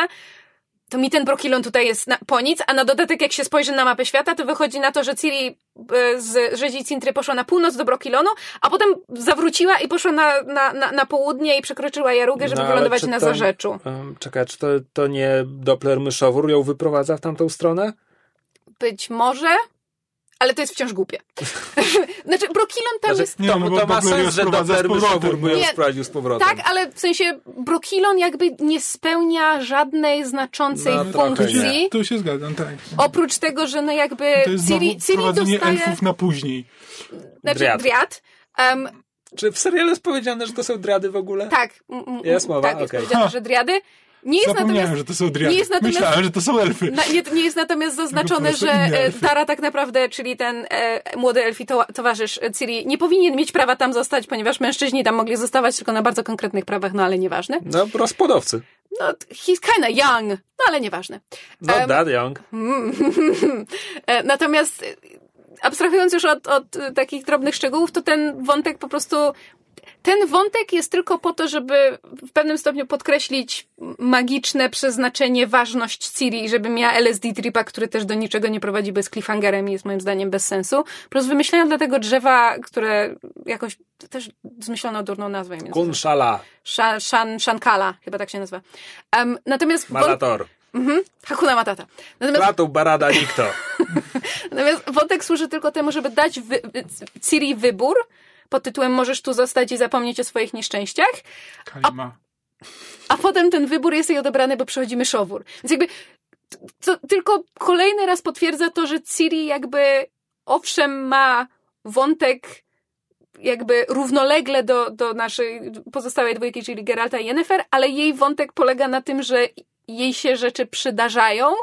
to mi ten Brokilon tutaj jest na, po nic, a na dodatek jak się spojrzy na mapę świata, to wychodzi na to, że Ciri e, z Rzezi Cintry poszła na północ do Brokilonu, a potem zawróciła i poszła na, na, na, na południe i przekroczyła Jarugę, żeby No, wylądować na to- Zarzeczu. Um, czekaj, czy to, to nie Doppler myszowór ją wyprowadza w tamtą stronę? Być może, ale to jest wciąż głupie. znaczy, Brokilon tam Znaczy, jest... Nie, to, no bo to ma sens, że sprowadza z Doppler powrotem. myszowór by ją Nie. sprowadził z powrotem. Tak, ale w sensie Brokilon jakby nie spełnia żadnej znaczącej No, To funkcji. się, to się zgadzam, tak. Oprócz tego, że no jakby To jest Ciri, Ciri dostaje... elfów na później. Znaczy, Driad. driad. Em, Czy w serialu jest powiedziane, że to są drady w ogóle? tak. Jest mowa, Tak, jest okej. powiedziane, Ha. że driady. Nie jest Zapomniałem, natomiast... że to są driady. nie jest natomiast- Myślałem, że to są elfy. Na, nie, nie jest natomiast zaznaczone, że e. Tara tak naprawdę, czyli ten e, młody elfi to, towarzysz Ciri, nie powinien mieć prawa tam zostać, ponieważ mężczyźni tam mogli zostawać tylko na bardzo konkretnych prawach, no ale nieważne. No, rozpodowcy. No, he's kinda young, no ale nieważne. Not Em, that young. E, Natomiast abstrahując już od, od takich drobnych szczegółów, to ten wątek po prostu. Ten wątek jest tylko po to, żeby w pewnym stopniu podkreślić magiczne przeznaczenie, ważność Ciri, i żeby miała LSD tripa, który też do niczego nie prowadzi bez cliffhangerem i jest moim zdaniem bez sensu. Plus wymyślają dla tego drzewa, które jakoś też zmyślono durną nazwę. Więc Kunszala. Shan, Shan, Shankala, chyba tak się nazywa. Um, natomiast Malator. Mhm, Hakuna Matata. Natomiast Platu Barada Nikto. Natomiast wątek służy tylko temu, żeby dać wy, Ciri wybór pod tytułem możesz tu zostać i zapomnieć o swoich nieszczęściach, Kalima. a potem ten wybór jest jej odebrany, bo przychodzi myszowór. Więc jakby to tylko kolejny raz potwierdza to, że Ciri jakby owszem ma wątek jakby równolegle do, do naszej pozostałej dwójki, czyli Geralta i Yennefer, ale jej wątek polega na tym, że jej się rzeczy przydarzają,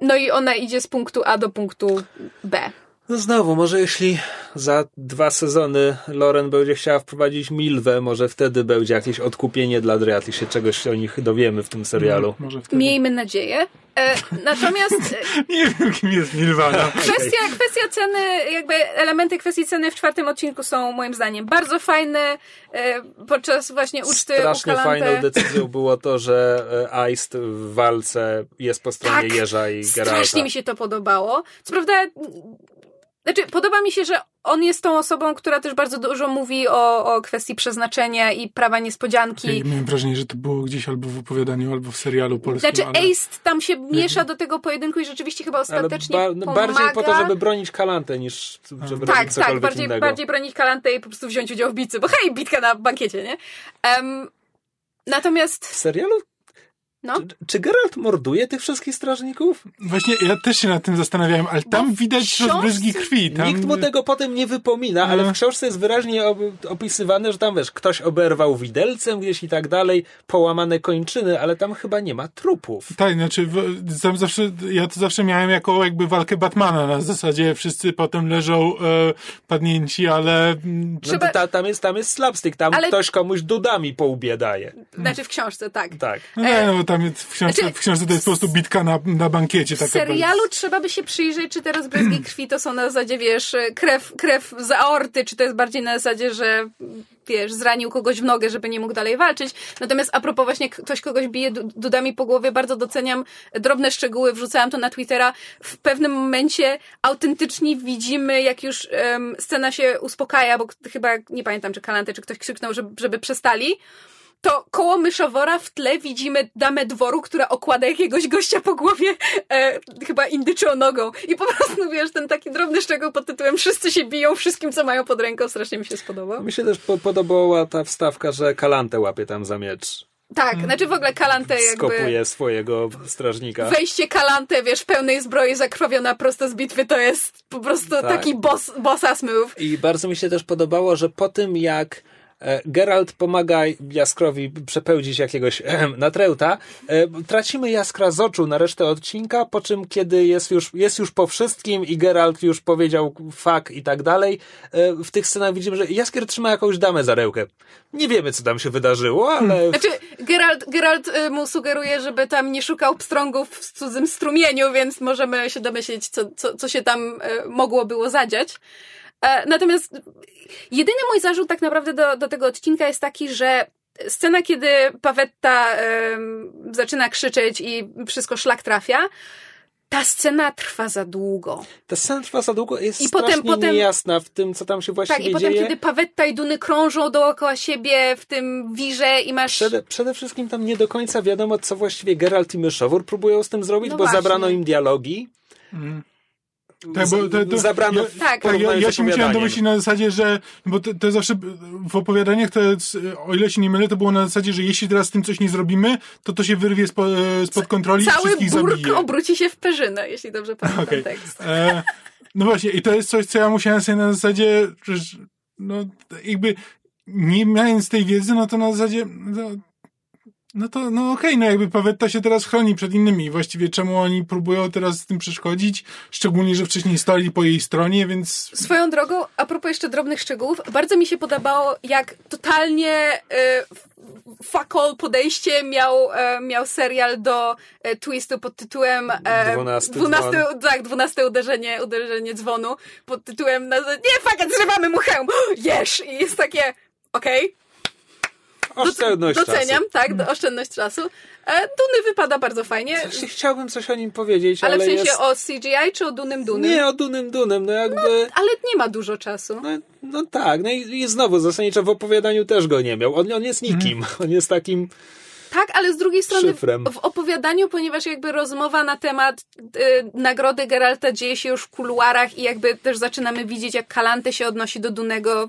no i ona idzie z punktu A do punktu B. No znowu, może jeśli za dwa sezony Loren będzie chciała wprowadzić Milwę, może wtedy będzie jakieś odkupienie dla Drea, się czegoś o nich dowiemy w tym serialu. No, może wtedy. Miejmy nadzieję. E, natomiast Nie wiem, kim jest Nirvana. kwestia, kwestia ceny, jakby elementy kwestii ceny w czwartym odcinku są moim zdaniem bardzo fajne. E, podczas właśnie uczty Strasznie u Kalante. fajną decyzją było to, że e, Aist w walce jest po stronie Tak, Jerza i Geralta. Strasznie mi się to podobało. Co prawda, znaczy, podoba mi się, że on jest tą osobą, która też bardzo dużo mówi o, o kwestii przeznaczenia i prawa niespodzianki. Ja miałem wrażenie, że to było gdzieś albo w opowiadaniu, albo w serialu polskim. Znaczy, ale... Ace tam się miesza do tego pojedynku i rzeczywiście chyba Ale ostatecznie ba- no pomaga. bardziej po to, żeby bronić Kalantę, niż żeby Tak, robić tak, cokolwiek bardziej, innego. bardziej bronić Kalantę i po prostu wziąć udział w bitce, bo hej, bitka na bankiecie, nie? W natomiast, serialu? No, Czy, czy Geralt morduje tych wszystkich strażników? Właśnie ja też się nad tym zastanawiałem, ale tam widać rozbryzgi krwi. Tam... Nikt mu tego potem nie wypomina, ale No. w książce jest wyraźnie opisywane, że tam wiesz, ktoś oberwał widelcem gdzieś i tak dalej, połamane kończyny, ale tam chyba nie ma trupów. Tak, znaczy w, tam zawsze, ja to zawsze miałem jako jakby walkę Batmana na zasadzie wszyscy potem leżą e, padnięci, ale mm, No Trzeba- to ta, tam, jest, tam jest slapstick, tam Ale- ktoś komuś dudami po łbie daje. znaczy w książce, tak. Tak. no nie, no bo tam jest w książce, Znaczy, w książce to jest po prostu bitka na, na bankiecie. W serialu trzeba by się przyjrzeć, czy te rozbryzgi krwi to są na zasadzie, wiesz, krew, krew z aorty, czy to jest bardziej na zasadzie, że wiesz, zranił kogoś w nogę, żeby nie mógł dalej walczyć. Natomiast a propos właśnie ktoś kogoś bije du- dudami po głowie, bardzo doceniam drobne szczegóły, wrzucałem to na Twittera. W pewnym momencie autentycznie widzimy, jak już em, scena się uspokaja, bo chyba, nie pamiętam, czy Kalante, czy ktoś krzyknął, żeby, żeby przestali to koło myszowora w tle widzimy damę dworu, która okłada jakiegoś gościa po głowie e, chyba indyczą nogą. I po prostu, wiesz, ten taki drobny szczegół pod tytułem wszyscy się biją wszystkim, co mają pod ręką, strasznie mi się spodobał. Mi się też po- podobała ta wstawka, że Kalantę łapie tam za miecz. Tak, znaczy w ogóle Kalante jakby... Skopuje swojego strażnika. Wejście Kalante, wiesz, w pełnej zbroi zakrwawiona prosto z bitwy, to jest po prostu Tak. taki boss, boss ass move. I bardzo mi się też podobało, że po tym jak Geralt pomaga Jaskrowi przepełdzić jakiegoś natreuta, e, tracimy Jaskra z oczu na resztę odcinka, po czym kiedy jest już, jest już po wszystkim i Geralt już powiedział fuck i tak dalej, e, w tych scenach widzimy, że Jaskier trzyma jakąś damę za rękę. Nie wiemy, co tam się wydarzyło, ale... Znaczy, Geralt, Geralt y, mu sugeruje, żeby tam nie szukał pstrągów w cudzym strumieniu, więc możemy się domyślić, co, co, co się tam y, mogło było zadziać. E, Natomiast jedyny mój zarzut tak naprawdę do, do tego odcinka jest taki, że scena, kiedy Pawetta zaczyna krzyczeć i wszystko szlak trafia, ta scena trwa za długo. Ta scena trwa za długo, jest I potem- strasznie potem- niejasna w tym, co tam się właściwie Tak, i potem, dzieje. kiedy Pawetta i Duny krążą dookoła siebie w tym wirze i masz... Przede, przede wszystkim tam nie do końca wiadomo, co właściwie Geralt i Myszowór próbują z tym zrobić, No bo właśnie. zabrano im dialogi. Tak, bo to, to, zabrano ja, Tak. tak, ja, ja się musiałem domyślić na zasadzie, że bo to, to zawsze w opowiadaniach, to o ile się nie mylę, to było na zasadzie, że jeśli teraz z tym coś nie zrobimy, to to się wyrwie spo, spod kontroli i Cały wszystkich burk zabije. obróci się w perzynę, jeśli dobrze pamiętam Okej. tekst. E, no właśnie, i to jest coś, co ja musiałem sobie na zasadzie, że, no jakby nie mając tej wiedzy, no to na zasadzie, no, no to, no okej, no jakby Pawetta się teraz chroni przed innymi. Właściwie czemu oni próbują teraz z tym przeszkodzić? Szczególnie, że wcześniej stali po jej stronie, więc Swoją drogą, a propos jeszcze drobnych szczegółów, bardzo mi się podobało, jak totalnie y, fuck all podejście miał, e, miał serial do e, twistu pod tytułem e, Dwunasty dwunaste, tak, dwunaste uderzenie, uderzenie dzwonu pod tytułem na, nie, fuck it, zrywamy mu hełm, jesz! I jest takie, okej, Oszczędność doceniam, czasu. tak, do, oszczędność czasu. E, Duny wypada bardzo fajnie, Chciałbym coś o nim powiedzieć, ale ale, w sensie jest... o CGI czy o Dunym Dunym? Nie, o Dunym Dunem, no jakby... Ale nie ma dużo czasu. No, no tak, no i, i znowu zasadniczo w opowiadaniu też go nie miał. On, on jest nikim. On jest takim... Tak, ale z drugiej strony w, w opowiadaniu, ponieważ jakby rozmowa na temat y, nagrody Geralta dzieje się już w kuluarach i jakby też zaczynamy widzieć, jak Kalante się odnosi do Dunego.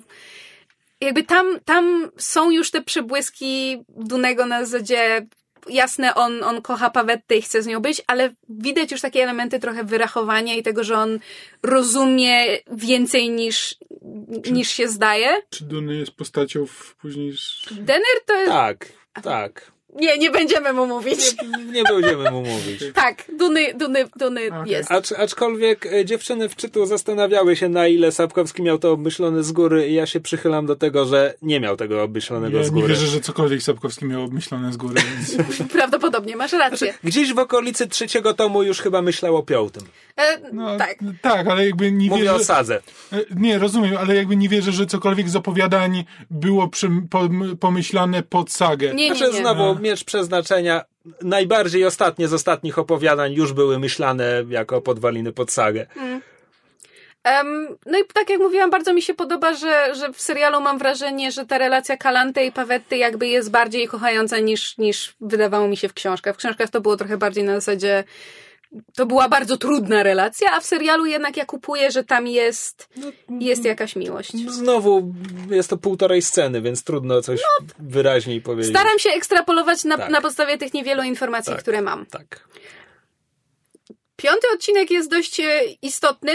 Jakby tam, tam są już te przebłyski Dunego na zasadzie jasne, on, on kocha Pawettę i chce z nią być, ale widać już takie elementy trochę wyrachowania i tego, że on rozumie więcej niż, niż się zdaje. czy Duny jest postacią w później... Denner to jest... Tak, tak. Nie, nie będziemy mu mówić. Nie, nie będziemy mu mówić. Tak, Duny, Duny, Duny Okej. jest. Acz, aczkolwiek e, dziewczyny w czytu zastanawiały się, na ile Sapkowski miał to obmyślone z góry i ja się przychylam do tego, że nie miał tego obmyślonego Ja z nie góry. wierzę, że cokolwiek Sapkowski miał obmyślone z góry, więc... Prawdopodobnie, masz rację. Gdzieś w okolicy trzeciego tomu już chyba myślał o piątym. E, No, tak. tak, ale jakby nie Mówię wierzę... o sadze. E, Nie, rozumiem, ale jakby nie wierzę, że cokolwiek z opowiadań było pom- pomyślane pod sagę. Nie, nie, Znaczy nie. znowu No. Miecz przeznaczenia. Najbardziej ostatnie z ostatnich opowiadań już były myślane jako podwaliny pod sagę. Em, no i tak jak mówiłam, bardzo mi się podoba, że, że w serialu mam wrażenie, że ta relacja Kalante i Pawetty jakby jest bardziej kochająca niż, niż wydawało mi się w książkach. W książkach to było trochę bardziej na zasadzie to była bardzo trudna relacja, a w serialu jednak ja kupuję, że tam jest, jest jakaś miłość. Znowu jest to półtorej sceny, więc trudno coś wyraźniej powiedzieć. Staram się ekstrapolować na, Tak. na podstawie tych niewielu informacji, Tak. które mam. Tak. Piąty odcinek jest dość e, istotny,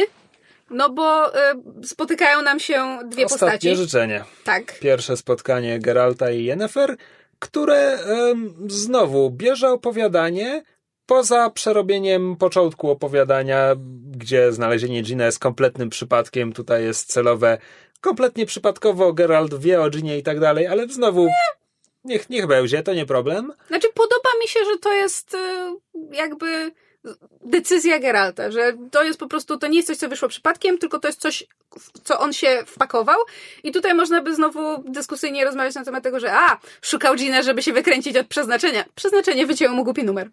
no bo e, spotykają nam się dwie Ostatnie postaci. życzenie. Tak. Pierwsze spotkanie Geralta i Yennefer, które em, znowu bierze opowiadanie poza przerobieniem początku opowiadania, gdzie znalezienie Gina jest kompletnym przypadkiem, tutaj jest celowe, kompletnie przypadkowo Geralt wie o Ginie i tak dalej, ale znowu niech, niech będzie, to nie problem. Znaczy, podoba mi się, że to jest e, jakby decyzja Geralta, że to jest po prostu, to nie jest coś, co wyszło przypadkiem, tylko to jest coś, w co on się wpakował. I tutaj można by znowu dyskusyjnie rozmawiać na temat tego, że a, szukał Gina, żeby się wykręcić od przeznaczenia. Przeznaczenie wycięło mu głupi numer.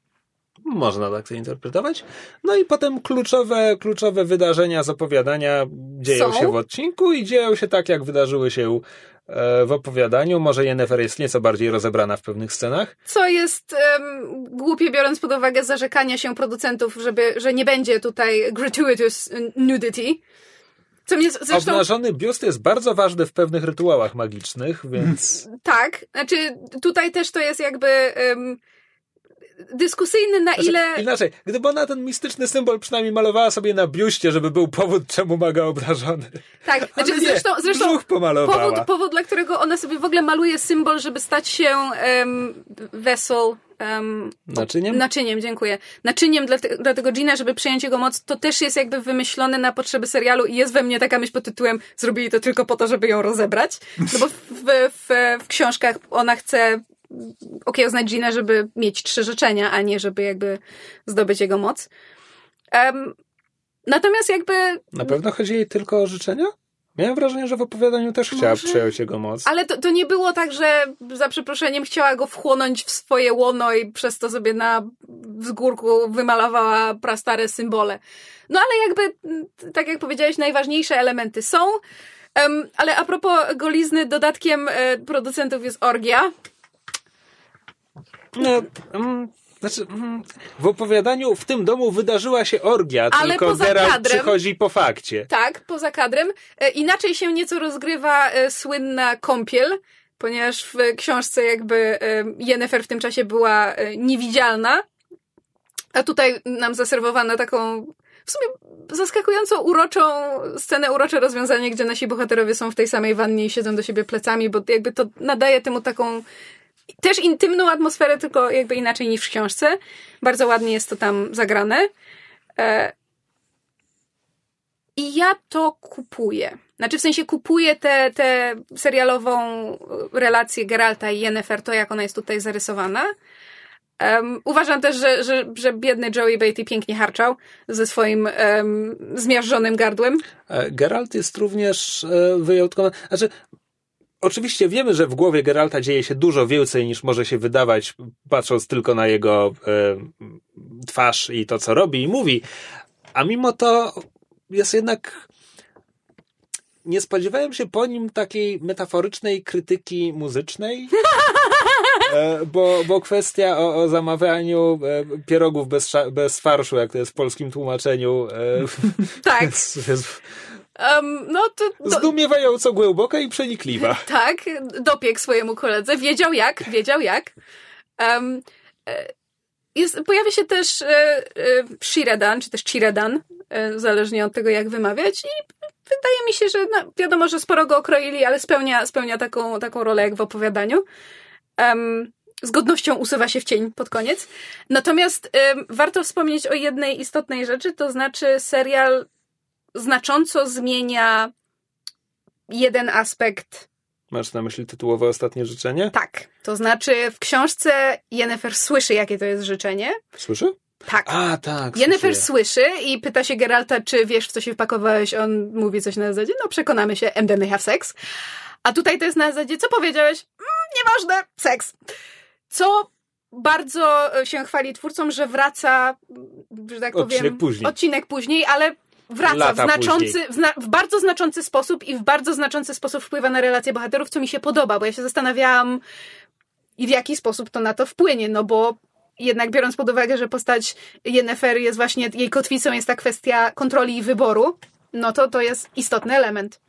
Można tak to interpretować. No i potem kluczowe, kluczowe wydarzenia z opowiadania dzieją Są? się w odcinku i dzieją się tak, jak wydarzyły się e, w opowiadaniu. Może Yennefer jest nieco bardziej rozebrana w pewnych scenach. Co jest em, głupie, biorąc pod uwagę zarzekania się producentów, żeby, że nie będzie tutaj gratuitous nudity. Co mnie zresztą... Obnażony biust jest bardzo ważny w pewnych rytuałach magicznych, więc Tak, znaczy tutaj też to jest jakby em, dyskusyjny na Znaczy, ile... Inaczej, gdyby ona ten mistyczny symbol przynajmniej malowała sobie na biuście, żeby był powód, czemu ma go obnażony. Tak, znaczy nie, zresztą, zresztą powód, powód, dla którego ona sobie w ogóle maluje symbol, żeby stać się um, um, Naczyniem? naczyniem, dziękuję. Naczyniem dla, te, dla tego Gina, żeby przejąć jego moc, to też jest jakby wymyślone na potrzeby serialu i jest we mnie taka myśl pod tytułem zrobili to tylko po to, żeby ją rozebrać. No bo w, w, w książkach ona chce okiełznać Gina, żeby mieć trzy życzenia, a nie żeby jakby zdobyć jego moc. Em, natomiast jakby Na pewno chodzi jej tylko o życzenia? Miałem wrażenie, że w opowiadaniu też chciała Może. przejąć jego moc. Ale to, to nie było tak, że za przeproszeniem chciała go wchłonąć w swoje łono i przez to sobie na wzgórku wymalowała prastare symbole. No ale jakby, mm, tak jak powiedziałeś, najważniejsze elementy są. Em, ale a propos golizny, dodatkiem e, producentów jest orgia. No, mm, znaczy, mm, w opowiadaniu w tym domu wydarzyła się orgia, Ale tylko poza Geralt kadrem- przychodzi po fakcie. Tak, poza kadrem. E, inaczej się nieco rozgrywa e, słynna kąpiel, ponieważ w książce jakby e, Yennefer w tym czasie była niewidzialna, a tutaj nam zaserwowano taką w sumie zaskakująco uroczą scenę, urocze rozwiązanie, gdzie nasi bohaterowie są w tej samej wannie i siedzą do siebie plecami, bo jakby to nadaje temu taką też intymną atmosferę, tylko jakby inaczej niż w książce. Bardzo ładnie jest to tam zagrane. E, I ja to kupuję. Znaczy, w sensie kupuję tę te, serialową relację Geralta i Yennefer, to jak ona jest tutaj zarysowana. Um, uważam też, że, że, że biedny Joey Beatty pięknie harczał ze swoim um, zmiażdżonym gardłem. E, Geralt jest również e, wyjątkowy. Znaczy, oczywiście wiemy, że w głowie Geralta dzieje się dużo więcej niż może się wydawać, patrząc tylko na jego e, twarz i to, co robi i mówi. A mimo to jest jednak. Nie spodziewałem się po nim takiej metaforycznej krytyki muzycznej. E, Bo, bo kwestia o, o zamawianiu e, pierogów bez, bez farszu, jak to jest w polskim tłumaczeniu, Tak. jest, jest Um, no to, zdumiewająco głęboka i przenikliwa. tak, dopiekł swojemu koledze. Wiedział jak, wiedział jak. Um, jest, pojawia się też e, e, Shiradan, czy też Chiradan, e, zależnie od tego, jak wymawiać. I wydaje mi się, że no, wiadomo, że sporo go okroili, ale spełnia, spełnia taką, taką rolę jak w opowiadaniu. Um, z godnością usuwa się w cień pod koniec. Natomiast warto wspomnieć o jednej istotnej rzeczy, to znaczy serial znacząco zmienia jeden aspekt. Masz na myśli tytułowe ostatnie życzenie? Tak. To znaczy w książce Yennefer słyszy, jakie to jest życzenie. Słyszy? Tak. A, tak. Słyszę. słyszy i pyta się Geralta, czy wiesz, w co się wpakowałeś. On mówi coś na zasadzie, no przekonamy się, and then they have sex. A tutaj to jest na zasadzie, co powiedziałeś? Mm, nieważne, seks. Co bardzo się chwali twórcom, że wraca, że tak Odcinek powiem, później. odcinek później, ale wraca w, znaczący, w, zna, w bardzo znaczący sposób i w bardzo znaczący sposób wpływa na relacje bohaterów, co mi się podoba, bo ja się zastanawiałam i w jaki sposób to na to wpłynie, no bo jednak biorąc pod uwagę, że postać Yennefer jest właśnie, jej kotwicą jest ta kwestia kontroli i wyboru, no to to jest istotny element.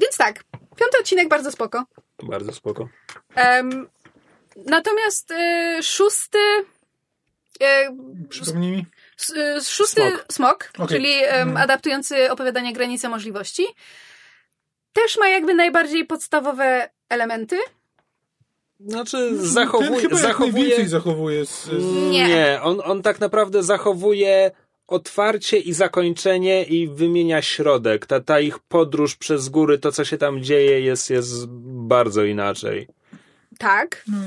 Więc tak, piąty odcinek bardzo spoko. Bardzo spoko. Em, natomiast y, szósty. y, Przypomnij mi. Y, szósty Smok. smok, czyli Mhm. adaptujący opowiadanie Granice Możliwości, też ma jakby najbardziej podstawowe elementy. Znaczy, Ten zachowuje. chyba zachowuje... zachowuje z, z... Nie. Nie, on, on tak naprawdę zachowuje otwarcie i zakończenie i wymienia środek. Ta, ta ich podróż przez góry, to co się tam dzieje, jest, jest bardzo inaczej. Tak. No,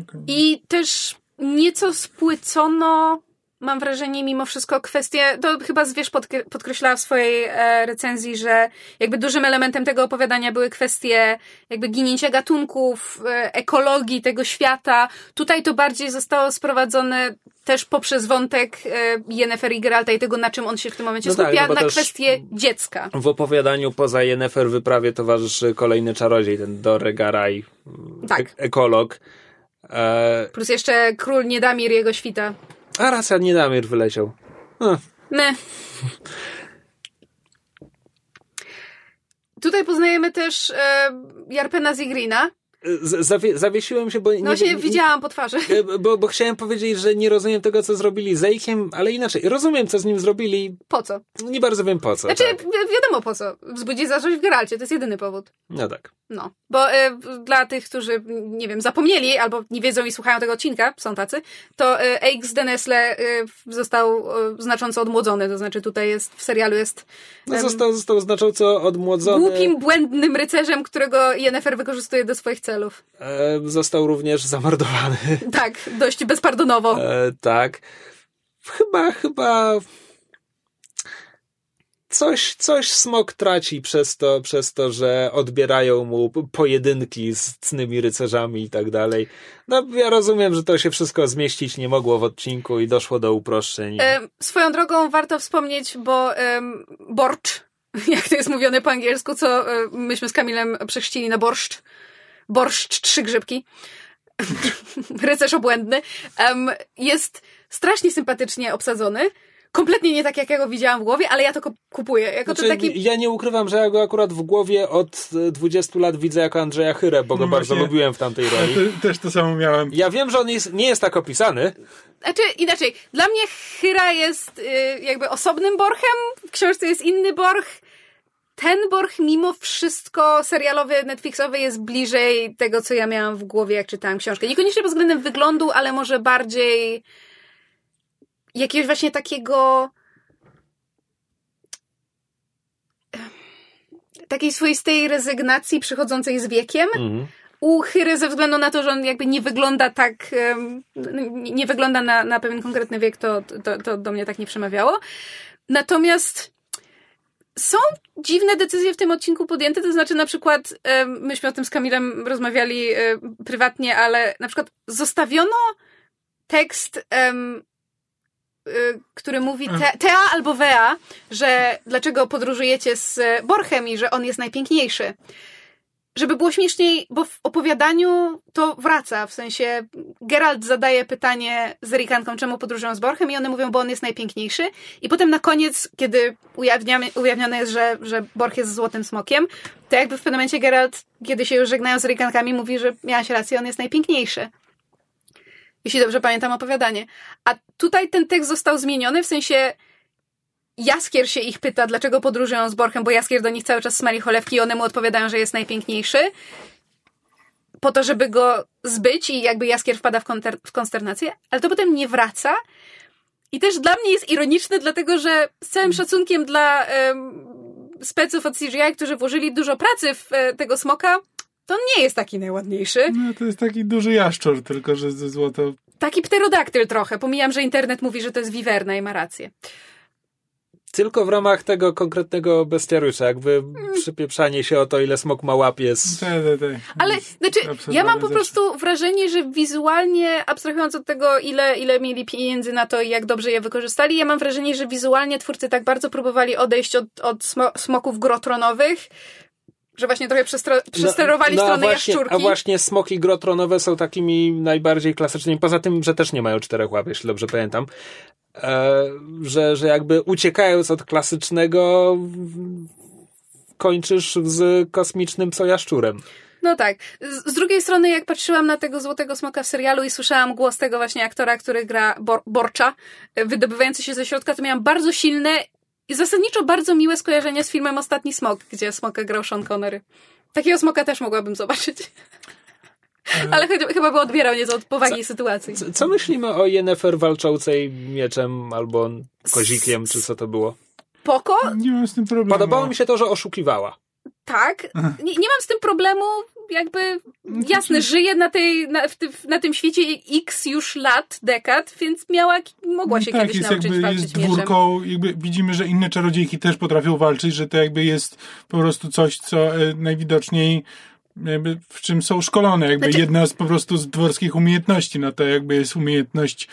okej. I też nieco spłycono, mam wrażenie, mimo wszystko kwestie, to chyba Zwierz podkre- podkreślała w swojej e, recenzji, że jakby dużym elementem tego opowiadania były kwestie jakby ginięcia gatunków, e, ekologii tego świata. Tutaj to bardziej zostało sprowadzone też poprzez wątek e, Yennefer i Geralta i tego, na czym on się w tym momencie No tak, skupia, bo na kwestię dziecka. W opowiadaniu poza Yennefer wyprawie towarzyszy kolejny czarodziej, ten Doregaraj, Tak. ekolog. E, Plus jeszcze król Niedamir, jego świta. A raz Niedamir wyleciał. Hm. My. Tutaj poznajemy też e, Jarpena Zigrina. Zawie, zawiesiłem się, bo nie, No się nie, widziałam po twarzy. E, Bo, bo chciałem powiedzieć, że nie rozumiem tego, co zrobili z Ejkiem, ale inaczej. Rozumiem, co z nim zrobili. Po co? Nie bardzo wiem po co. Znaczy, tak. wi- wiadomo po co. Wzbudzi zazdrość w Geralcie, to jest jedyny powód. No tak. No. Bo e, dla tych, którzy, nie wiem, zapomnieli albo nie wiedzą i słuchają tego odcinka, są tacy, to e, Eik z Denesle e, został e, znacząco odmłodzony. To znaczy tutaj jest, w serialu jest No, został, został znacząco odmłodzony. głupim, błędnym rycerzem, którego Yennefer wykorzystuje do swoich celów. E, został również zamordowany. Tak, dość bezpardonowo. E, tak. Chyba, chyba. Coś, coś smok traci przez to, przez to, że odbierają mu pojedynki z cnymi rycerzami i tak dalej. No, ja rozumiem, że to się wszystko zmieścić nie mogło w odcinku i doszło do uproszczeń. Em, swoją drogą warto wspomnieć, bo em, borcz, jak to jest mówione po angielsku, co e, myśmy z Kamilem przechrzcili na borszcz. Borszcz, trzy grzybki. Rycerz obłędny. Em, jest strasznie sympatycznie obsadzony. Kompletnie nie tak, jak ja go widziałam w głowie, ale ja to kupuję. Jako Znaczy, to taki... Ja nie ukrywam, że ja go akurat w głowie od e, 20 lat widzę jako Andrzeja Chyrę, bo go No bardzo lubiłem w tamtej Ja roli. te, też to samo miałem. Ja wiem, że on jest, nie jest tak opisany. Znaczy, inaczej. Dla mnie Hyra jest y, jakby osobnym borchem. W książce jest inny borch. Ten borch mimo wszystko serialowy, Netflixowy jest bliżej tego, co ja miałam w głowie, jak czytałam książkę. Niekoniecznie pod względem wyglądu, ale może bardziej jakiegoś właśnie takiego takiej swoistej rezygnacji przychodzącej z wiekiem Mhm. u Hyry ze względu na to, że on jakby nie wygląda tak, nie wygląda na, na pewien konkretny wiek, to, to, to do mnie tak nie przemawiało. Natomiast są dziwne decyzje w tym odcinku podjęte, to znaczy na przykład, myśmy o tym z Kamilem rozmawiali e, prywatnie, ale na przykład zostawiono tekst, y, który mówi te, Tea albo Wea, że dlaczego podróżujecie z e, Borchem i że on jest najpiękniejszy żeby było śmieszniej, bo w opowiadaniu to wraca, w sensie Geralt zadaje pytanie z Rikanką, czemu podróżują z Borchem i one mówią, bo on jest najpiękniejszy i potem na koniec, kiedy ujawnione jest, że, że Borch jest złotym smokiem, to jakby w pewnym momencie Geralt, kiedy się już żegnają z Rikankami, mówi, że miałaś rację, on jest najpiękniejszy. Jeśli dobrze pamiętam opowiadanie. A tutaj ten tekst został zmieniony, w sensie Jaskier się ich pyta, dlaczego podróżują z Borchem, bo Jaskier do nich cały czas smali cholewki i one mu odpowiadają, że jest najpiękniejszy. po to, żeby go zbyć i jakby Jaskier wpada w, konter- w konsternację, ale to potem nie wraca. I też dla mnie jest ironiczne, dlatego że z całym szacunkiem dla em, speców od CGI, którzy włożyli dużo pracy w e, tego smoka, to on nie jest taki najładniejszy. No, to jest taki duży jaszczur, tylko że ze złoto. Taki pterodaktyl trochę. Pomijam, że internet mówi, że to jest wiwerna i ma rację. Tylko w ramach tego konkretnego bestiariusza, jakby przypieprzanie się o to, ile smok ma łap jest... Te, te, te. Ale, znaczy, ja mam po prostu wrażenie, że wizualnie, abstrahując od tego, ile, ile mieli pieniędzy na to i jak dobrze je wykorzystali, ja mam wrażenie, że wizualnie twórcy tak bardzo próbowali odejść od, od smo, smoków grotronowych, że właśnie trochę przestro, przesterowali no, a stronę właśnie, jaszczurki. A właśnie smoki grotronowe są takimi najbardziej klasycznymi, poza tym, że też nie mają czterech łap, jeśli dobrze pamiętam. E, że, że jakby uciekając od klasycznego kończysz z kosmicznym psojaszczurem. No tak. Z, z drugiej strony, jak patrzyłam na tego złotego smoka w serialu i słyszałam głos tego właśnie aktora, który gra Bor Borcza, e, wydobywający się ze środka, to miałam bardzo silne i zasadniczo bardzo miłe skojarzenia z filmem Ostatni Smok, gdzie smoka grał Sean Connery. Takiego smoka też mogłabym zobaczyć. Ale chyba, chyba by odbierał nieco od powagi sytuacji. Co, co myślimy o Yennefer walczącej mieczem albo kozikiem, czy co to było? Poko, Nie mam z tym problemu. Podobało mi się to, że oszukiwała. tak. Nie, nie mam z tym problemu, jakby jasne, żyje na, tej, na, w ty, na tym świecie x już lat, dekad, więc miała, mogła się tak, kiedyś jest nauczyć jakby walczyć jest dwórką, jakby widzimy, że inne czarodziejki też potrafią walczyć, że to jakby jest po prostu coś, co e, najwidoczniej jakby w czym są szkolone, jakby Znaczy- jedna z po prostu z dworskich umiejętności, no to jakby jest umiejętność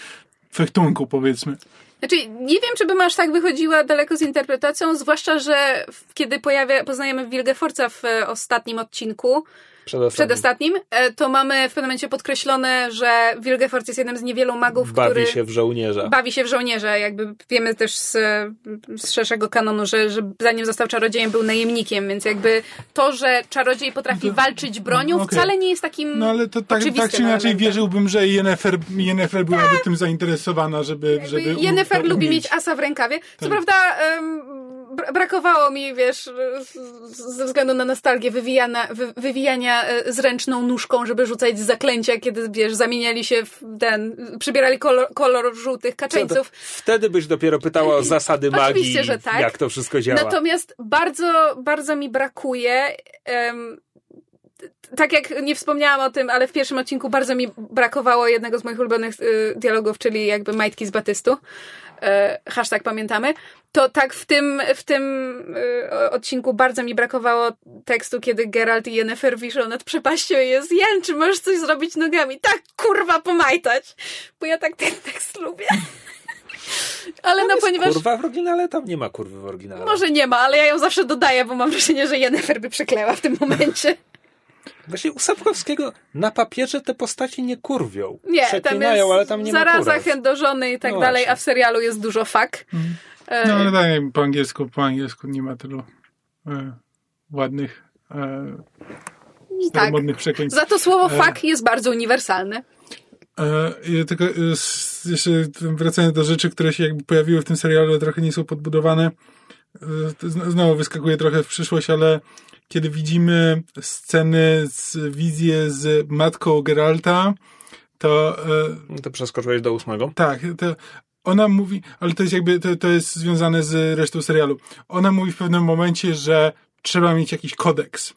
fechtunku, powiedzmy. Znaczy, nie wiem, czy bym aż tak wychodziła daleko z interpretacją, zwłaszcza, że kiedy pojawia, poznajemy Wilgefortza w e, ostatnim odcinku, Przedostatnim. przedostatnim, e, to mamy w pewnym momencie podkreślone, że Wilgefortz jest jednym z niewielu magów, Bawi który się w żołnierza. bawi się w żołnierza. Jakby wiemy też z, z szerszego kanonu, że, że zanim został czarodziejem, był najemnikiem, więc jakby to, że czarodziej potrafi No to- walczyć bronią, no, okej. wcale nie jest takim No ale to tak, tak czy inaczej elementem. wierzyłbym, że Yennefer, Yennefer byłaby tym zainteresowana, żeby... żeby Yennefer lubi mieć asa w rękawie. Co Tak. prawda bra- brakowało mi, wiesz, ze względu na nostalgię wywijana, wy, wywijania e, zręczną nóżką, żeby rzucać zaklęcia, kiedy, wiesz, zamieniali się w ten, przybierali kolor, kolor żółtych kaczeńców. Wtedy byś dopiero pytała o zasady magii, Oczywiście, że tak. jak to wszystko działa. Natomiast bardzo, bardzo mi brakuje. t- tak jak nie wspomniałam o tym, ale w pierwszym odcinku bardzo mi brakowało jednego z moich ulubionych y, dialogów, czyli jakby majtki z Batystu. E, hashtag pamiętamy. To tak w tym, w tym y, odcinku bardzo mi brakowało tekstu, kiedy Geralt i Yennefer wiszą nad przepaścią i jest Jen, czy możesz coś zrobić nogami? Tak, kurwa, pomajtać! Bo ja tak ten tekst lubię. Ale Tam no, ponieważ... Kurwa w oryginale? Tam nie ma kurwy w oryginale. Może nie ma, ale ja ją zawsze dodaję, bo mam wrażenie, że Jennifer by przykleła w tym momencie. Właśnie u Sapkowskiego na papierze te postaci nie kurwią. Nie, tam Przeklinają, jest ale tam nie ma zaraza, kurw. chęt do żony i tak No dalej, właśnie. a w serialu jest dużo fuck. E, No ale tak, po angielsku, po angielsku nie ma tylu e, ładnych, e, tak. staromodnych przekleństw. Za to słowo E. fuck jest bardzo uniwersalne. E, ja tylko e, jeszcze wracając do rzeczy, które się jakby pojawiły w tym serialu, ale trochę nie są podbudowane. E, Znowu wyskakuje trochę w przyszłość, ale kiedy widzimy sceny z wizję z matką Geralta, to e, No to przeskoczyłeś do ósmego. tak, to ona mówi, ale to jest jakby, to, to jest związane z resztą serialu. Ona mówi w pewnym momencie, że trzeba mieć jakiś kodeks.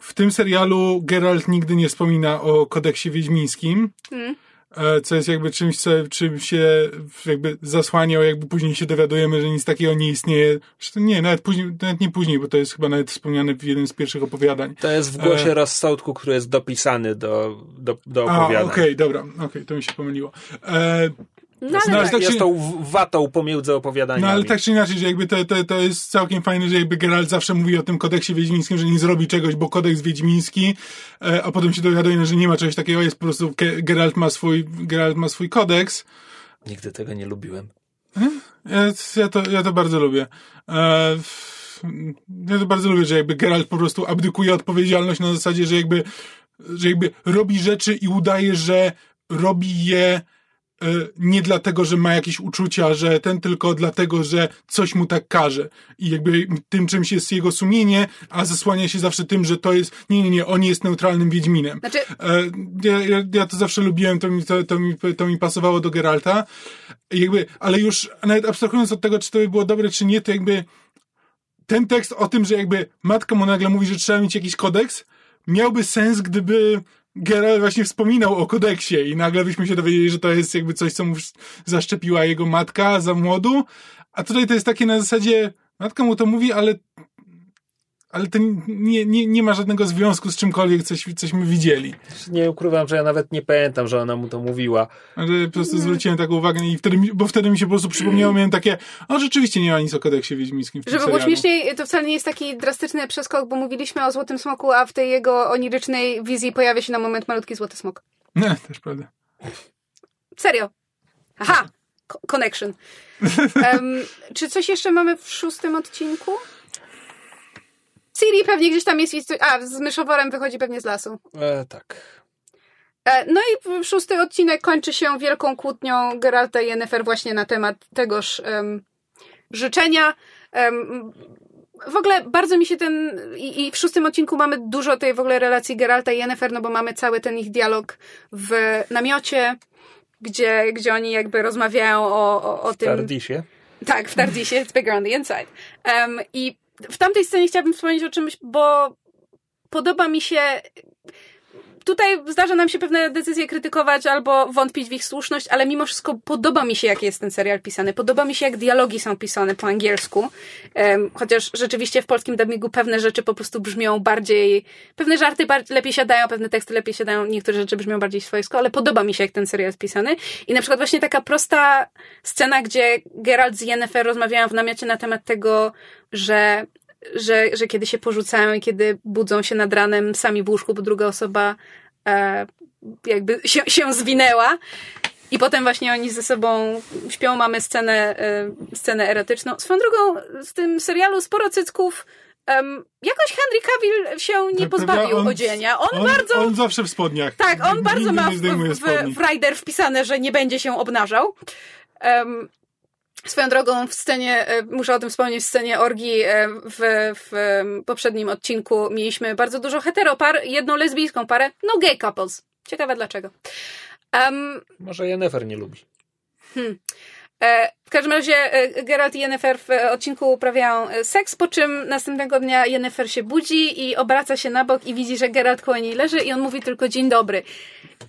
W tym serialu Geralt nigdy nie wspomina o kodeksie wiedźmińskim, Hmm. E, co jest jakby czymś, co, czym się jakby zasłaniał, jakby później się dowiadujemy, że nic takiego nie istnieje. Zresztą nie, nawet później, nawet nie później, bo to jest chyba nawet wspomniane w jednym z pierwszych opowiadań. To jest w głosie E. rozsądku, który jest dopisany do, do, do opowiadań. okej, dobra, okej, to mi się pomyliło. E, No No, ale ale tak. tak jest się- tą w- watą pomiędzy opowiadaniami. No ale tak czy inaczej, że jakby to, to, to jest całkiem fajne, że jakby Geralt zawsze mówi o tym kodeksie wiedźmińskim, że nie zrobi czegoś, bo kodeks wiedźmiński, e, a potem się dowiaduje, że nie ma czegoś takiego, jest po prostu Ge- Geralt ma swój, Geralt ma swój kodeks. Nigdy tego nie lubiłem. Ja, ja, to, ja to bardzo lubię. E, f- ja to bardzo lubię, że jakby Geralt po prostu abdykuje odpowiedzialność na zasadzie, że jakby, że jakby robi rzeczy i udaje, że robi je nie dlatego, że ma jakieś uczucia, że ten tylko dlatego, że coś mu tak każe. I jakby tym czymś jest jego sumienie, a zasłania się zawsze tym, że to jest, nie, nie, nie, on jest neutralnym Wiedźminem. Znaczy... Ja, ja, ja to zawsze lubiłem, to mi, to, to, mi, to mi pasowało do Geralta. Jakby, ale już nawet abstrahując od tego, czy to by było dobre, czy nie, to jakby ten tekst o tym, że jakby matka mu nagle mówi, że trzeba mieć jakiś kodeks, miałby sens, gdyby Geralt właśnie wspominał o kodeksie i nagle byśmy się dowiedzieli, że to jest jakby coś, co mu zaszczepiła jego matka za młodu, a tutaj to jest takie na zasadzie, matka mu to mówi, ale ale to nie, nie, nie ma żadnego związku z czymkolwiek, coś, cośmy widzieli. Nie ukrywam, że ja nawet nie pamiętam, że ona mu to mówiła. Ale po prostu zwróciłem taką uwagę i wtedy, bo wtedy mi się po prostu przypomniało, miałem takie, o rzeczywiście nie ma nic o kodeksie wiedźmińskim w tym Żeby serialu. było śmieszniej, to wcale nie jest taki drastyczny przeskok, bo mówiliśmy o Złotym Smoku, a w tej jego onirycznej wizji pojawia się na moment malutki Złoty Smok. Nie, też prawda. Serio. Aha! Co- Connection. Um, czy coś jeszcze mamy w szóstym odcinku? Ciri pewnie gdzieś tam jest. A, z myszoworem wychodzi pewnie z lasu. E, tak. E, No i szósty odcinek kończy się wielką kłótnią Geralta i Yennefer właśnie na temat tegoż em, życzenia. Em, w ogóle bardzo mi się ten. I, I w szóstym odcinku mamy dużo tej w ogóle relacji Geralta i Yennefer, no bo mamy cały ten ich dialog w namiocie, gdzie, gdzie oni jakby rozmawiają o, o, o W tym. Tardisie. Tak, w Tardisie, it's bigger on the inside. Um, I w tamtej scenie chciałabym wspomnieć o czymś, bo podoba mi się. Tutaj zdarza nam się pewne decyzje krytykować albo wątpić w ich słuszność, ale mimo wszystko podoba mi się, jak jest ten serial pisany. Podoba mi się, jak dialogi są pisane po angielsku. Um, chociaż rzeczywiście w polskim dubbingu pewne rzeczy po prostu brzmią bardziej. Pewne żarty bar- lepiej siadają, pewne teksty lepiej siadają, niektóre rzeczy brzmią bardziej swojsko, ale podoba mi się, jak ten serial jest pisany. I na przykład właśnie taka prosta scena, gdzie Geralt z Yennefer rozmawiają w namiocie na temat tego, że że, że kiedy się porzucają i kiedy budzą się nad ranem sami w łóżku, bo druga osoba e, jakby się, się zwinęła. I potem właśnie oni ze sobą śpią, mamy scenę, e, scenę erotyczną. Swoją drogą, w tym serialu sporo cycków em, jakoś Henry Cavill się nie Tak, pozbawił? On- odzienia. On, On, bardzo... on zawsze w spodniach. Tak, on Nigdy bardzo ma w, w, w Rider wpisane, że nie będzie się obnażał. Um, swoją drogą w scenie, e, muszę o tym wspomnieć, w scenie orgii e, w, w poprzednim odcinku mieliśmy bardzo dużo heteropar, jedną lesbijską parę, no gay couples. Ciekawe dlaczego. Um, Może Jennifer nie lubi. E, W każdym razie e, Geralt i Yennefer w e, odcinku uprawiają e, seks, po czym następnego dnia Yennefer się budzi i obraca się na bok i widzi, że Geralt koło niej leży i on mówi tylko dzień dobry.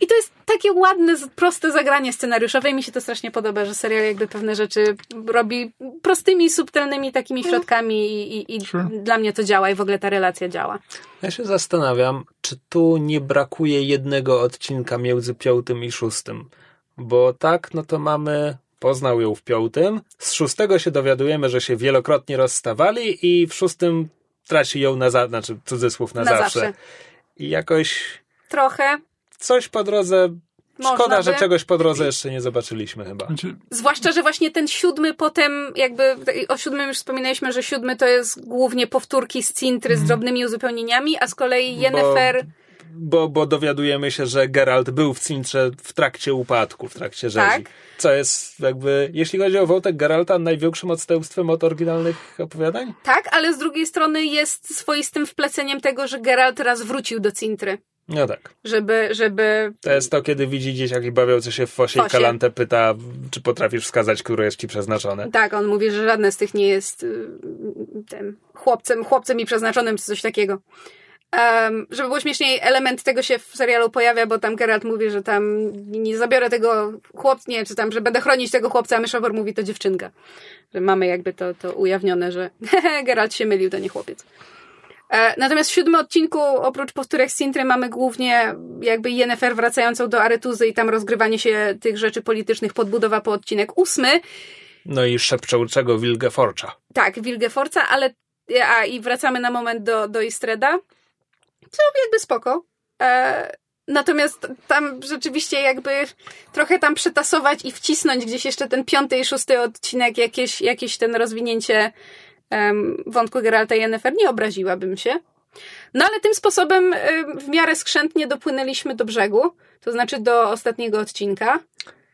I to jest takie ładne, proste zagranie scenariuszowe i mi się to strasznie podoba, że serial jakby pewne rzeczy robi prostymi, subtelnymi takimi środkami i, i, i Sure. dla mnie to działa i w ogóle ta relacja działa. Ja się zastanawiam, czy tu nie brakuje jednego odcinka między piątym i szóstym. Bo tak, no to mamy. Poznał ją w piątym. Z szóstego się dowiadujemy, że się wielokrotnie rozstawali i w szóstym traci ją na zawsze, znaczy cudzysłów na, Na zawsze. zawsze. I jakoś Trochę. coś po drodze. Można Szkoda, że by. czegoś po drodze jeszcze nie zobaczyliśmy chyba. Znaczy, Zwłaszcza, że właśnie ten siódmy potem, jakby o siódmym już wspominaliśmy, że siódmy to jest głównie powtórki z Cintry z drobnymi uzupełnieniami, a z kolei Yennefer, Bo, bo dowiadujemy się, że Geralt był w Cintrze w trakcie upadku, w trakcie rzezi. Tak. Co jest jakby, jeśli chodzi o wątek Geralta, największym odstępstwem od oryginalnych opowiadań? tak, ale z drugiej strony jest swoistym wpleceniem tego, że Geralt raz wrócił do Cintry, No tak. żeby, żeby To jest to, kiedy widzi dzieciaki bawiące się w fosie, Fosie. i Kalantę pyta, czy potrafisz wskazać, które jest ci przeznaczone. tak, on mówi, że żadne z tych nie jest y, tym chłopcem, chłopcem i przeznaczonym, czy coś takiego. Um, żeby było śmieszniej, element tego się w serialu pojawia, bo tam Geralt mówi, że tam nie zabiorę tego chłopca, nie, czy tam, że będę chronić tego chłopca, a Myszowor mówi to dziewczynka. Że mamy jakby to, to ujawnione, że Geralt się mylił, to nie chłopiec. E, Natomiast w siódmym odcinku, oprócz powtórek z Sintry, mamy głównie jakby Yennefer wracającą do Aretuzy i tam rozgrywanie się tych rzeczy politycznych, podbudowa po odcinek ósmy. No i szepczącego Wilgeforcza. Tak, Wilgeforca, ale a, i wracamy na moment do, do Istreda. Co jakby spoko. E, natomiast tam rzeczywiście jakby trochę tam przetasować i wcisnąć gdzieś jeszcze ten piąty i szósty odcinek, jakieś, jakieś ten rozwinięcie em, wątku Geralta i Yennefer, nie obraziłabym się. No ale tym sposobem em, w miarę skrzętnie dopłynęliśmy do brzegu, to znaczy do ostatniego odcinka.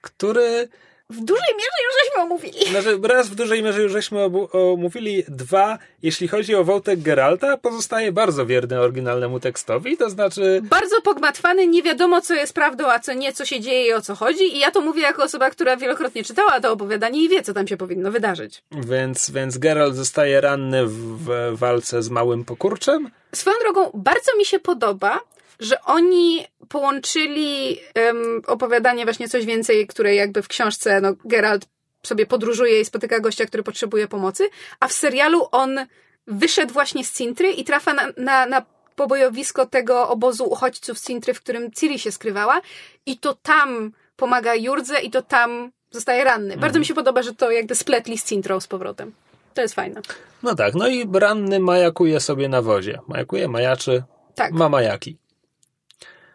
który W dużej mierze już żeśmy omówili. Znaczy, raz w dużej mierze już żeśmy omówili, dwa, jeśli chodzi o wątek Geralta, pozostaje bardzo wierny oryginalnemu tekstowi, to znaczy, Bardzo pogmatwany, nie wiadomo co jest prawdą, a co nie, co się dzieje i o co chodzi. I ja to mówię jako osoba, która wielokrotnie czytała to opowiadanie i wie, co tam się powinno wydarzyć. więc, więc Geralt zostaje ranny w, w walce z małym pokurczem. Swoją drogą, bardzo mi się podoba, że oni połączyli em, opowiadanie właśnie coś więcej, które jakby w książce no, Geralt sobie podróżuje i spotyka gościa, który potrzebuje pomocy, a w serialu on wyszedł właśnie z Cintry i trafia na, na, na pobojowisko tego obozu uchodźców z Cintry, w którym Ciri się skrywała i to tam pomaga Jurdze i to tam zostaje ranny. Bardzo mi się podoba, że to jakby spletli z Cintrą z powrotem. To jest fajne. No tak, no i ranny majakuje sobie na wozie. Majakuje, majaczy, Tak. ma majaki.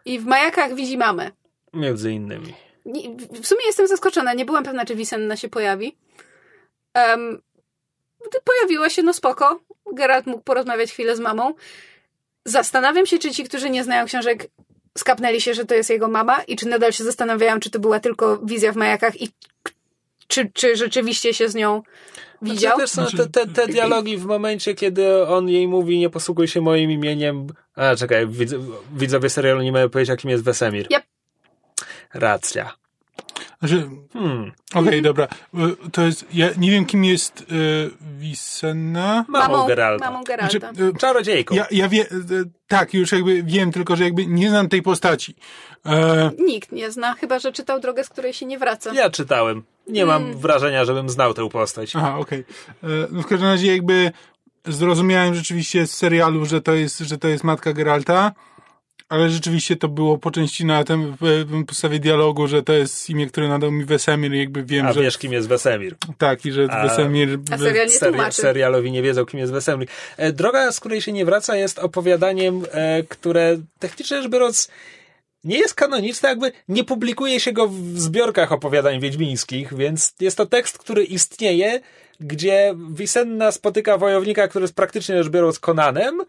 I w majakach widzi mamę. Między innymi. W sumie jestem zaskoczona. Nie byłam pewna, czy Wisenna się pojawi. Um, pojawiła się, no spoko. Geralt mógł porozmawiać chwilę z mamą. Zastanawiam się, czy ci, którzy nie znają książek, skapnęli się, że to jest jego mama i czy nadal się zastanawiają, czy to była tylko wizja w majakach i czy, czy rzeczywiście się z nią widział. Znaczy, też są Znaczy- te, te, te dialogi w momencie, kiedy on jej mówi, nie posługuj się moim imieniem. A, czekaj, widz, widzowie serialu nie mają powiedzieć, jakim jest Wesemir. Yep. Racja. Znaczy, Hmm. okej, dobra. Y, To jest, ja nie wiem kim jest y, Wisenna. Mamą, Geralta. Mamą Geralta. Znaczy, y, Czarodziejką. ja, ja wie, y, tak, już jakby wiem, tylko że jakby nie znam tej postaci. E, Nikt nie zna, chyba że czytał drogę, z której się nie wraca. Ja czytałem. Nie Hmm. mam wrażenia, żebym znał tę postać. Aha, okej. E, No w każdym razie jakby zrozumiałem rzeczywiście z serialu, że to jest, że to jest matka Geralta, ale rzeczywiście to było po części na tym podstawie dialogu, że to jest imię, które nadał mi Wesemir i jakby wiem, A że wiesz, kim jest Wesemir. tak i że A- Wesemir A serial nie Seria, tłumaczy. serialowi nie wiedzą, kim jest Wesemir. E, Droga, z której się nie wraca, jest opowiadaniem, e, które technicznie rzecz biorąc nie jest kanoniczne, jakby nie publikuje się go w zbiorkach opowiadań wiedźmińskich, więc jest to tekst, który istnieje, gdzie Wisenna spotyka wojownika, który jest praktycznie rzecz biorąc Konanem,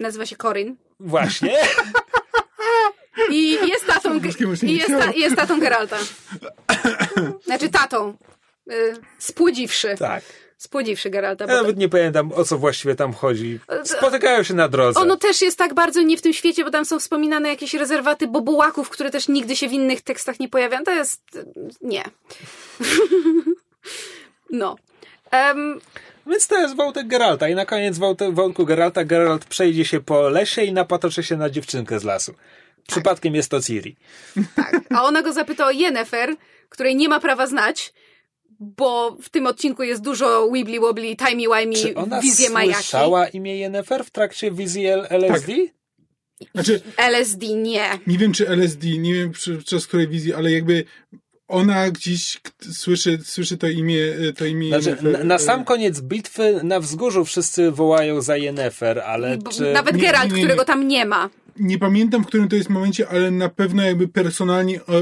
Nazywa się Corin. właśnie, I jest tatą, i jest, ta, jest tatą Geralta. Znaczy tatą. Y, spłodziwszy. tak. Spłodziwszy Geralta. Ja nawet nie pamiętam, o co właściwie tam chodzi. Spotykają się na drodze. Ono też jest tak bardzo nie w tym świecie, bo tam są wspominane jakieś rezerwaty bobułaków, które też nigdy się w innych tekstach nie pojawiają. To jest... nie. no. Em, Więc to jest wątek Geralta. I na koniec wątku Geralta Geralt przejdzie się po lesie i napatoczy się na dziewczynkę z lasu. Przypadkiem jest to Ciri. tak. A ona go zapyta o Yennefer, której nie ma prawa znać, bo w tym odcinku jest dużo wibbly wobbly, timey Czy wimey, ona wizje majaki. słyszała imię Yennefer w trakcie wizji LSD? Znaczy, LSD nie. nie wiem czy LSD, nie wiem przy- podczas której wizji, ale jakby ona gdzieś słyszy, słyszy to imię, y, to imię Znaczy, Yennefer, na, na y, sam koniec bitwy na wzgórzu wszyscy wołają za Yennefer, ale Bo czy... Nawet Geralt, nie, nie, nie. którego tam nie ma. nie pamiętam, w którym to jest momencie, ale na pewno jakby personalnie o,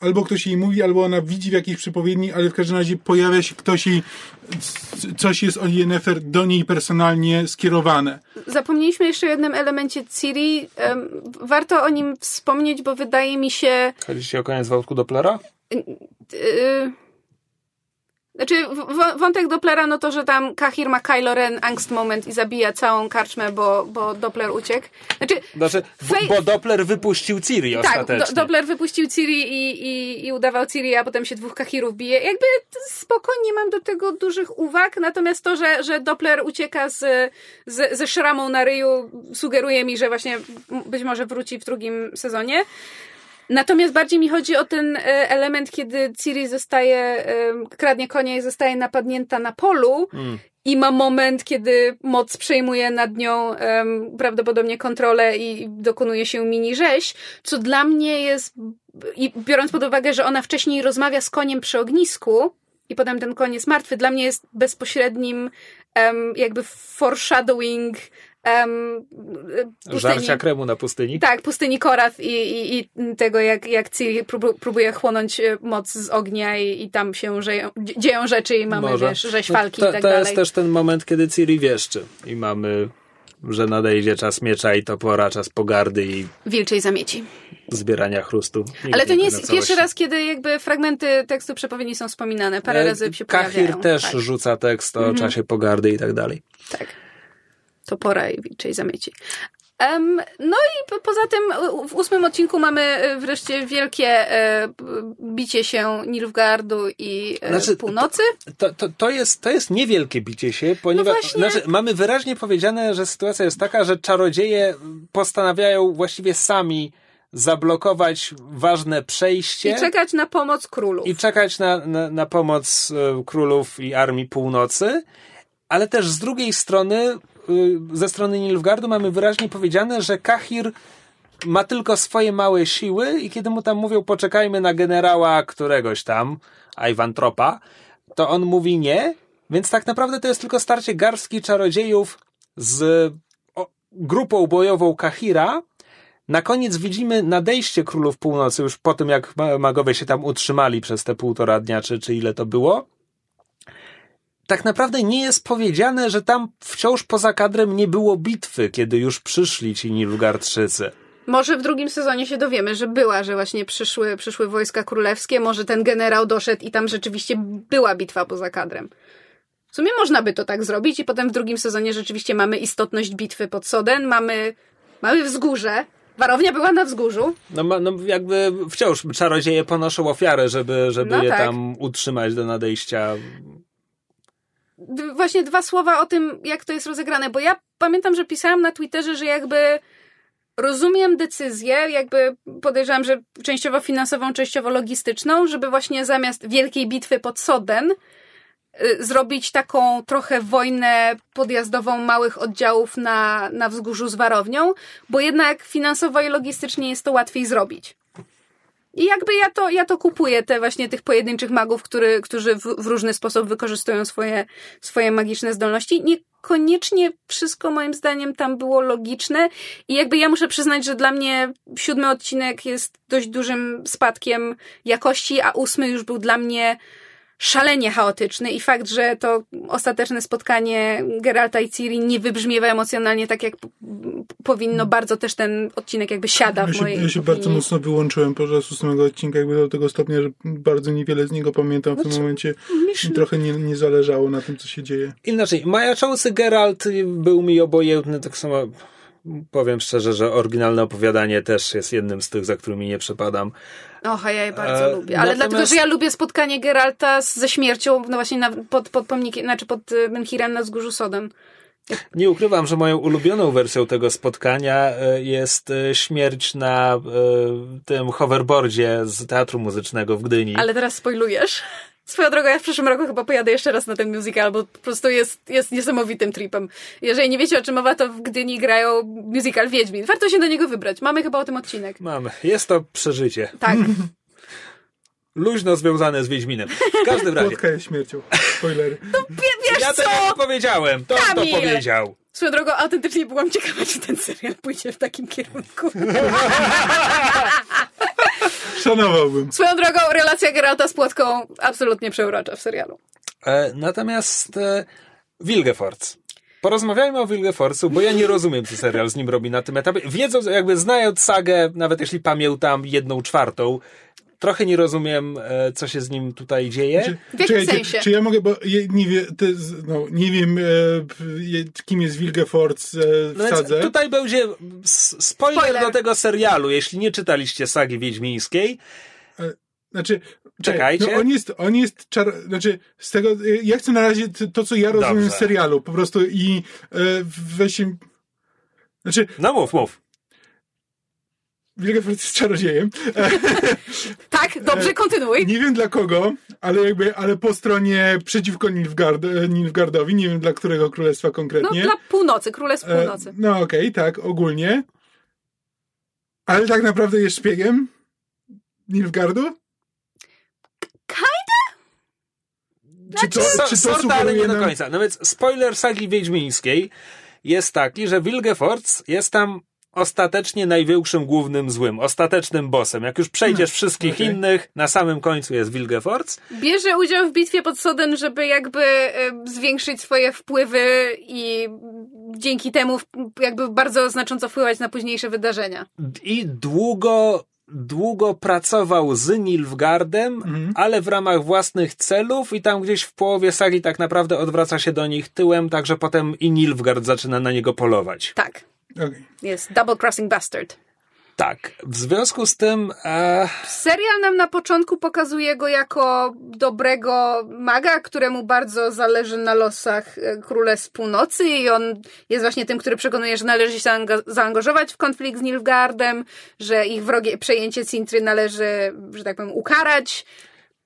albo ktoś jej mówi, albo ona widzi w jakiejś przepowiedni, ale w każdym razie pojawia się ktoś i coś jest o Yennefer do niej personalnie skierowane. Zapomnieliśmy jeszcze o jednym elemencie Ciri. Warto o nim wspomnieć, bo wydaje mi się. Chodzi ci o koniec wątku Dopplera? Yy, znaczy, wątek Dopplera, no to, że tam Kahir ma Kylo Ren angst moment i zabija całą karczmę, bo, bo Doppler uciekł. Znaczy, Znaczy, bo, Fej- bo Doppler wypuścił Ciri tak, ostatecznie. Do, Doppler wypuścił Ciri i, i, i udawał Ciri, a potem się dwóch Kahirów bije. Jakby spoko, nie mam do tego dużych uwag, natomiast to, że, że Doppler ucieka z, z, ze szramą na ryju, sugeruje mi, że właśnie być może wróci w drugim sezonie. Natomiast bardziej mi chodzi o ten e, element, kiedy Ciri zostaje, e, kradnie konia i zostaje napadnięta na polu i ma moment, kiedy moc przejmuje nad nią em, prawdopodobnie kontrolę i dokonuje się mini rzeź, co dla mnie jest, i biorąc pod uwagę, że ona wcześniej rozmawia z koniem przy ognisku i potem ten jest martwy, dla mnie jest bezpośrednim em, jakby foreshadowing em, pustyni. Żarcia kremu na pustyni. Tak, pustyni Korath i, i, i tego, jak, jak Ciri prób- próbuje chłonąć e, moc z ognia i, i tam się dzieją rzeczy i mamy, Może. wiesz, rzeź No, to, i tak to dalej. jest też ten moment, kiedy Ciri wieszczy i mamy, że nadejdzie czas miecza i topora, czas pogardy i Wilczej zamieci. zbierania chrustu. Nikt Ale to nie jest pierwszy raz, kiedy jakby fragmenty tekstu przepowiedni są wspominane. Parę E, razy się Kahir pojawiają. też tak. rzuca tekst o Mhm. czasie pogardy i tak dalej. Tak. To pora i wilczej zamieci. Em, no i po, poza tym w ósmym odcinku mamy e, wreszcie wielkie e, bicie się Nilfgaardu i e, Znaczy, północy. To, to, to, jest, to jest niewielkie bicie się, ponieważ No znaczy, mamy wyraźnie powiedziane, że sytuacja jest taka, że czarodzieje postanawiają właściwie sami zablokować ważne przejście I czekać na pomoc królów. i czekać na, na, na pomoc e, królów i armii północy, ale też z drugiej strony, ze strony Nilfgaardu mamy wyraźnie powiedziane, że Kahir ma tylko swoje małe siły i kiedy mu tam mówią poczekajmy na generała któregoś tam, Iwantropa, to on mówi nie, więc tak naprawdę to jest tylko starcie garstki czarodziejów z grupą bojową Kahira. Na koniec widzimy nadejście królów północy, już po tym jak ma- magowie się tam utrzymali przez te półtora dnia, czy, czy ile to było. Tak naprawdę nie jest powiedziane, że tam wciąż poza kadrem nie było bitwy, kiedy już przyszli ci Nilfgaardczycy. Może w drugim sezonie się dowiemy, że była, że właśnie przyszły, przyszły wojska królewskie, może ten generał doszedł i tam rzeczywiście była bitwa poza kadrem. W sumie można by to tak zrobić i potem w drugim sezonie rzeczywiście mamy istotność bitwy pod Soden, mamy, mamy wzgórze, warownia była na wzgórzu, No, no jakby wciąż czarodzieje ponoszą ofiarę, żeby, żeby No je tak. tam utrzymać do nadejścia. Właśnie dwa słowa o tym, jak to jest rozegrane, bo ja pamiętam, że pisałam na Twitterze, że jakby rozumiem decyzję, jakby podejrzewam, że częściowo finansową, częściowo logistyczną, żeby właśnie zamiast wielkiej bitwy pod Soden y, zrobić taką trochę wojnę podjazdową małych oddziałów na, na wzgórzu z warownią, bo jednak finansowo i logistycznie jest to łatwiej zrobić. I jakby ja to, ja to kupuję, te właśnie tych pojedynczych magów, który, którzy w, w różny sposób wykorzystują swoje, swoje magiczne zdolności. Niekoniecznie wszystko moim zdaniem tam było logiczne i jakby ja muszę przyznać, że dla mnie siódmy odcinek jest dość dużym spadkiem jakości, a ósmy już był dla mnie szalenie chaotyczny i fakt, że to ostateczne spotkanie Geralta i Ciri nie wybrzmiewa emocjonalnie tak, jak powinno, bardzo też ten odcinek jakby siada w Ja się, mojej ja się opinii. bardzo mocno wyłączyłem podczas ósmego odcinka, jakby do tego stopnia, że bardzo niewiele z niego pamiętam w tym Znaczy, momencie. Myśl- trochę nie, nie zależało na tym, co się dzieje. Inaczej, majaczący Geralt był mi obojętny, tak samo powiem szczerze, że oryginalne opowiadanie też jest jednym z tych, za którymi nie przepadam. Och, ja je bardzo E, lubię. Ale natomiast- dlatego, że ja lubię spotkanie Geralta z, ze śmiercią, no właśnie na, pod, pod pomnikiem, znaczy pod e, Menhirem na wzgórzu Soden. Nie ukrywam, że moją ulubioną wersją tego spotkania e, jest e, śmierć na e, tym hoverboardzie z teatru muzycznego w Gdyni. Ale teraz spoilujesz. Swoją drogą, ja w przyszłym roku chyba pojadę jeszcze raz na ten musical, bo po prostu jest, jest niesamowitym tripem. Jeżeli nie wiecie o czym mowa, to w Gdyni grają musical Wiedźmin. Warto się do niego wybrać. Mamy chyba o tym odcinek. Mamy. Jest to przeżycie. Tak. Luźno związane z Wiedźminem. W każdym razie. Płotka jest śmiercią. Spoilery. Wiesz Ja co? tego nie powiedziałem. To on to Kamil! powiedział. Swoją drogą, autentycznie byłam ciekawa, czy ten serial pójdzie w takim kierunku. Szanowałbym. Swoją drogą, relacja Geralta z Płotką absolutnie przeurocza w serialu. E, natomiast e, Wilgefortz. Porozmawiajmy o Wilgefortzu, bo ja nie rozumiem, co serial z nim robi na tym etapie. Wiedząc, jakby znając sagę, nawet jeśli pamiętam jedną czwartą, trochę nie rozumiem, e, co się z nim tutaj dzieje. Czy, W jakim sensie? Czy ja mogę, bo je, nie, wie, ty, no, nie wiem, e, kim jest Wilgefortz e, w No sadze. tutaj będzie spoiler, Spoiler. do tego serialu, jeśli nie czytaliście sagi wiedźmińskiej. Znaczy, Czekajcie. No on jest, on jest czar... Znaczy, z tego, y, ja chcę na razie to, co ja rozumiem Dobrze. z serialu, po prostu i e, weź się... Znaczy, No mów, mów. Wilgefortz jest czarodziejem. Tak, dobrze, kontynuuj. Nie wiem dla kogo, ale jakby, ale po stronie przeciwko Nilfgaard, e, Nilfgaardowi, nie wiem dla którego królestwa No, konkretnie. dla północy, Królestw E, Północy. No okej, tak, ogólnie. Ale tak naprawdę jest szpiegiem Nilfgaardu? Czy to, So, czy to sorta, ale nie do końca. No więc spoiler sagi wiedźmińskiej jest taki, że Wilgefortz jest tam ostatecznie największym głównym złym, ostatecznym bossem. Jak już przejdziesz wszystkich okej. innych, na samym końcu jest Wilgefortz. Bierze udział w bitwie pod Soden, żeby jakby e, zwiększyć swoje wpływy i dzięki temu jakby bardzo znacząco wpływać na późniejsze wydarzenia. I długo długo pracował z Nilfgaardem, Mhm. ale w ramach własnych celów i tam gdzieś w połowie sagi tak naprawdę odwraca się do nich tyłem, także potem i Nilfgaard zaczyna na niego polować. Tak. Okej. Jest Double Crossing Bastard. Tak. W związku z tym e, Serial nam na początku pokazuje go jako dobrego maga, któremu bardzo zależy na losach e, Królestw Północy i on jest właśnie tym, który przekonuje, że należy się zaanga- zaangażować w konflikt z Nilfgaardem, że ich wrogie przejęcie Cintry należy, że tak powiem, ukarać.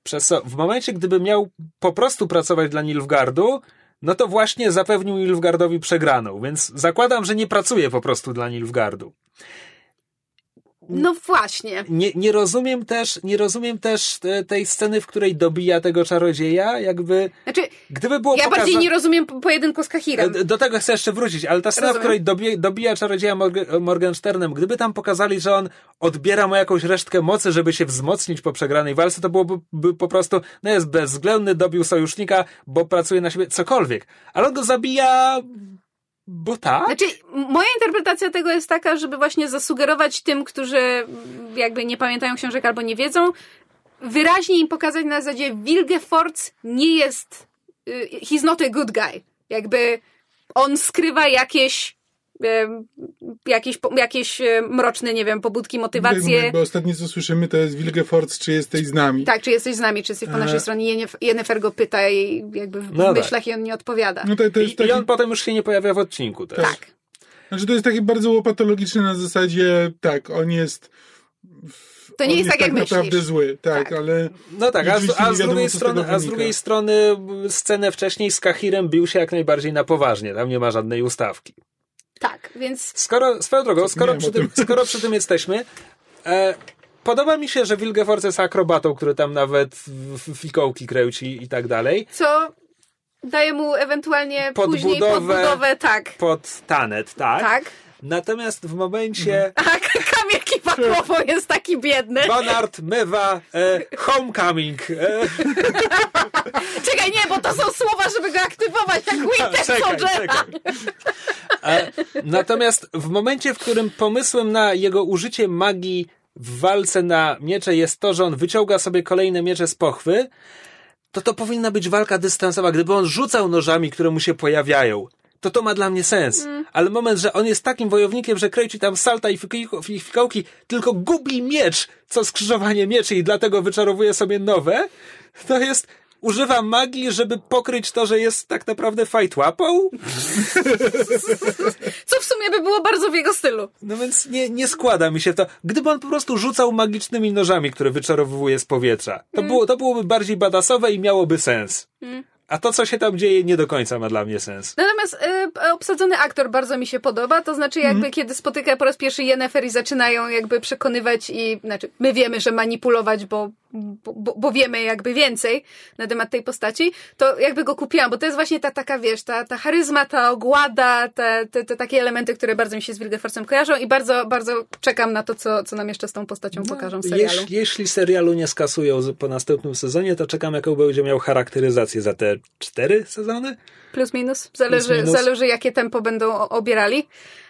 przez co w momencie, gdyby miał po prostu pracować dla Nilfgaardu, no to właśnie zapewnił Nilfgaardowi przegraną, więc zakładam, że nie pracuje po prostu dla Nilfgaardu. No właśnie. Nie, nie rozumiem też, nie rozumiem też te, tej sceny, w której dobija tego czarodzieja, jakby, Znaczy, gdyby było ja bardziej pokaza- nie rozumiem po- pojedynku z Kahirem. E, Do tego chcę jeszcze wrócić, ale ta scena, w Rozumiem. której dobije, dobija czarodzieja Morg- Morgensternem, gdyby tam pokazali, że on odbiera mu jakąś resztkę mocy, żeby się wzmocnić po przegranej walce, to byłoby by po prostu, no jest bezwzględny, dobił sojusznika, bo pracuje na siebie, cokolwiek. Ale on go zabija, bo tak? Znaczy, moja interpretacja tego jest taka, żeby właśnie zasugerować tym, którzy mm, jakby nie pamiętają książek albo nie wiedzą, wyraźnie im pokazać na zasadzie Wilgefortz nie jest, y, he's not a good guy. Jakby on skrywa jakieś jakieś, po- jakieś e, mroczne, nie wiem, pobudki, motywacje. Jakby ostatnie co słyszymy to jest Wilgefortz, czy jesteś z nami. Tak, czy jesteś z nami, czy jesteś po E. naszej stronie. Yennefer go pyta i jakby w No tak. myślach i on nie odpowiada. No to, to I, jest taki, I on potem już się nie pojawia w odcinku też. tak. znaczy to jest takie bardzo łopatologiczne na zasadzie, tak, on jest To nie on jest tak, jak naprawdę myślisz. zły, tak, Tak. ale No tak, a z, a nie z, drugiej strony, a z drugiej strony scenę wcześniej z Kahirem bił się jak najbardziej na poważnie, tam nie ma żadnej ustawki. Tak, więc Skoro, swoją drogą, skoro przy, tym, tym. skoro przy tym jesteśmy, e, podoba mi się, że Wilgefortz jest akrobatą, który tam nawet fikołki kręci i tak dalej. co daje mu ewentualnie później Podbudowę. podbudowę, tak. Pod tanet, tak? Tak. Natomiast w momencie A Kamil głową jest taki biedny. Bonard mywa e, homecoming. E, Czekaj, nie, bo to są słowa, żeby go aktywować, jak Winter czekaj. E, natomiast w momencie, w którym pomysłem na jego użycie magii w walce na miecze jest to, że on wyciąga sobie kolejne miecze z pochwy, to to powinna być walka dystansowa. Gdyby on rzucał nożami, które mu się pojawiają, to to ma dla mnie sens. Ale moment, że on jest takim wojownikiem, że kręci tam salta i fikołki, tylko gubi miecz, co skrzyżowanie mieczy i dlatego wyczarowuje sobie nowe, to jest... Używa magii, żeby pokryć to, że jest tak naprawdę fight łapą? Co w sumie by było bardzo w jego stylu. No więc nie, nie składa mi się to. Gdyby on po prostu rzucał magicznymi nożami, które wyczarowuje z powietrza, to, było, to byłoby bardziej badasowe i miałoby sens. A to, co się tam dzieje, nie do końca ma dla mnie sens. Natomiast y, obsadzony aktor bardzo mi się podoba, to znaczy jakby kiedy spotyka po raz pierwszy Yennefer i zaczynają jakby przekonywać i, znaczy my wiemy, że manipulować, bo, bo, bo wiemy jakby więcej na temat tej postaci, to jakby go kupiłam, bo to jest właśnie ta taka, wiesz, ta, ta charyzma, ta ogłada, te, te, te takie elementy, które bardzo mi się z Wilgefortzem kojarzą i bardzo, bardzo czekam na to, co, co nam jeszcze z tą postacią pokażą w serialu. Jeśli, jeśli serialu nie skasują po następnym sezonie, to czekam, jaką będzie miał charakteryzację za te cztery sezony. Plus minus, zależy, Plus minus. zależy jakie tempo będą obierali,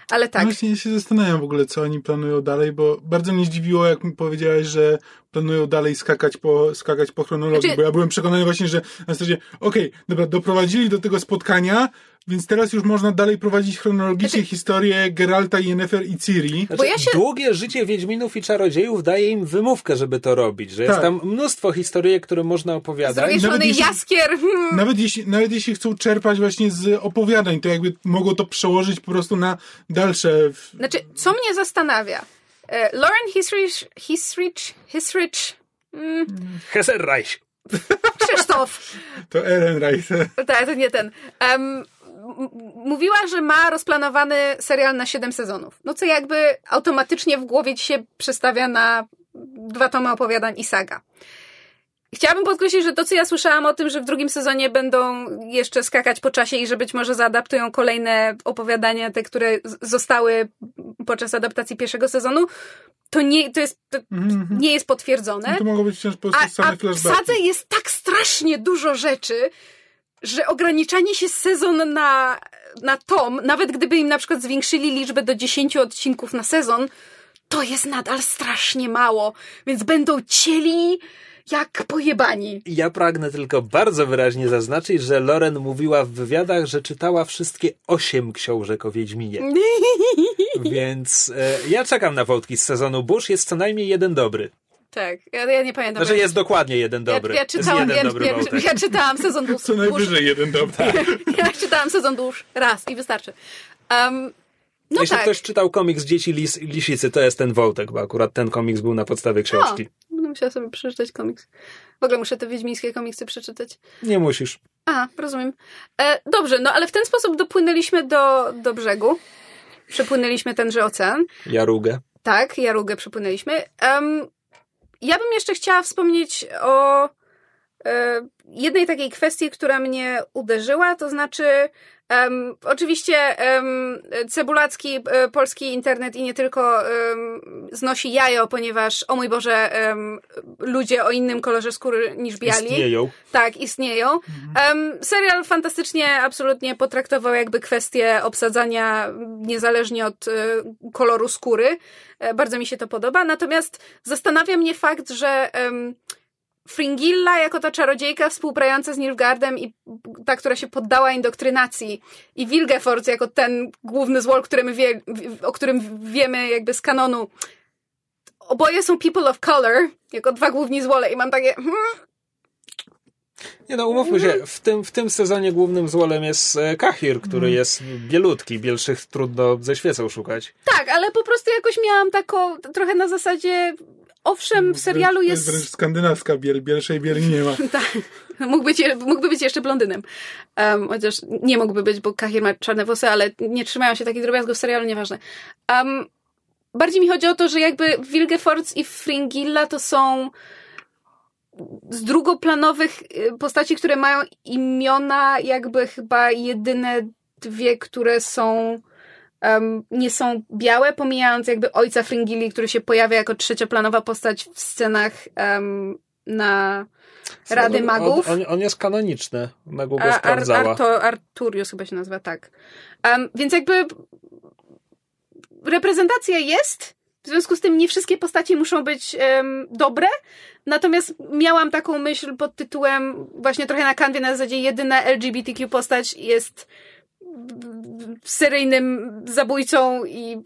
ale tak. Właśnie ja się zastanawiam w ogóle, co oni planują dalej, bo bardzo mnie zdziwiło, jak mi powiedziałeś, że planują dalej skakać po, skakać po chronologii, Znaczy- bo ja byłem przekonany właśnie, że na zasadzie, okej, dobra, doprowadzili do tego spotkania, więc teraz już można dalej prowadzić chronologicznie Znaczy- historię Geralta, Yennefer i Ciri. Znaczy, ja się- Długie życie Wiedźminów i Czarodziejów daje im wymówkę, żeby to robić, że jest Tak. tam mnóstwo historyjek, które można Z opowiadać. drugiej nawet strony jeśli- Jaskier, hmm, Nawet jeśli, nawet jeśli chcą czerpać właśnie z opowiadań, to jakby mogą to przełożyć po prostu na dalsze. w- Znaczy, co mnie zastanawia? E, Lauren Hisrich, Hisrich, Hisrich, mm, Heserreich. Krzysztof, To Ehrenreich. tak, to nie ten, em, m- mówiła, że ma rozplanowany serial na 7 sezonów. No co jakby automatycznie w głowie ci się przestawia na dwa tomy opowiadań i saga. Chciałabym podkreślić, że to, co ja słyszałam o tym, że w drugim sezonie będą jeszcze skakać po czasie i że być może zaadaptują kolejne opowiadania, te, które zostały podczas adaptacji pierwszego sezonu, to nie, to jest, to Mhm. nie jest potwierdzone. To mogą być wciąż po prostu A, same a w sadze jest tak strasznie dużo rzeczy, że ograniczanie się sezon na, na tom, nawet gdyby im na przykład zwiększyli liczbę do 10 odcinków na sezon, to jest nadal strasznie mało, więc będą cieli jak pojebani. Ja pragnę tylko bardzo wyraźnie zaznaczyć, że Loren mówiła w wywiadach, że czytała wszystkie osiem książek o Wiedźminie. Więc e, ja czekam na wątki z sezonu Bush. Jest co najmniej jeden dobry. Tak, ja, ja nie pamiętam. Znaczy jest dokładnie jeden dobry. Ja, ja czytałam, jeden ja, dobry ja, ja czytałam sezon Bush. Co najwyżej jeden dobry. Ja czytałam sezon Bush raz i wystarczy. Um, no Jeśli tak. ktoś czytał komiks Dzieci Lis Lisicy, to jest ten wątek, bo akurat ten komiks był na podstawie książki. O, musiała sobie przeczytać komiks. W ogóle muszę te wiedźmińskie komiksy przeczytać. Nie musisz. A, rozumiem. E, dobrze, no ale w ten sposób dopłynęliśmy do, do brzegu. Przepłynęliśmy tenże ocean. Jarugę. Tak, Jarugę przepłynęliśmy. Em, ja bym jeszcze chciała wspomnieć o e, jednej takiej kwestii, która mnie uderzyła, to znaczy em, oczywiście em, cebulacki e, polski internet i nie tylko em, znosi jajo, ponieważ o mój Boże, ludzie o innym kolorze skóry niż biali. Istnieją. Tak, istnieją. Em, serial fantastycznie, absolutnie potraktował jakby kwestię obsadzania niezależnie od e, koloru skóry. E, bardzo mi się to podoba. Natomiast zastanawia mnie fakt, że Fringilla jako ta czarodziejka współpracująca z Nilfgaardem i ta, która się poddała indoktrynacji i Wilgefortz jako ten główny złol, który my wie, o którym wiemy jakby z kanonu. Oboje są people of color, jako dwa główni złole i mam takie... Hmm, Nie no, umówmy się, w tym, w tym sezonie głównym złolem jest e, Kahir, który Mm. jest bielutki, bielszych trudno ze świecą szukać. Tak, ale po prostu jakoś miałam taką, trochę na zasadzie, owszem, w serialu Wręcz- jest... Wręcz skandynawska biel, bielszej bieli nie ma. Tak, mógłby, być, mógłby być jeszcze blondynem. Um, chociaż nie mógłby być, bo Kahir ma czarne włosy, ale nie trzymają się takich drobiazgów w serialu, nieważne. Um, bardziej mi chodzi o to, że jakby Wilgefortz i Fringilla to są z drugoplanowych y, postaci, które mają imiona jakby chyba jedyne dwie, które są um, nie są białe, pomijając jakby ojca Fringilli, który się pojawia jako trzecioplanowa postać w scenach um, na Rady on, Magów. On, on, on jest kanoniczny, Megu go A- Ar, sprawdzała. Arto, Arturius chyba się nazywa, tak. Um, więc jakby reprezentacja jest, w związku z tym nie wszystkie postacie muszą być em, dobre, natomiast miałam taką myśl pod tytułem właśnie trochę na kanwie na zasadzie jedyna LGBTQ postać jest seryjnym zabójcą i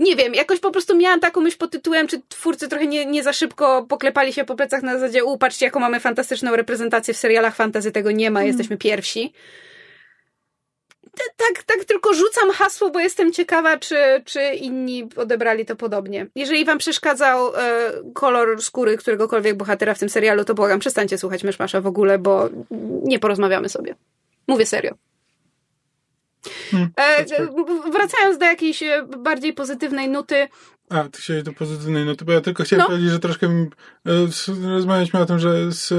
nie wiem, jakoś po prostu miałam taką myśl pod tytułem, czy twórcy trochę nie, nie za szybko poklepali się po plecach na zasadzie, u, patrzcie, jaką mamy fantastyczną reprezentację w serialach fantasy, tego nie ma, jesteśmy pierwsi. Tak, tak tylko rzucam hasło, bo jestem ciekawa, czy, czy inni odebrali to podobnie. Jeżeli wam przeszkadzał e, kolor skóry któregokolwiek bohatera w tym serialu, to błagam, przestańcie słuchać Myszmasza w ogóle, bo nie porozmawiamy sobie. Mówię serio. Hmm, E, wracając do jakiejś e, bardziej pozytywnej nuty, A, ty chciałeś do pozytywnej noty, bo ja tylko chciałem No. powiedzieć, że troszkę mi, e, rozmawialiśmy o tym, że z,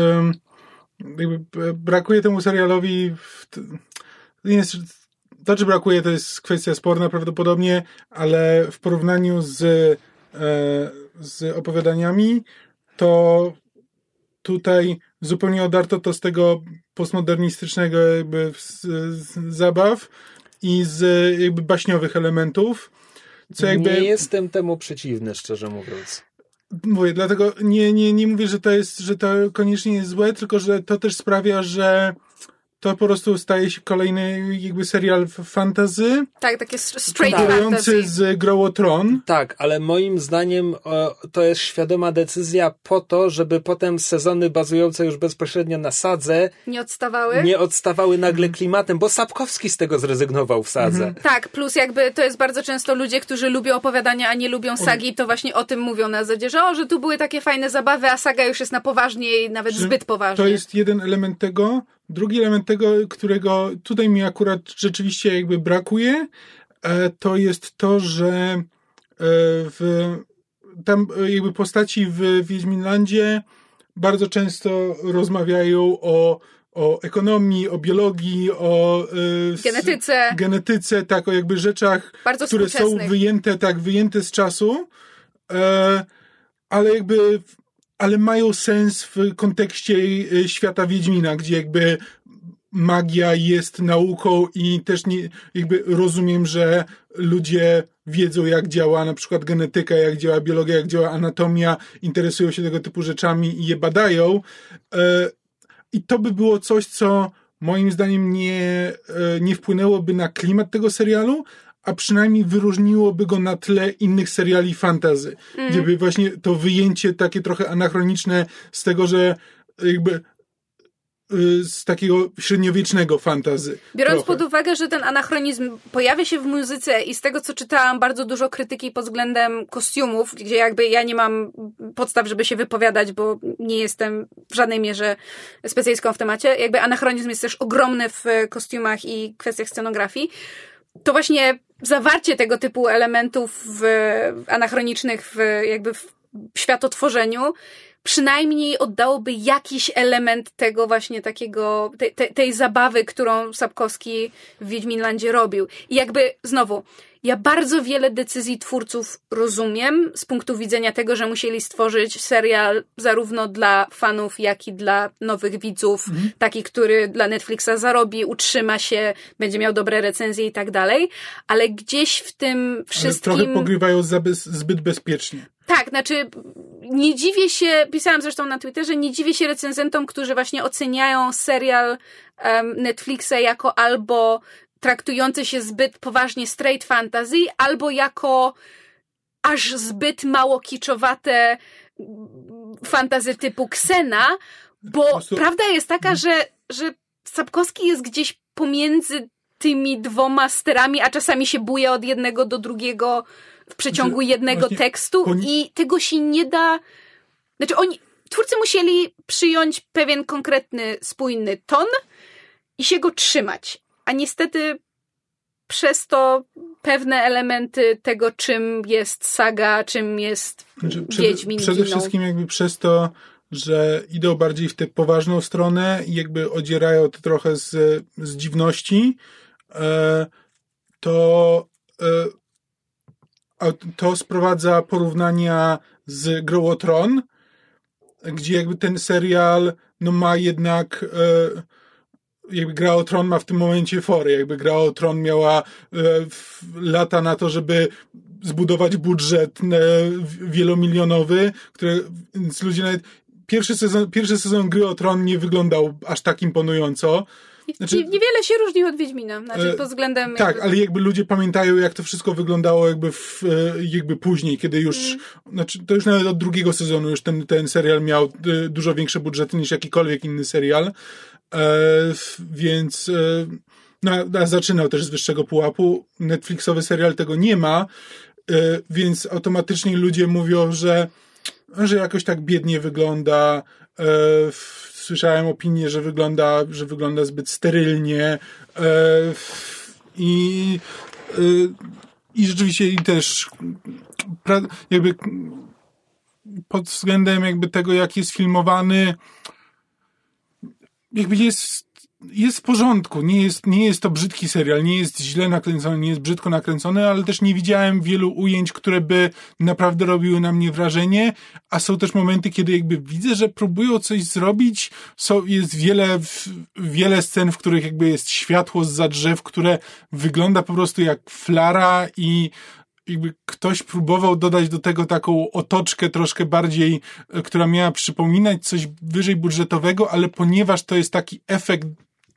jakby brakuje temu serialowi w, jest, to, czy brakuje, to jest kwestia sporna prawdopodobnie, ale w porównaniu z, e, z opowiadaniami, to tutaj zupełnie odarto to z tego postmodernistycznego jakby z, z zabaw i z jakby baśniowych elementów. Co jakby, Nie jestem temu przeciwny, szczerze mówiąc. Mówię, dlatego nie, nie, nie mówię, że to jest, że to koniecznie jest złe, tylko że to też sprawia, że to po prostu staje się kolejny jakby serial fantasy, tak, takie straight fantasy. z Grow o Tron. Tak, ale moim zdaniem o, to jest świadoma decyzja po to, żeby potem sezony bazujące już bezpośrednio na sadze Nie odstawały? nie odstawały nagle klimatem, bo Sapkowski z tego zrezygnował w sadze. Tak, plus jakby to jest bardzo często ludzie, którzy lubią opowiadania, a nie lubią sagi, to właśnie o tym mówią na zasadzie, że o, że tu były takie fajne zabawy, a saga już jest na poważnie i nawet Że zbyt poważnie. To jest jeden element tego. Drugi element tego, którego tutaj mi akurat rzeczywiście jakby brakuje, e, to jest to, że e, w, tam e, jakby postaci w Wiedźminlandzie bardzo często rozmawiają o, o ekonomii, o biologii, o Genetyce. genetyce, tak, o jakby rzeczach, Bardzo które są wyjęte, tak, wyjęte z czasu, ale jakby, ale mają sens w kontekście e, świata Wiedźmina, gdzie jakby magia jest nauką i też nie, jakby rozumiem, że ludzie wiedzą, jak działa na przykład genetyka, jak działa biologia, jak działa anatomia, interesują się tego typu rzeczami i je badają. E, I to by było coś, co moim zdaniem nie, e, nie wpłynęłoby na klimat tego serialu, a przynajmniej wyróżniłoby go na tle innych seriali fantazy, mm. gdzie by właśnie to wyjęcie takie trochę anachroniczne z tego, że jakby y, z takiego średniowiecznego fantazy. Biorąc trochę. pod uwagę, że ten anachronizm pojawia się w muzyce i z tego, co czytałam, bardzo dużo krytyki pod względem kostiumów, gdzie jakby ja nie mam podstaw, żeby się wypowiadać, bo nie jestem w żadnej mierze specjalistką w temacie. Jakby anachronizm jest też ogromny w kostiumach i kwestiach scenografii. To właśnie zawarcie tego typu elementów w, anachronicznych w jakby w światotworzeniu przynajmniej oddałoby jakiś element tego właśnie takiego, te, te, tej zabawy, którą Sapkowski w Wiedźminlandzie robił. I jakby, znowu, ja bardzo wiele decyzji twórców rozumiem z punktu widzenia tego, że musieli stworzyć serial zarówno dla fanów, jak i dla nowych widzów, mhm. taki, który dla Netflixa zarobi, utrzyma się, będzie miał dobre recenzje i tak dalej, ale gdzieś w tym wszystkim... Ale trochę pogrywają zbyt bezpiecznie. Tak, znaczy nie dziwię się, pisałam zresztą na Twitterze, nie dziwię się recenzentom, którzy właśnie oceniają serial um, Netflixa jako albo traktujący się zbyt poważnie straight fantasy, albo jako aż zbyt mało kiczowate fantazy typu Ksena, bo prostu... prawda jest taka, że, że Sapkowski jest gdzieś pomiędzy tymi dwoma sterami, a czasami się buje od jednego do drugiego w przeciągu jednego tekstu i tego się nie da. Znaczy, oni, twórcy musieli przyjąć pewien konkretny, spójny ton i się go trzymać. A niestety przez to pewne elementy tego, czym jest saga, czym jest znaczy, Wiedźmin. Przede, przede wszystkim jakby przez to, że idą bardziej w tę poważną stronę i jakby odzierają to trochę z, z dziwności, e, to e, to sprowadza porównania z Grą o Tron, gdzie jakby ten serial no ma jednak e, jakby Gra o Tron ma w tym momencie fory, jakby Gra o Tron miała e, lata na to, żeby zbudować budżet e, wielomilionowy, które ludzie nawet pierwszy sezon, pierwszy sezon Gry o Tron nie wyglądał aż tak imponująco. Znaczy, Niewiele się różni od Wiedźmina, znaczy pod względem... Tak, jakby... ale jakby ludzie pamiętają, jak to wszystko wyglądało jakby, w, jakby później, kiedy już, mm. znaczy to już nawet od drugiego sezonu już ten, ten serial miał dużo większe budżety niż jakikolwiek inny serial. E, więc e, no, zaczynał też z wyższego pułapu. Netflixowy serial tego nie ma, e, więc automatycznie ludzie mówią, że, że jakoś tak biednie wygląda. Słyszałem opinię, że wygląda, że wygląda zbyt sterylnie i, i rzeczywiście i też jakby pod względem jakby tego, jak jest filmowany, jakby jest, jest w porządku. Nie jest, nie jest to brzydki serial, nie jest źle nakręcony, nie jest brzydko nakręcony, ale też nie widziałem wielu ujęć, które by naprawdę robiły na mnie wrażenie, a są też momenty, kiedy jakby widzę, że próbują coś zrobić. Są, jest wiele, wiele scen, w których jakby jest światło z za drzew, które wygląda po prostu jak flara i jakby ktoś próbował dodać do tego taką otoczkę troszkę bardziej, e, która miała przypominać coś wyżej budżetowego, ale ponieważ to jest taki efekt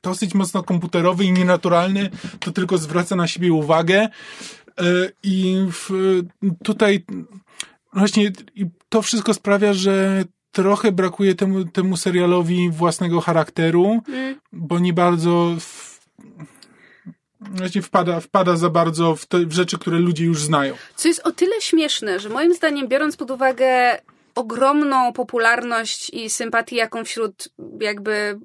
dosyć mocno komputerowy i nienaturalny, to tylko zwraca na siebie uwagę. E, I tutaj właśnie to wszystko sprawia, że trochę brakuje temu, temu serialowi własnego charakteru, mm. bo nie bardzo właśnie wpada, wpada za bardzo w, te, w rzeczy, które ludzie już znają. Co jest o tyle śmieszne, że moim zdaniem, biorąc pod uwagę ogromną popularność i sympatię, jaką wśród jakby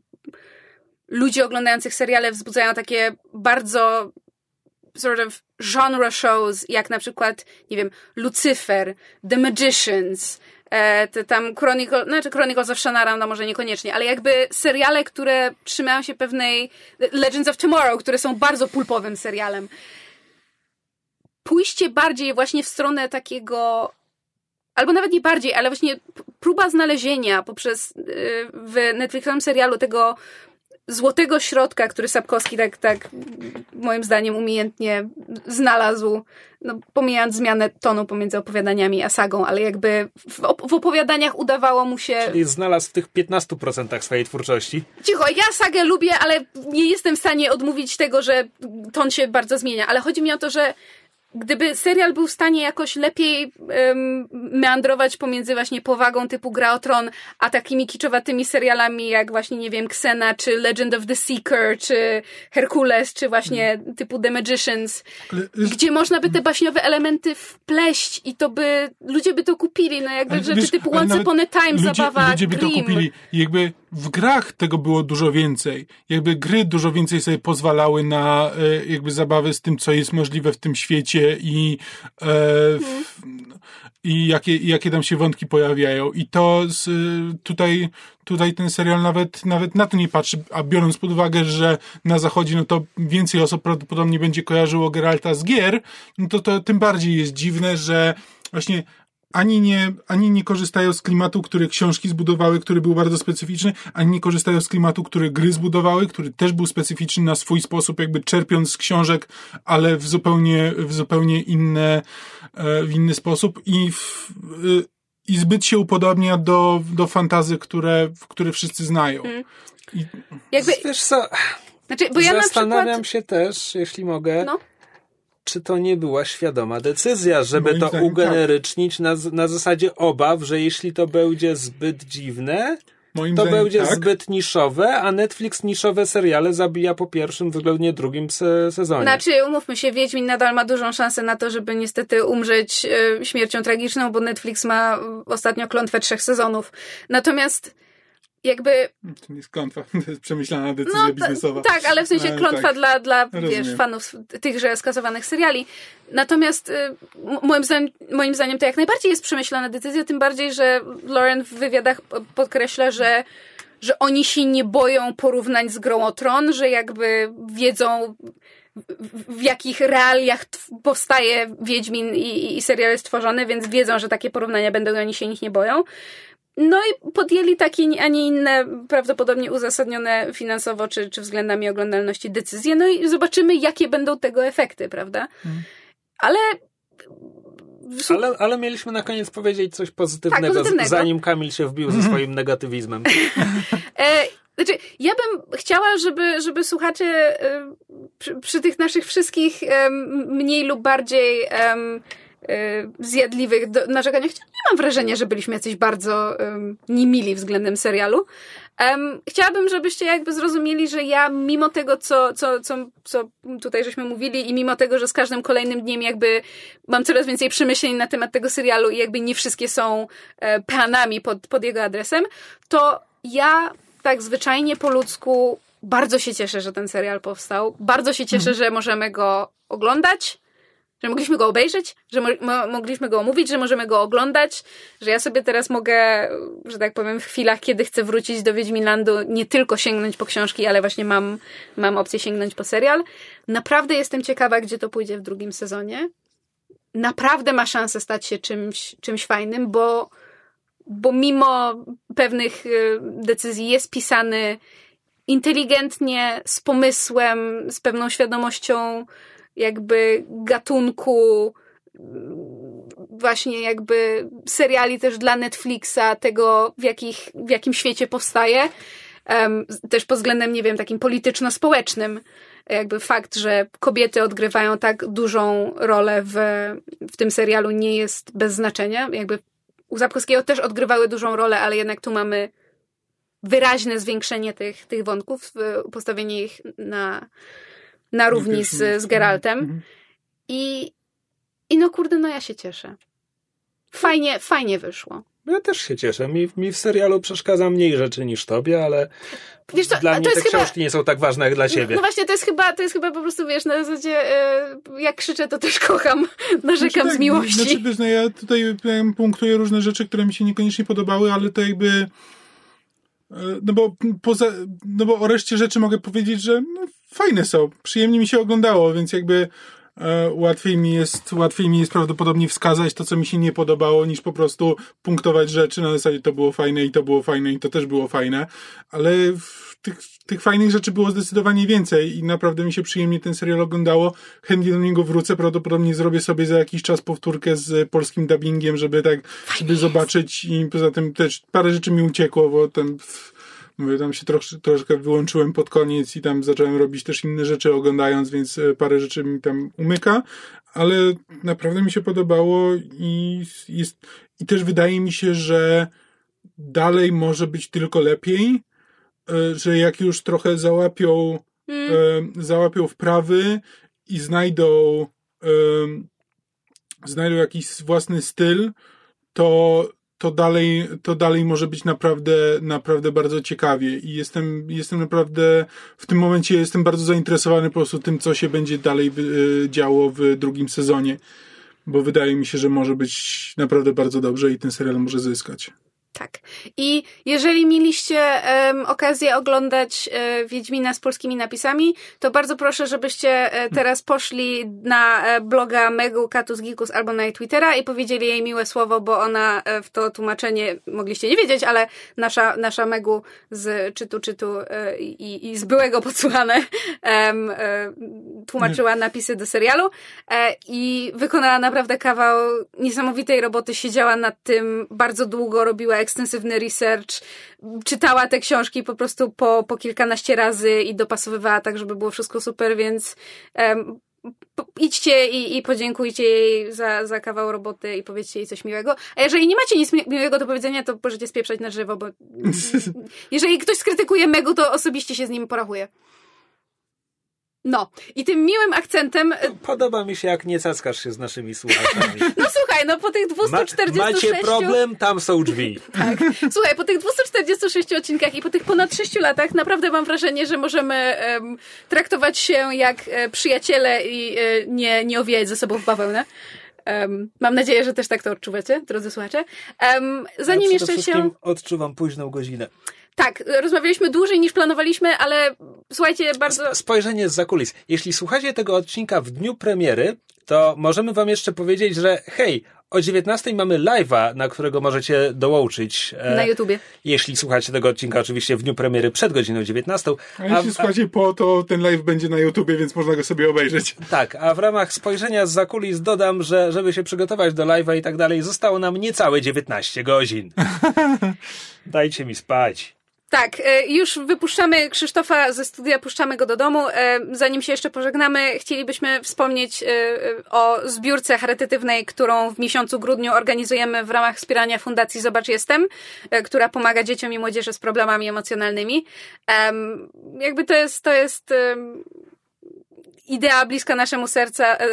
ludzi oglądających seriale wzbudzają takie bardzo sort of genre shows, jak na przykład, nie wiem, Lucifer, The Magicians, e, te tam Chronicle, znaczy Chronicles of Shannara, no może niekoniecznie, ale jakby seriale, które trzymają się pewnej Legends of Tomorrow, które są bardzo pulpowym serialem. Pójście bardziej właśnie w stronę takiego albo nawet nie bardziej, ale właśnie próba znalezienia poprzez y, w Netflixowym serialu tego złotego środka, który Sapkowski tak, tak moim zdaniem umiejętnie znalazł, no, pomijając zmianę tonu pomiędzy opowiadaniami a sagą, ale jakby w, op- w opowiadaniach udawało mu się... Czyli znalazł w tych 15% swojej twórczości. Cicho, ja sagę lubię, ale nie jestem w stanie odmówić tego, że ton się bardzo zmienia, ale chodzi mi o to, że gdyby serial był w stanie jakoś lepiej um, meandrować pomiędzy właśnie powagą typu Gra o Tron, a takimi kiczowatymi serialami jak właśnie, nie wiem, Xena, czy Legend of the Seeker, czy Hercules, czy właśnie typu The Magicians, Ale- gdzie można by te baśniowe elementy wpleść i to by, ludzie by to kupili, no jakby Ale rzeczy wiesz, typu Once Upon a Time, ludzie, zabawa Ludzie by to Grimm. kupili. I jakby w grach tego było dużo więcej. Jakby gry dużo więcej sobie pozwalały na e, jakby zabawy z tym, co jest możliwe w tym świecie i, e, w, i jakie, jakie tam się wątki pojawiają. I to z, e, tutaj, tutaj ten serial nawet, nawet na to nie patrzy, a biorąc pod uwagę, że na zachodzie no to więcej osób prawdopodobnie będzie kojarzyło Geralta z gier, no to to tym bardziej jest dziwne, że właśnie ani nie, ani nie korzystają z klimatu, który książki zbudowały, który był bardzo specyficzny, ani nie korzystają z klimatu, który gry zbudowały, który też był specyficzny na swój sposób, jakby czerpiąc z książek, ale w zupełnie, w zupełnie inne, e, w inny sposób i w, y, i zbyt się upodobnia do, do fantazy, które, które wszyscy znają. I, Jakby, Wiesz co, znaczy, bo ja na zastanawiam przykład... się też, jeśli mogę, No. Czy to nie była świadoma decyzja, żeby Moim to zdaniem tak. ugenerycznić na, na zasadzie obaw, że jeśli to będzie zbyt dziwne, moim to zdaniem będzie tak. zbyt niszowe, a Netflix niszowe seriale zabija po pierwszym, względnie drugim se sezonie. Znaczy, umówmy się, Wiedźmin nadal ma dużą szansę na to, żeby niestety umrzeć e, śmiercią tragiczną, bo Netflix ma e, ostatnio klątwę trzech sezonów. Natomiast jakby... To nie jest klątwa, to jest przemyślana decyzja ta- biznesowa. tak, ale w sensie E, klątwa tak. dla, dla wiesz, fanów tychże skasowanych seriali. Natomiast m- moim zdaniem, moim zdaniem to jak najbardziej jest przemyślana decyzja, tym bardziej, że Lauren w wywiadach podkreśla, że że oni się nie boją porównań z Grą o Tron, że jakby wiedzą w- w jakich realiach powstaje Wiedźmin i, i, i serial jest tworzony, więc wiedzą, że takie porównania będą i oni się ich nie boją. No i podjęli takie, a nie inne, prawdopodobnie uzasadnione finansowo czy, czy względami oglądalności decyzje. No i zobaczymy, jakie będą tego efekty, prawda? Ale. Ale, ale mieliśmy na koniec powiedzieć coś pozytywnego, Tak, pozytywnego. zanim Kamil się wbił ze swoim negatywizmem. E, znaczy, ja bym chciała, żeby, żeby słuchacze e, przy, przy tych naszych wszystkich mniej lub bardziej zjadliwych do, narzekaniach, chociaż nie mam wrażenia, że byliśmy jacyś bardzo em, niemili względem serialu. Em, chciałabym, żebyście jakby zrozumieli, że ja mimo tego, co, co, co, co tutaj żeśmy mówili i mimo tego, że z każdym kolejnym dniem jakby mam coraz więcej przemyśleń na temat tego serialu i jakby nie wszystkie są e, planami pod, pod jego adresem, to ja tak zwyczajnie po ludzku bardzo się cieszę, że ten serial powstał. Bardzo się cieszę, że możemy go oglądać, że mogliśmy go obejrzeć, że mo mo mogliśmy go omówić, że możemy go oglądać, że ja sobie teraz mogę, że tak powiem, w chwilach, kiedy chcę wrócić do Wiedźminlandu, nie tylko sięgnąć po książki, ale właśnie mam, mam opcję sięgnąć po serial. Naprawdę jestem ciekawa, gdzie to pójdzie w drugim sezonie. Naprawdę ma szansę stać się czymś, czymś fajnym, bo, bo mimo pewnych y, decyzji jest pisany inteligentnie, z pomysłem, z pewną świadomością jakby gatunku właśnie jakby seriali też dla Netflixa, tego w, jakich, w jakim świecie powstaje. Um, też pod względem, nie wiem, takim polityczno-społecznym. Jakby fakt, że kobiety odgrywają tak dużą rolę w, w tym serialu nie jest bez znaczenia. Jakby u Zapkowskiego też odgrywały dużą rolę, ale jednak tu mamy wyraźne zwiększenie tych, tych wątków, postawienie ich na, na równi z, z Geraltem. Mhm. I, I no kurde, no ja się cieszę. Fajnie, fajnie wyszło. Ja też się cieszę. Mi, mi w serialu przeszkadza mniej rzeczy niż tobie, ale Wiesz co, dla mnie te chyba- książki nie są tak ważne jak dla ciebie. No właśnie, to jest chyba, to jest chyba po prostu, wiesz, na zasadzie y, jak krzyczę, to też kocham, narzekam Znaczy z tak, miłości. Znaczy, wiesz, no ja tutaj punktuję różne rzeczy, które mi się niekoniecznie podobały, ale to jakby no bo poza, no bo o reszcie rzeczy mogę powiedzieć, że no, fajne są, przyjemnie mi się oglądało, więc jakby e, łatwiej mi jest, łatwiej mi jest prawdopodobnie wskazać to, co mi się nie podobało, niż po prostu punktować rzeczy. Na zasadzie to było fajne i to było fajne i to też było fajne, ale tych, tych fajnych rzeczy było zdecydowanie więcej i naprawdę mi się przyjemnie ten serial oglądało. Chętnie do niego wrócę, prawdopodobnie zrobię sobie za jakiś czas powtórkę z polskim dubbingiem, żeby tak, żeby zobaczyć i poza tym też parę rzeczy mi uciekło, bo tam mówię, tam się trosz, troszkę wyłączyłem pod koniec i tam zacząłem robić też inne rzeczy oglądając, więc e, parę rzeczy mi tam umyka, ale naprawdę mi się podobało i jest, i też wydaje mi się, że dalej może być tylko lepiej, że jak już trochę załapią, mm. załapią wprawy i znajdą, znajdą jakiś własny styl, to, to dalej, to dalej może być naprawdę, naprawdę bardzo ciekawie i jestem, jestem naprawdę, w tym momencie jestem bardzo zainteresowany po prostu tym, co się będzie dalej e, działo w drugim sezonie, bo wydaje mi się, że może być naprawdę bardzo dobrze i ten serial może zyskać. Tak. I jeżeli mieliście um, okazję oglądać e, Wiedźmina z polskimi napisami, to bardzo proszę, żebyście e, teraz poszli na e, bloga Megu Katus Gikus albo na jej Twittera i powiedzieli jej miłe słowo, bo ona w to tłumaczenie mogliście nie wiedzieć, ale nasza, nasza Megu z czytu czytu i, i z byłego podsłuchane tłumaczyła napisy do serialu i wykonała naprawdę kawał niesamowitej roboty, siedziała nad tym bardzo długo, robiła ekstensywny research, czytała te książki po prostu po, po kilkanaście razy i dopasowywała tak, żeby było wszystko super, więc um, idźcie i, i podziękujcie jej za, za kawał roboty i powiedzcie jej coś miłego. A jeżeli nie macie nic miłego do powiedzenia, to możecie spieprzać na żywo, bo jeżeli ktoś skrytykuje Megu, to osobiście się z nim porachuje. No, i tym miłym akcentem... E, podoba mi się, jak nie cackasz się z naszymi słuchaczami. no słuchaj, no po tych 246... Ma, macie problem, tam są drzwi. tak. Słuchaj, po tych 246 odcinkach i po tych ponad 6 latach naprawdę mam wrażenie, że możemy um, traktować się jak e, przyjaciele i e, nie, nie owijać ze sobą w bawełnę. Um, mam nadzieję, że też tak to odczuwacie, drodzy słuchacze. Um, zanim ja jeszcze się... odczuwam późną godzinę. Tak, rozmawialiśmy dłużej niż planowaliśmy, ale słuchajcie, bardzo. Spojrzenie z zakulis. Jeśli słuchacie tego odcinka w dniu premiery, to możemy Wam jeszcze powiedzieć, że hej, o 19 mamy live'a, na którego możecie dołączyć. E, na YouTubie. Jeśli słuchacie tego odcinka oczywiście w dniu premiery przed godziną 19. A, a jeśli słuchacie po, to ten live będzie na YouTubie, więc można go sobie obejrzeć. Tak, a w ramach spojrzenia z zakulis dodam, że żeby się przygotować do live'a i tak dalej, zostało nam niecałe 19 godzin. Dajcie mi spać. Tak, e, już wypuszczamy Krzysztofa ze studia, puszczamy go do domu. E, zanim się jeszcze pożegnamy, chcielibyśmy wspomnieć e, o zbiórce charytatywnej, którą w miesiącu grudniu organizujemy w ramach wspierania Fundacji Zobacz Jestem, która pomaga dzieciom i młodzieży z problemami emocjonalnymi. Jakby to jest, to jest idea bliska naszemu serca, e,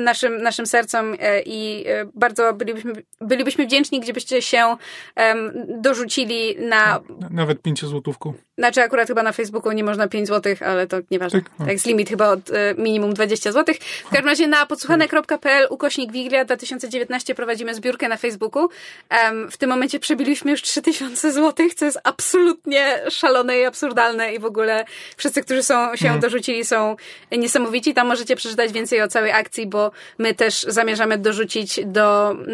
naszym, naszym sercom e, i e, bardzo bylibyśmy, bylibyśmy wdzięczni, gdybyście się dorzucili na... Nawet pięciozłotówku. Znaczy akurat chyba na Facebooku nie można 5 zł, ale to nieważne. Tak, tak jest limit chyba od minimum 20 zł. W każdym razie na podsłuchane.pl ukośnik Wiglia 2019 prowadzimy zbiórkę na Facebooku. W tym momencie przebiliśmy już 3000 zł, co jest absolutnie szalone i absurdalne i w ogóle wszyscy, którzy są, się hmm. dorzucili są niesamowici niesamowici. Tam możecie przeczytać więcej o całej akcji, bo my też zamierzamy dorzucić do, mm,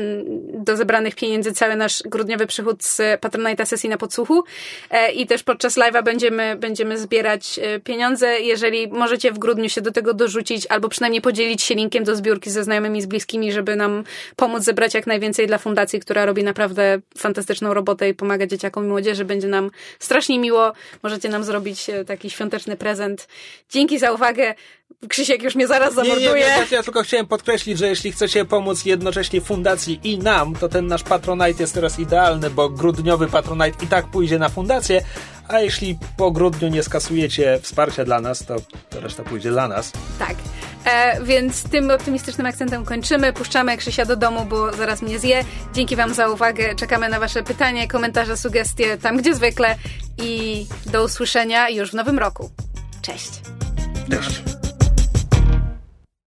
do zebranych pieniędzy cały nasz grudniowy przychód z Patronite'a sesji na podsłuchu e, i też podczas live'a będziemy, będziemy zbierać e, pieniądze. Jeżeli możecie w grudniu się do tego dorzucić albo przynajmniej podzielić się linkiem do zbiórki ze znajomymi, z bliskimi, żeby nam pomóc zebrać jak najwięcej dla fundacji, która robi naprawdę fantastyczną robotę i pomaga dzieciakom i młodzieży. Będzie nam strasznie miło. Możecie nam zrobić e, taki świąteczny prezent. Dzięki za uwagę. Krzysiek już mnie zaraz zamorduje. Nie, nie, nie, ja tylko chciałem podkreślić, że jeśli chcecie pomóc jednocześnie fundacji i nam, to ten nasz Patronite jest teraz idealny, bo grudniowy Patronite i tak pójdzie na fundację, a jeśli po grudniu nie skasujecie wsparcia dla nas, to, to reszta pójdzie dla nas. Tak. E, więc tym optymistycznym akcentem kończymy. Puszczamy Krzysia do domu, bo zaraz mnie zje. Dzięki Wam za uwagę. Czekamy na Wasze pytania, komentarze, sugestie, tam gdzie zwykle. I do usłyszenia już w nowym roku. Cześć. Cześć.